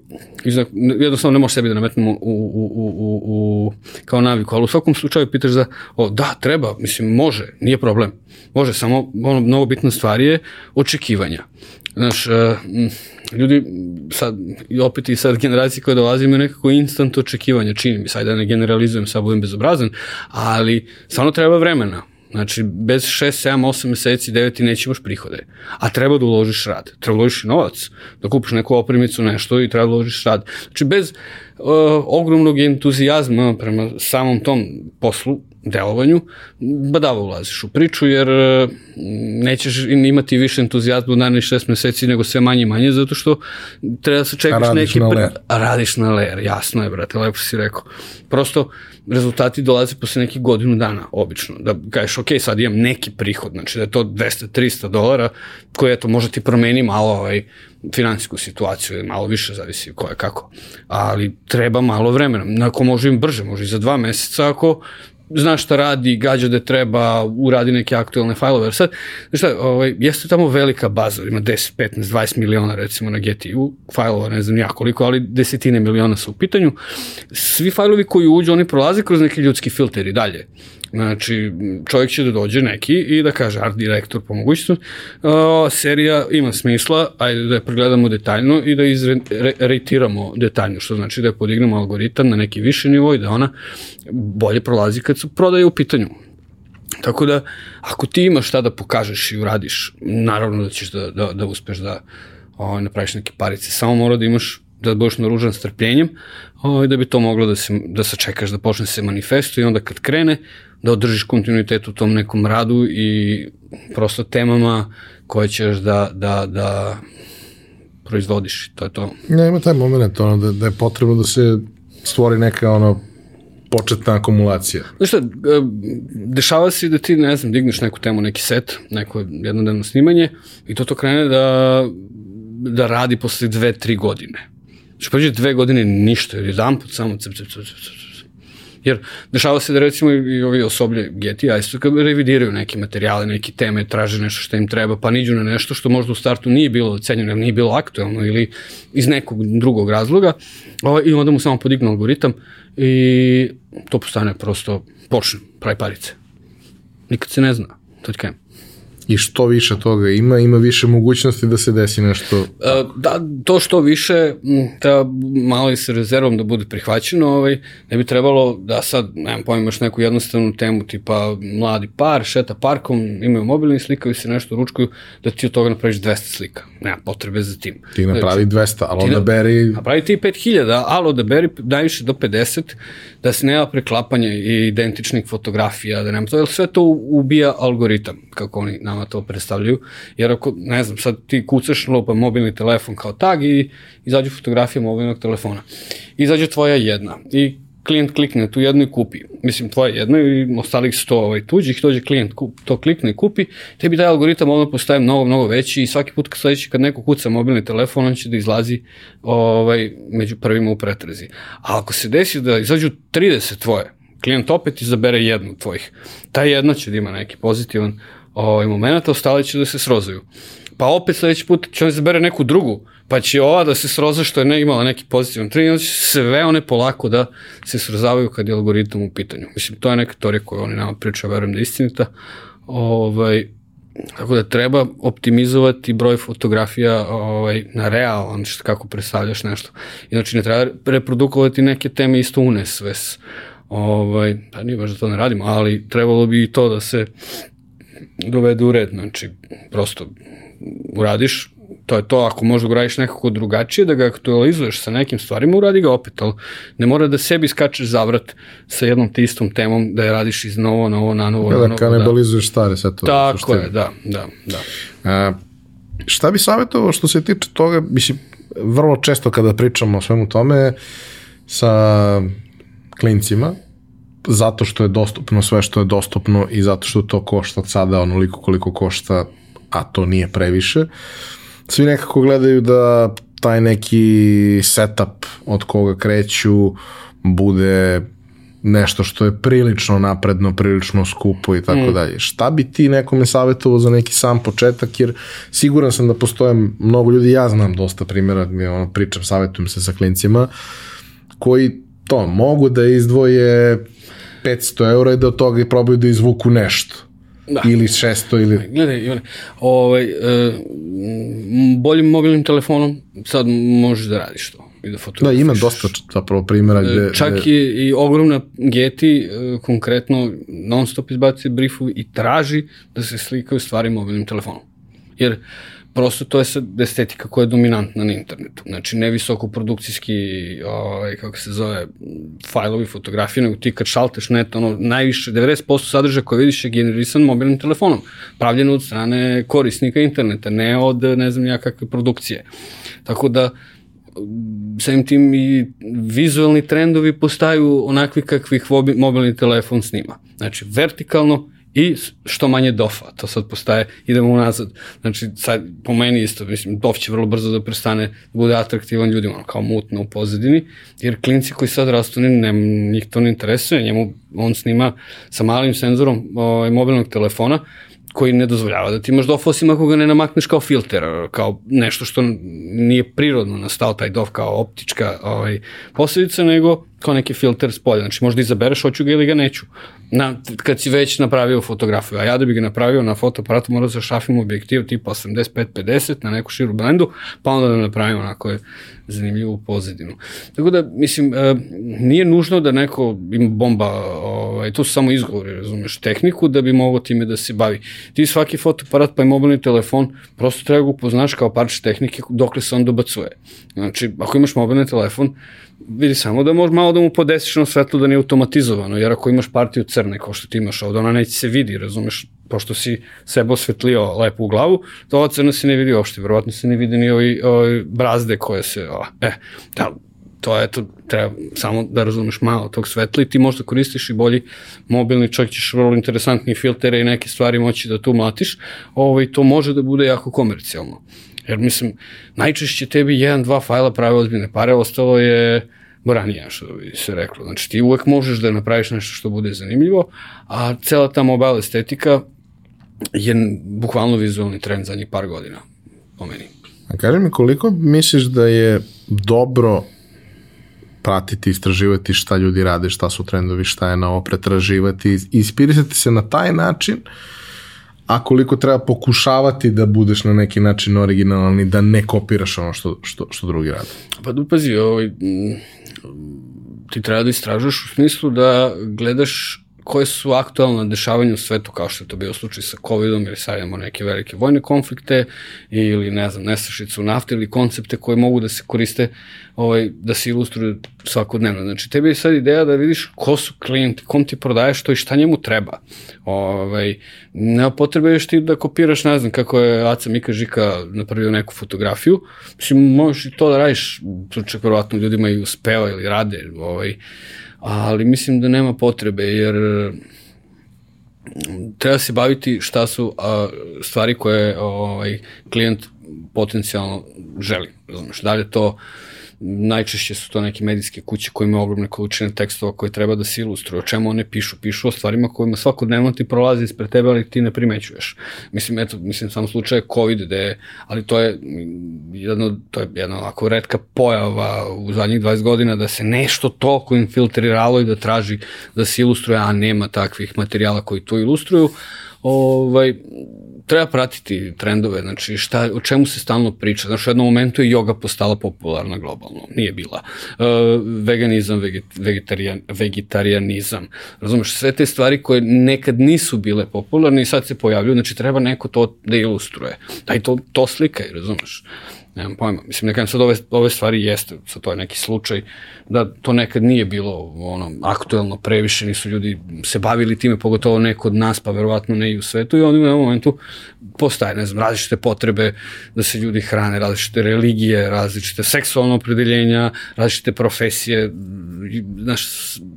jednostavno ne može sebi da nametnemo u, u, u, u, u, kao naviku, ali u svakom slučaju pitaš za, o, da, treba, mislim, može, nije problem. Može, samo ono, mnogo bitna stvar je očekivanja. Znaš, uh, ljudi sad, i opet i sad generacije koje dolaze imaju nekako instant očekivanja, čini mi, sad da ne generalizujem, sad budem bezobrazan, ali stvarno treba vremena Znači, bez 6, 7, 8 meseci, 9 ti neće imaš prihode. A treba da uložiš rad. Treba da uložiš novac, da kupiš neku opremicu, nešto i treba da uložiš rad. Znači, bez uh, ogromnog entuzijazma prema samom tom poslu, delovanju, badava ulaziš u priču, jer uh, nećeš imati više entuzijazma u narednih šest meseci nego sve manje i manje, zato što treba da se čekaš neki... Na ler. A radiš na ler, jasno je, brate, lepo si rekao. Prosto, rezultati dolaze posle nekih godinu dana, obično. Da kažeš, ok, sad imam neki prihod, znači da je to 200-300 dolara, koje, eto, možda ti promeni malo ovaj, finansijsku situaciju, malo više zavisi ko je kako. Ali treba malo vremena. Ako može im brže, može i za dva meseca, ako zna šta radi, gađa da treba, uradi neke aktualne fajlove. Sad, znaš šta, ovaj, jeste tamo velika baza, ima 10, 15, 20 miliona recimo na GTU, fajlova ne znam ja koliko, ali desetine miliona su u pitanju. Svi fajlovi koji uđu, oni prolaze kroz neki ljudski filter i dalje. Znači, čovjek će da dođe neki i da kaže art direktor po mogućnosti, uh, serija ima smisla, ajde da je pregledamo detaljno i da izreitiramo detaljno, što znači da je podignemo algoritam na neki viši nivo i da ona bolje prolazi kad su prodaje u pitanju. Tako da, ako ti imaš šta da pokažeš i uradiš, naravno da ćeš da, da, da uspeš da o, ovaj, napraviš neke parice. Samo mora da imaš da budeš naružan strpljenjem, ovaj, da bi to moglo da se, da se čekaš da počne se manifestuje i onda kad krene, da održiš kontinuitet u tom nekom radu i prosto temama koje ćeš da, da, da proizvodiš. To je to. Ne, ima taj moment ono, da, da je potrebno da se stvori neka ono početna akumulacija. Znaš šta, e, dešava se da ti, ne znam, digneš neku temu, neki set, neko jednodnevno snimanje i to to krene da, da radi posle dve, tri godine. Znači, prođe dve godine ništa, jedan put samo cep, cep, cep, cep, cep Jer dešava se da recimo i ovi osoblje Getty isto kad revidiraju neke materijale, neke teme, traže nešto što im treba, pa niđu na nešto što možda u startu nije bilo ocenjeno, nije bilo aktuelno ili iz nekog drugog razloga ovaj, i onda mu samo podignu algoritam i to postane prosto, počne, pravi parice. Nikad se ne zna, to ti kajem i što više toga ima, ima više mogućnosti da se desi nešto. Uh, da, to što više treba malo i sa rezervom da bude prihvaćeno, ovaj, ne bi trebalo da sad, nemam pojma, imaš neku jednostavnu temu tipa mladi par, šeta parkom, imaju mobilni slikaju se nešto ručkuju, da ti od toga napraviš 200 slika. Nema potrebe za tim. Ti napravi 200, ali onda beri... Napravi ti 5000, ali onda beri najviše do 50, da se nema preklapanja i identičnih fotografija, da nema to, jer sve to ubija algoritam, kako oni nama to predstavljaju, jer ako, ne znam, sad ti kucaš lupa mobilni telefon kao tag i izađu fotografija mobilnog telefona. Izađe tvoja jedna i klijent klikne tu jednu i kupi. Mislim, tvoja jedna i ostalih sto ovaj, tuđih, dođe klijent kup, to klikne i kupi, tebi taj algoritam odmah postaje mnogo, mnogo veći i svaki put kad sledeći kad neko kuca mobilni telefon, on će da izlazi ovaj, među prvima u pretrezi. A ako se desi da izađu 30 tvoje, klijent opet izabere jednu od tvojih. Ta jedna će da ima neki pozitivan ovaj, moment, ostali će da se srozuju. Pa opet sledeći put će on izabere neku drugu, pa će ova da se sroza što je ne imala neki pozitivan trening, će sve one polako da se srozavaju kad je algoritam u pitanju. Mislim, to je neka teorija koju oni nama pričaju, verujem da je istinita. Ovaj, Tako da treba optimizovati broj fotografija ovaj, na realan, što, kako predstavljaš nešto. Inače ne treba reprodukovati neke teme isto unes ves. Ovaj, pa nije baš da to ne radimo, ali trebalo bi i to da se dovede u red. Znači, prosto uradiš to je to, ako možda ga radiš nekako drugačije, da ga aktualizuješ sa nekim stvarima, uradi ga opet, ali ne mora da sebi skačeš zavrat sa jednom te istom temom, da je radiš iz novo, novo, na novo, Ja, na da novo. kanibalizuješ stare, sad to. Tako suština. je, da, da, da. A, šta bi savjetovao što se tiče toga, mislim, vrlo često kada pričamo o svemu tome sa klincima, zato što je dostupno sve što je dostupno i zato što to košta sada onoliko koliko košta, a to nije previše, svi nekako gledaju da taj neki setup od koga kreću bude nešto što je prilično napredno, prilično skupo i tako dalje. Šta bi ti nekome savjetovao za neki sam početak, jer siguran sam da postoje mnogo ljudi, ja znam dosta primjera, gdje ono, pričam, savjetujem se sa klincima, koji to mogu da izdvoje 500 eura i da od toga i probaju da izvuku nešto. Da. Ili 600 ili... Gledaj, Ivane, ovaj, e, boljim mobilnim telefonom sad možeš da radiš to i da Da, ima dosta zapravo primjera gde... Čak gde, i, i ogromna Getty e, konkretno non stop izbacuje briefovi i traži da se slikaju stvari mobilnim telefonom. Jer prosto to je sad estetika koja je dominantna na internetu. Znači, ne visoko produkcijski, ovaj, kako se zove, fajlovi, fotografije, nego ti kad šalteš net, ono, najviše, 90% sadržaja koje vidiš je generisan mobilnim telefonom, pravljen od strane korisnika interneta, ne od, ne znam, jakakve produkcije. Tako da, samim tim i vizualni trendovi postaju onakvi kakvih mobilni telefon snima. Znači, vertikalno i što manje dofa. To sad postaje, idemo unazad. Znači, sad, po meni isto, mislim, dof će vrlo brzo da prestane da bude atraktivan ljudima, ono, kao mutno u pozadini, jer klinci koji sad rastu, ne, ne, njih to ne interesuje, njemu on snima sa malim senzorom ovaj, mobilnog telefona, koji ne dozvoljava da ti imaš dof osim ako ga ne namakneš kao filter, kao nešto što nije prirodno nastao taj dof kao optička ovaj, posledica, nego kao neki filter s polja. Znači možda izabereš hoću ga ili ga neću. Na, kad si već napravio fotografiju, a ja da bi ga napravio na fotoaparatu moram da šafim objektiv tipa 85-50 na neku širu blendu, pa onda da napravim onako je zanimljivu pozadinu. Tako da, mislim, e, nije nužno da neko ima bomba, ovaj, to su samo izgovori, razumeš, tehniku da bi mogao time da se bavi. Ti svaki fotoaparat pa i mobilni telefon, prosto treba ga upoznaš kao parče tehnike dokle se on dobacuje. Znači, ako imaš mobilni telefon, vidi samo da možeš malo da mu podesiš na svetlo da nije automatizovano, jer ako imaš partiju crne kao što ti imaš ovde, ona neće se vidi, razumeš, pošto si sebe osvetlio lepo u glavu, to ova crna se ne vidi uopšte, verovatno se ne vidi ni ovi, ovi brazde koje se, o, e, da, to je to, treba samo da razumeš malo tog svetla i ti možda koristiš i bolji mobilni, čak ćeš vrlo interesantni filtere i neke stvari moći da tu mlatiš, ovaj, to može da bude jako komercijalno. Jer mislim, najčešće tebi jedan, dva fajla prave ozbiljne pare, ostalo je boranija, što bi se reklo. Znači ti uvek možeš da napraviš nešto što bude zanimljivo, a cela ta mobile estetika je bukvalno vizualni trend zadnjih par godina, po meni. A kaži mi koliko misliš da je dobro pratiti, istraživati šta ljudi rade, šta su trendovi, šta je novo, pretraživati, i inspirisati se na taj način, a koliko treba pokušavati da budeš na neki način originalni, da ne kopiraš ono što, što, što drugi rade. Pa da pazi, ovaj, ti treba da istražuješ u smislu da gledaš koje su aktualne dešavanja u svetu, kao što je to bio slučaj sa COVID-om, ili sad imamo neke velike vojne konflikte, ili ne znam, nestašicu nafte, ili koncepte koje mogu da se koriste, ovaj, da se ilustruju svakodnevno. Znači, tebi je sad ideja da vidiš ko su klijenti, kom ti prodaješ to i šta njemu treba. Ovaj, nema potrebe još ti da kopiraš, ne znam, kako je Aca Mika Žika napravio neku fotografiju. Mislim, možeš i to da radiš, to čak verovatno ljudima i uspeva ili rade, ovaj, ali mislim da nema potrebe, jer treba se baviti šta su a, stvari koje ovaj, klijent potencijalno želi. Razumeš, da li je to najčešće su to neke medijske kuće koje imaju ogromne količine tekstova koje treba da se ilustruju. O čemu one pišu? Pišu o stvarima kojima svakodnevno ti prolazi ispred tebe, ali ti ne primećuješ. Mislim, eto, mislim, sam slučaj COVID, gde je, ali to je jedno, to je jedna onako redka pojava u zadnjih 20 godina da se nešto toliko infiltriralo i da traži da se ilustruje, a nema takvih materijala koji to ilustruju. Ovaj, treba pratiti trendove, znači šta, o čemu se stalno priča. Znači, u jednom momentu je yoga postala popularna globalno, nije bila. Uh, veganizam, veget, vegetarijan, vegetarianizam, razumeš, sve te stvari koje nekad nisu bile popularne i sad se pojavljuju, znači treba neko to da ilustruje. Daj to, to slikaj, razumeš nemam pojma. Mislim, nekada sad ove, ove stvari jeste, sad to je neki slučaj, da to nekad nije bilo ono, aktuelno previše, nisu ljudi se bavili time, pogotovo neko od nas, pa verovatno ne i u svetu, i oni u jednom momentu postaje, ne znam, različite potrebe da se ljudi hrane, različite religije, različite seksualne opredeljenja, različite profesije, znaš,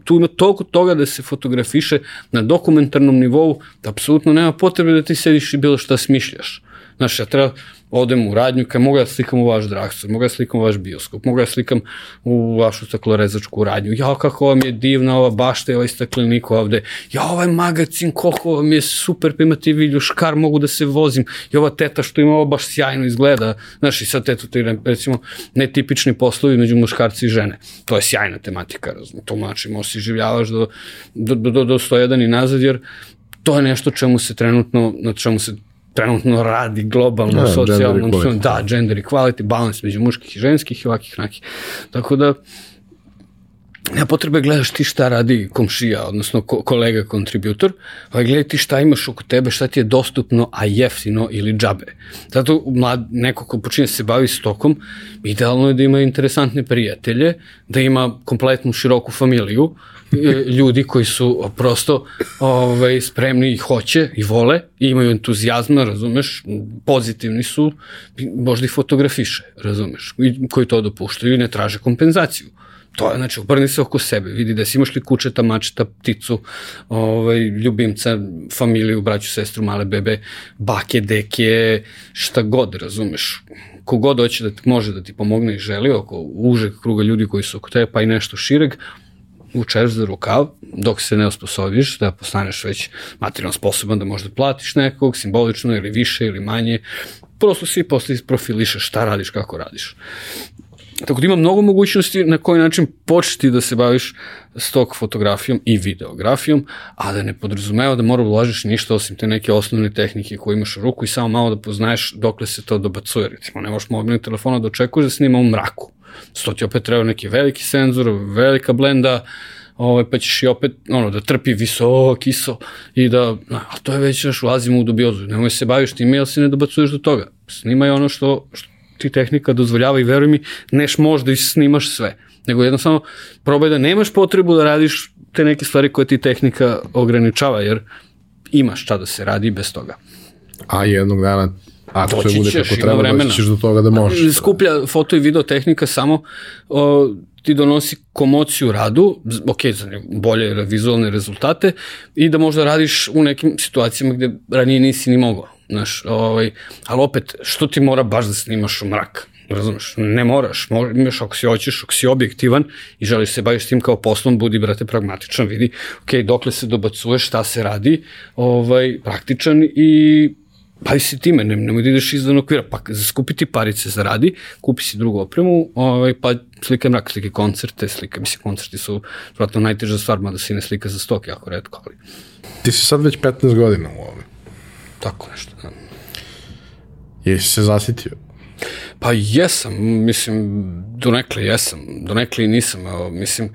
tu ima toliko toga da se fotografiše na dokumentarnom nivou, da apsolutno nema potrebe da ti sediš i bilo šta smišljaš. Znaš, ja treba, odem u radnju, kaj mogu da slikam u vaš dragstver, mogu da slikam u vaš bioskop, mogu da slikam u vašu staklorezačku radnju, ja kako vam je divna ova bašta i ovaj staklenik ovde, ja ovaj magazin, koliko vam je super, pa imate viljuškar, mogu da se vozim, i ova teta što ima ovo baš sjajno izgleda, znaš, i sad tetu ti, recimo, netipični poslovi među muškarci i žene, to je sjajna tematika, razum, to znači, možeš si življavaš do, do, do, do 101 i nazad, jer to je nešto čemu se trenutno, na čemu se trenutno radi globalno, da, socijalno, gender da, gender equality, balans među muških i ženskih i ovakih nakih. Tako da, nema potrebe gledaš ti šta radi komšija, odnosno ko, kolega kontributor, ali gledaj ti šta imaš oko tebe, šta ti je dostupno, a jeftino ili džabe. Zato mlad, neko ko počinje se bavi stokom, idealno je da ima interesantne prijatelje, da ima kompletnu široku familiju, ljudi koji su prosto ovaj, spremni i hoće i vole i imaju entuzijazma, razumeš, pozitivni su, možda ih fotografiše, razumeš, i koji to dopuštaju i ne traže kompenzaciju. To je, znači, obrni se oko sebe, vidi da si imaš li kučeta, mačeta, pticu, ovaj, ljubimca, familiju, braću, sestru, male bebe, bake, deke, šta god, razumeš. Kogod hoće da ti, može da ti pomogne i želi, oko užeg kruga ljudi koji su oko tebe, pa i nešto šireg, vučeš za rukav dok se ne osposobiš da postaneš već materijalno sposoban da možda platiš nekog simbolično ili više ili manje prosto svi posle isprofilišeš šta radiš, kako radiš. Tako da ima mnogo mogućnosti na koji način početi da se baviš stok fotografijom i videografijom, a da ne podrazumeva da mora da ulažiš ništa osim te neke osnovne tehnike koje imaš u ruku i samo malo da poznaješ dokle se to dobacuje. Recimo, ne možeš mobilnih telefona da očekuješ da snima u mraku. Sto ti opet treba neki veliki senzor, velika blenda, ovaj, pa ćeš i opet ono, da trpi visok ISO i da, a to je već još ulazimo u dubiozu, nemoj se baviš time, jel se ne dobacuješ do toga. Snimaj ono što, što ti tehnika dozvoljava i veruj mi, neš možda i snimaš sve, nego jednostavno probaj da nemaš potrebu da radiš te neke stvari koje ti tehnika ograničava, jer imaš šta da se radi bez toga. A jednog dana Ako sve bude kako treba, doći ćeš do toga da možeš. Skuplja foto i video tehnika samo o, ti donosi komociju radu, ok, za bolje vizualne rezultate i da možda radiš u nekim situacijama gde ranije nisi ni mogao. Znaš, ovaj, ali opet, što ti mora baš da snimaš u mrak? Razumeš, ne moraš, imaš ako si hoćeš, ako si objektivan i želiš se baviš tim kao poslom, budi brate pragmatičan, vidi, ok, dokle se dobacuješ, šta se radi, ovaj, praktičan i bavi se time, ne, nemoj da ideš izvan okvira, pa skupiti parice zaradi, kupi si drugu opremu, ovaj, pa slika mrak, slike koncerte, slika, mislim, koncerti su vratno najteža stvar, mada se ne slika za stok, jako redko, ali... Ti si sad već 15 godina u ovome. Tako nešto, da. Jesi se zasitio? Pa jesam, mislim, donekle jesam, donekle i nisam, evo, mislim,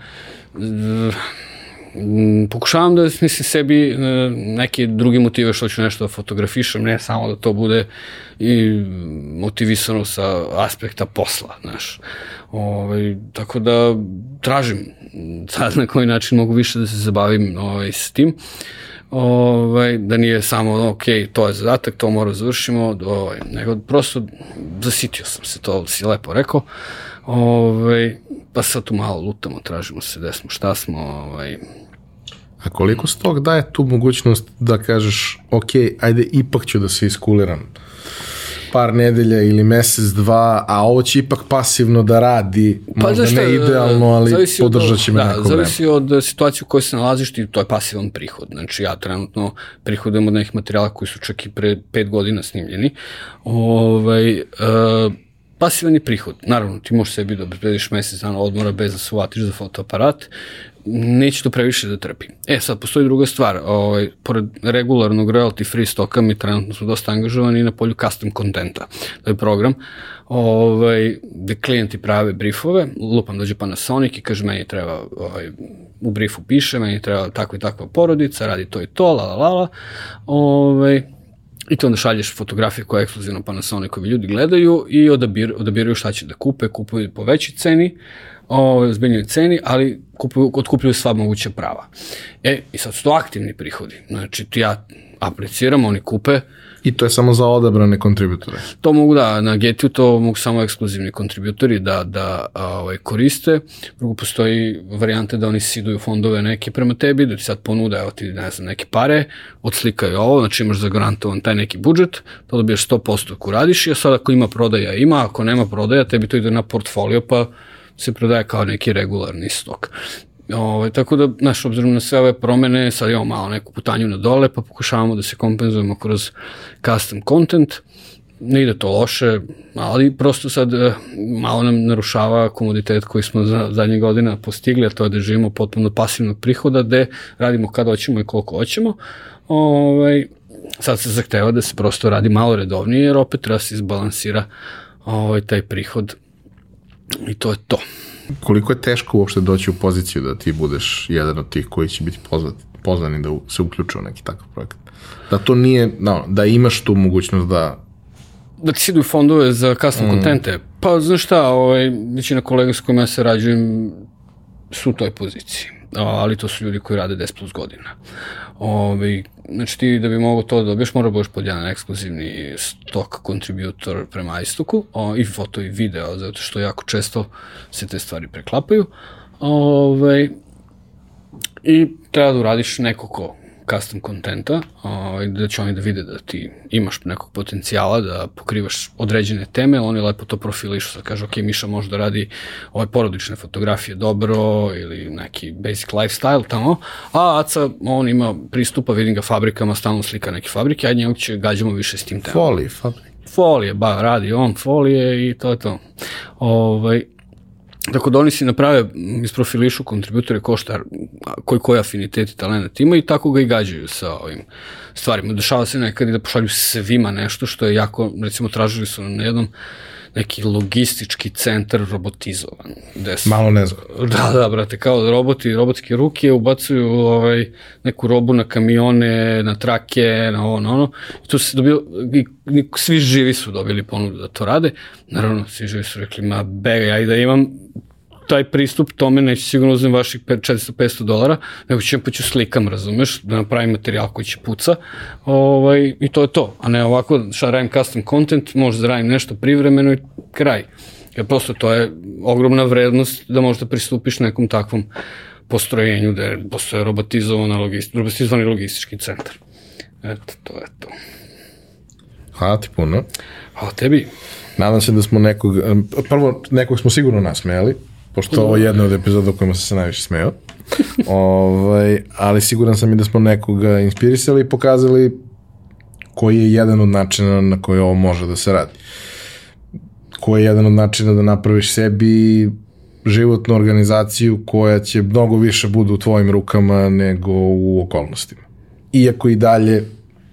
Mm, pokušavam da mislim sebi e, neke druge motive što ću nešto da fotografišem, ne samo da to bude i motivisano sa aspekta posla, znaš. Ove, ovaj, tako da tražim sad na koji način mogu više da se zabavim ovaj, s tim. Ovaj, da nije samo, ok, to je zadatak, to mora da završimo, ovaj, nego prosto zasitio sam se, to si lepo rekao. Ovaj, pa sad tu malo lutamo, tražimo se gde smo, šta smo, ovaj, A koliko stok daje tu mogućnost da kažeš, ok, ajde, ipak ću da se iskuliram par nedelja ili mesec, dva, a ovo će ipak pasivno da radi, pa, možda zašto, ne idealno, ali podržat će me da, neko vreme. Zavisi od situacije u kojoj se nalaziš ti, to je pasivan prihod. Znači ja trenutno prihodujem od nekih materijala koji su čak i pre pet godina snimljeni. Ovaj, uh, pasivan je prihod. Naravno, ti možeš sebi da obezbediš mesec dana odmora bez da se uvatiš za fotoaparat, neće to previše da trpi. E, sad, postoji druga stvar. Ovaj, pored regularnog royalty free stoka, mi trenutno smo dosta angažovani na polju custom kontenta. To je program ovaj, gde klijenti prave briefove, lupam dođe Panasonic i kaže meni treba, ovaj, u briefu piše, meni treba takva i takva porodica, radi to i to, la la la la, ovaj, I to onda šalješ fotografije koje ekskluzivno Panasonicovi ljudi gledaju i odabir, odabiraju šta će da kupe, kupuju po većoj ceni, o, zbiljnoj ceni, ali kupuju, otkupljuju sva moguća prava. E, i sad su to aktivni prihodi. Znači, ti ja apliciram, oni kupe, I to je samo za odabrane kontributore? To mogu da, na Getiju to mogu samo ekskluzivni kontributori da, da ovaj, koriste. Drugo, postoji varijante da oni siduju fondove neke prema tebi, da ti sad ponude, evo ti, ne znam, neke pare, odslikaju ovo, znači imaš zagarantovan taj neki budžet, to dobiješ 100% ako radiš i sad ako ima prodaja ima, ako nema prodaja, tebi to ide na portfolio, pa se prodaje kao neki regularni stok. Ovaj, tako da, znaš, obzirom na sve ove promene, sad imamo malo neku putanju na dole, pa pokušavamo da se kompenzujemo kroz custom content. Ne ide to loše, ali prosto sad eh, malo nam narušava komoditet koji smo za zadnje godina postigli, a to je da živimo potpuno pasivnog prihoda, gde radimo kada hoćemo i koliko hoćemo. Ovaj, sad se zahteva da se prosto radi malo redovnije, jer opet treba se izbalansira ovaj, taj prihod i to je to koliko je teško uopšte doći u poziciju da ti budeš jedan od tih koji će biti poznat, poznani da se uključu u neki takav projekat? Da to nije, no, da imaš tu mogućnost da da ti se idu fondove za custom mm. kontente. Pa, znaš šta, ovaj, većina kolega s kojima ja se rađujem su u toj poziciji. Ali to su ljudi koji rade 10 plus godina. Ove, znači ti da bi mogo to da dobiješ, mora budeš pod jedan ekskluzivni stock contributor prema istoku, o, i foto i video, zato što jako često se te stvari preklapaju. Ove, I treba da uradiš neko ko custom kontenta, ovaj, da će oni da vide da ti imaš nekog potencijala, da pokrivaš određene teme, oni lepo to profilišu, sad kaže, ok, Miša može da radi ove porodične fotografije dobro ili neki basic lifestyle tamo, a Aca, on ima pristupa, vidim ga fabrikama, stalno slika neke fabrike, a njegov će gađamo više s tim temama. Folije, fabrike. Folije, ba, radi on folije i to je to. Ovaj, Tako da oni si naprave, isprofilišu kontributore ko šta, koji koji afinitet i talent ima i tako ga i gađaju sa ovim stvarima. Dešava se nekad i da pošalju svima nešto što je jako, recimo tražili su na jednom neki logistički centar robotizovan. Gde su, Malo ne znam. Da, da, brate, kao roboti, robotske ruke ubacuju ovaj, neku robu na kamione, na trake, na ovo, na ono. I tu se dobio, i, i, svi živi su dobili ponudu da to rade. Naravno, svi živi su rekli, ma bega, ja i da imam taj pristup tome neće sigurno uzem vaših 400-500 dolara, nego ću pa ću slikam, razumeš, da napravim materijal koji će puca ovaj, i to je to, a ne ovako šta radim custom content, možda da radim nešto privremeno i kraj. Jer prosto to je ogromna vrednost da možda pristupiš nekom takvom postrojenju da je postoje robotizovana logisti, robotizovani logistički centar. Eto, to je to. Hvala ti puno. Hvala tebi. Nadam se da smo nekog, prvo nekog smo sigurno nasmejali, pošto ovo je jedna od epizoda u kojima sam se najviše smeo. ovaj, ali siguran sam i da smo nekoga inspirisali i pokazali koji je jedan od načina na koji ovo može da se radi. Koji je jedan od načina da napraviš sebi životnu organizaciju koja će mnogo više bude u tvojim rukama nego u okolnostima. Iako i dalje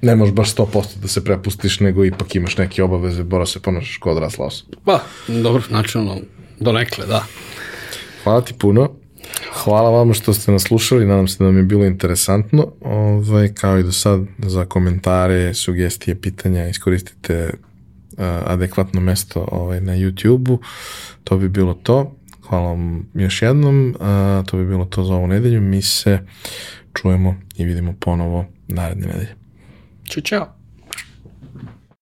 ne možeš baš 100% da se prepustiš, nego ipak imaš neke obaveze, bora se ponašaš kod odrasla osoba. Pa, dobro, načinno, donekle, da. Hvala ti puno. Hvala vama što ste nas slušali, nadam se da vam je bilo interesantno. Ovaj, kao i do sad, za komentare, sugestije, pitanja, iskoristite uh, adekvatno mesto ovaj, na YouTube-u. To bi bilo to. Hvala vam još jednom. Uh, to bi bilo to za ovu nedelju. Mi se čujemo i vidimo ponovo naredne nedelje. Ćao, čao.